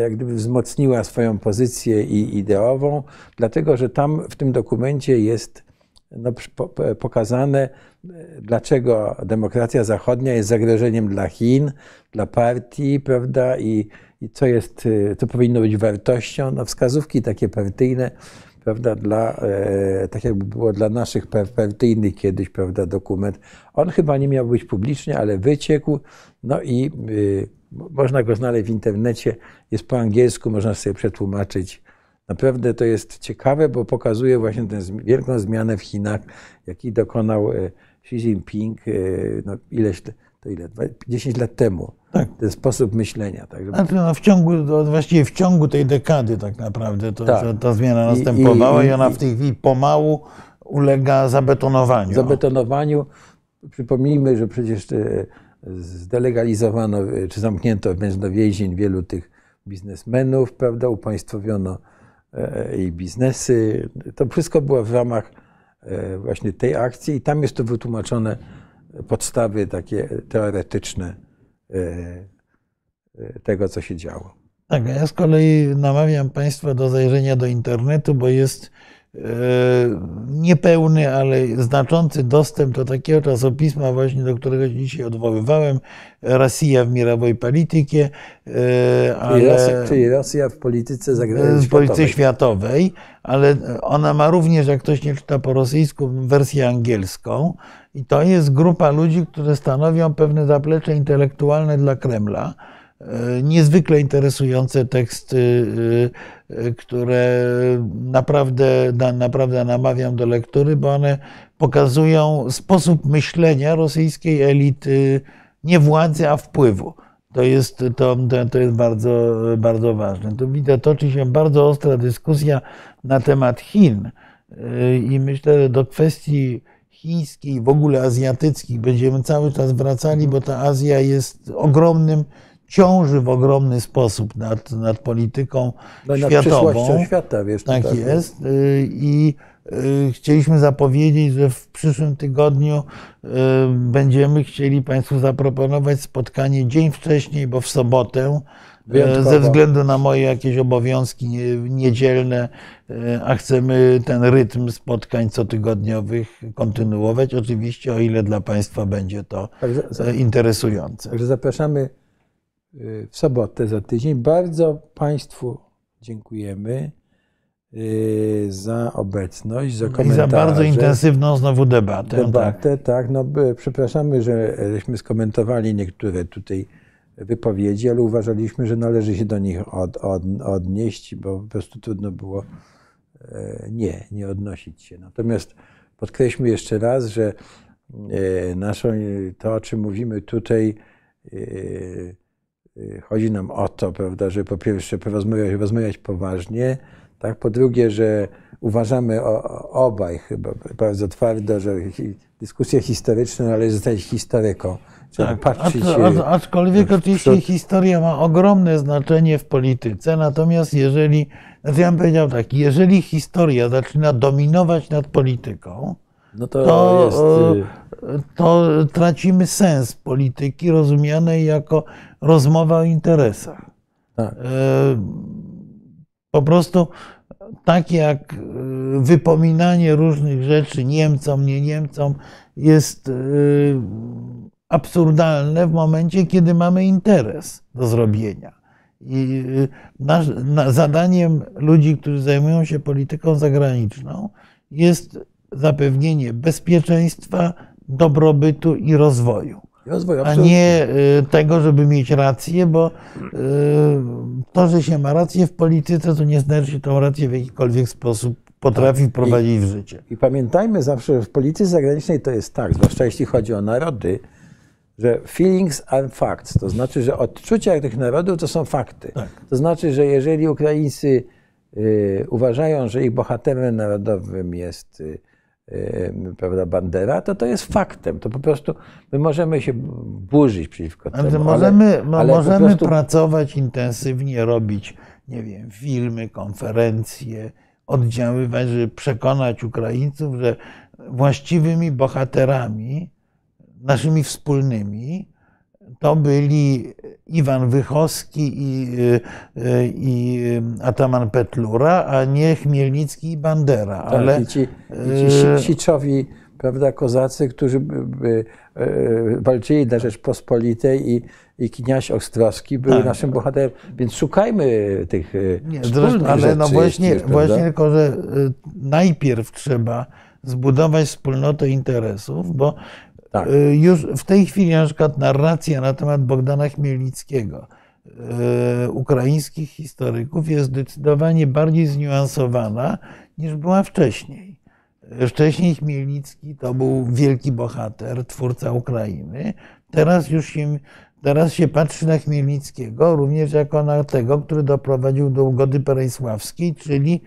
jak gdyby wzmocniła swoją pozycję i ideową, dlatego że tam w tym dokumencie jest no, pokazane, dlaczego demokracja zachodnia jest zagrożeniem dla Chin, dla partii, prawda, i, i co jest, co powinno być wartością. No, wskazówki takie partyjne prawda, dla, e, tak jakby było dla naszych partyjnych kiedyś, prawda, dokument. On chyba nie miał być publiczny, ale wyciekł, no i y, można go znaleźć w internecie, jest po angielsku, można sobie przetłumaczyć. Naprawdę to jest ciekawe, bo pokazuje właśnie tę wielką zmianę w Chinach, jaki dokonał e, Xi Jinping e, no, ileś, to ile, 10 lat temu tak. ten sposób myślenia. Tak, żeby... znaczy, no w ciągu, właściwie w ciągu tej dekady tak naprawdę to, tak. ta zmiana następowała i, i, i, ona w tej chwili pomału ulega zabetonowaniu. Zabetonowaniu. Przypomnijmy, że przecież e, zdelegalizowano, e, czy zamknięto do więzień wielu tych biznesmenów, prawda, upaństwowiono e, i biznesy. To wszystko było w ramach właśnie tej akcji i tam jest to wytłumaczone podstawy takie teoretyczne E, e, tego, co się działo. Tak, ja z kolei namawiam Państwa do zajrzenia do internetu, bo jest e, niepełny, ale znaczący dostęp do takiego czasopisma, właśnie do którego dzisiaj odwoływałem, Rosja w mirowej polityce. Ale, czyli, Rosja, czyli Rosja w polityce zagranicznej. W polityce światowej, ale ona ma również, jak ktoś nie czyta po rosyjsku, wersję angielską. I to jest grupa ludzi, którzy stanowią pewne zaplecze intelektualne dla Kremla. E, niezwykle interesujące teksty, e, e, które naprawdę, naprawdę namawiam do lektury, bo one pokazują sposób myślenia rosyjskiej elity, nie władzy, a wpływu. To jest, to, to jest bardzo, bardzo ważne. Tu widać, toczy się bardzo ostra dyskusja na temat Chin. I myślę, że do kwestii chińskiej, w ogóle azjatyckich będziemy cały czas wracali, bo ta Azja jest ogromnym, ciąży w ogromny sposób nad, nad polityką no, światową. Nad świata, wiesz. Tak, tak jest. Y, I y, chcieliśmy zapowiedzieć, że w przyszłym tygodniu y, będziemy chcieli Państwu zaproponować spotkanie dzień wcześniej, bo w sobotę Wyjątkowo. ze względu na moje jakieś obowiązki niedzielne, e, a chcemy ten rytm spotkań cotygodniowych kontynuować, oczywiście o ile dla Państwa będzie to także, interesujące. Także zapraszamy y, w sobotę za tydzień. Bardzo Państwu dziękujemy y, za obecność, za komentarze. I za bardzo intensywną znowu debatę. Debatę, tak. tak no, przepraszamy, że żeśmy skomentowali niektóre tutaj wypowiedzi, ale uważaliśmy, że należy się do nich od, od, odnieść, bo po prostu trudno było e, nie, nie odnosić się. Natomiast podkreślmy jeszcze raz, że e, naszą, to, o czym mówimy tutaj, e, chodzi nam o to, prawda, że po pierwsze porozmawiać, rozmawiać poważnie, tak, po drugie, że uważamy obaj chyba bardzo twardo, że dyskusja historyczna należy zostać historyką tak, patrzeć, aczkolwiek oczywiście historia ma ogromne znaczenie w polityce, natomiast jeżeli, znaczy ja bym powiedział tak, jeżeli historia zaczyna dominować nad polityką, no to, to, jest... Y, to tracimy sens polityki rozumianej jako rozmowa o interesach. Tak. E, po prostu tak jak y, wypominanie różnych rzeczy Niemcom, nie Niemcom jest y, absurdalne w momencie, kiedy mamy interes do zrobienia. I y, nasz, na, zadaniem ludzi, którzy zajmują się polityką zagraniczną, jest zapewnienie bezpieczeństwa, dobrobytu i rozwoju. Rozwój, A nie y, tego, żeby mieć rację, bo y, to, że się ma rację w polityce, to nie znaczy, że tą rację w jakikolwiek sposób potrafi Tak. wprowadzić w życie. I pamiętajmy zawsze, że w polityce zagranicznej to jest tak, zwłaszcza jeśli chodzi o narody, że feelings are facts. To znaczy, że odczucia tych narodów to są fakty. Tak. To znaczy, że jeżeli Ukraińcy y, uważają, że ich bohaterem narodowym jest y, y, prawda, Bandera, to to jest faktem. To po prostu my możemy się burzyć przeciwko Ale temu. możemy, ale po możemy prostu- pracować intensywnie, robić, nie wiem, filmy, konferencje, oddziaływać, żeby przekonać Ukraińców, że właściwymi bohaterami, naszymi wspólnymi, to byli Iwan Wychowski i, y, y, i Ataman Petlura, a nie Chmielnicki i Bandera. Tak, Ale i ci, i e, ci si- siczowi, prawda, kozacy, którzy e, walczyli dla Rzeczpospolitej i, i kniaź Ostrowski był Tak. naszym bohaterem. Więc szukajmy tych e, Nie, wspólnych ale rzeczy. no właśnie, jest, właśnie tylko, że najpierw trzeba zbudować wspólnotę interesów, bo Tak. y, już w tej chwili na przykład narracja na temat Bogdana Chmielnickiego y, ukraińskich historyków jest zdecydowanie bardziej zniuansowana niż była wcześniej. Y, Wcześniej Chmielnicki to był wielki bohater, twórca Ukrainy. Teraz już się, teraz się patrzy na Chmielnickiego również jako na tego, który doprowadził do ugody perejsławskiej, czyli,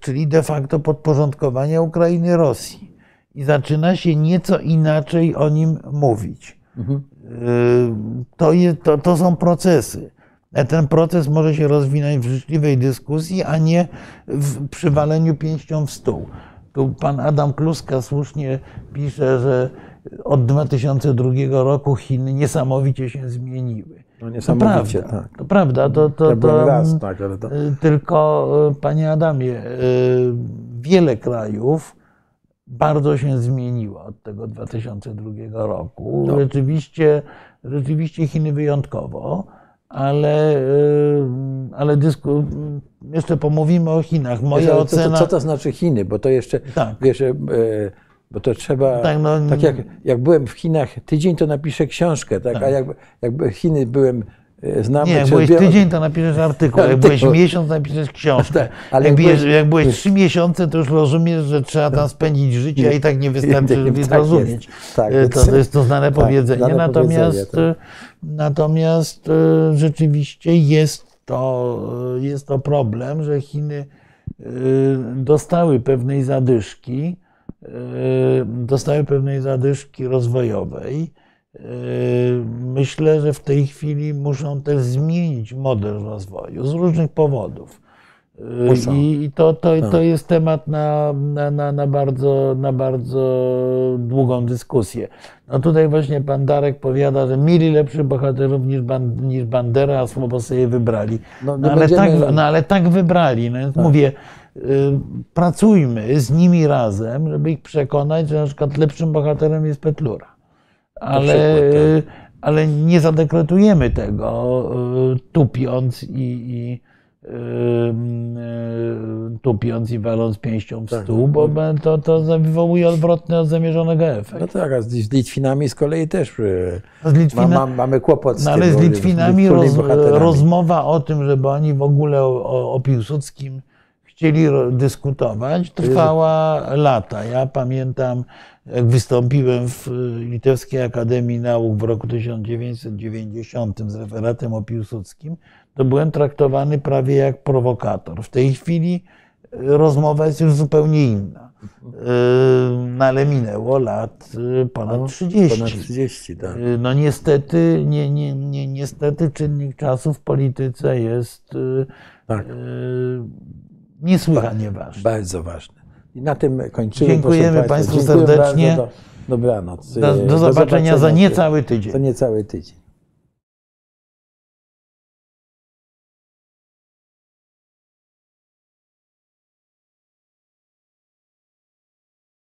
czyli de facto podporządkowania Ukrainy Rosji. I zaczyna się nieco inaczej o nim mówić. Mhm. Y, To, je, to, to są procesy. A Ten proces może się rozwinąć w życzliwej dyskusji, a nie w przywaleniu pięścią w stół. Tu pan Adam Kluska słusznie pisze, że od 2002 roku Chiny niesamowicie się zmieniły. No To niesamowicie, prawda, tak. to prawda. To, to, To był to, raz, tak, ale to... Y, Tylko, panie Adamie, y, wiele krajów bardzo się zmieniło od tego 2002 roku. No. Rzeczywiście, rzeczywiście Chiny wyjątkowo, ale, y, ale dysku, jeszcze pomówimy o Chinach. Moja co, ocena. to, co to znaczy Chiny? Bo to jeszcze, Tak. wiesz, e, bo to trzeba, Tak, no, tak jak, jak byłem w Chinach tydzień, to napiszę książkę, tak? Tak. a jak, jak Chiny byłem znamy, Nie, jak byłeś tydzień, to napiszesz artykuł. Jak Artykuł. byłeś miesiąc, napiszesz książkę. Tak, ale jak, byłeś, jak byłeś trzy miesiące, to już rozumiesz, że trzeba tam spędzić życie, a i tak nie wystarczy, Tak żeby jest. zrozumieć. Tak, E, to, to jest to znane tak, powiedzenie. znane natomiast powiedzenie, natomiast e, rzeczywiście jest to, jest to problem, że Chiny dostały pewnej zadyszki, dostały pewnej zadyszki rozwojowej. E, Myślę, że w tej chwili muszą też zmienić model rozwoju z różnych powodów. E, Muszą. I to, to, Tak. to jest temat na, na, na, bardzo, na bardzo długą dyskusję. No tutaj właśnie pan Darek powiada, że mieli lepszych bohaterów niż, ban, niż Bandera, a słabo sobie wybrali. No, No, ale, będziemy- tak, no ale tak wybrali. No, więc mówię, y, pracujmy z nimi razem, żeby ich przekonać, że na przykład lepszym bohaterem jest Petlura. Ale, y, ale nie zadekretujemy tego, y, tupiąc i, i y, y, tupiąc i waląc pięścią w Tak. stół, bo to, to wywołuje odwrotny od zamierzonego efektu. No tak, a z, Litwinami z kolei też Z Litwina, ma, ma, mamy kłopot z no tym. ale z Litwinami roz, rozmowa o tym, żeby oni w ogóle o, o, Piłsudskim chcieli dyskutować, trwała lata. Ja pamiętam, jak wystąpiłem w y, Litewskiej Akademii Nauk w roku 1990 z referatem o Piłsudskim, to byłem traktowany prawie jak prowokator. W tej chwili y, rozmowa jest już zupełnie inna. Y, No ale minęło lat ponad 30. Ponad 30, tak. No niestety, nie, nie, nie, niestety czynnik czasu w polityce jest Tak. niesłychanie ważny. Bardzo ważne. I na tym kończymy. Dziękujemy Państwu Dziękuję serdecznie. Bardzo, do, dobranoc. Do, E, do zobaczenia za niecały tydzień. Za niecały tydzień.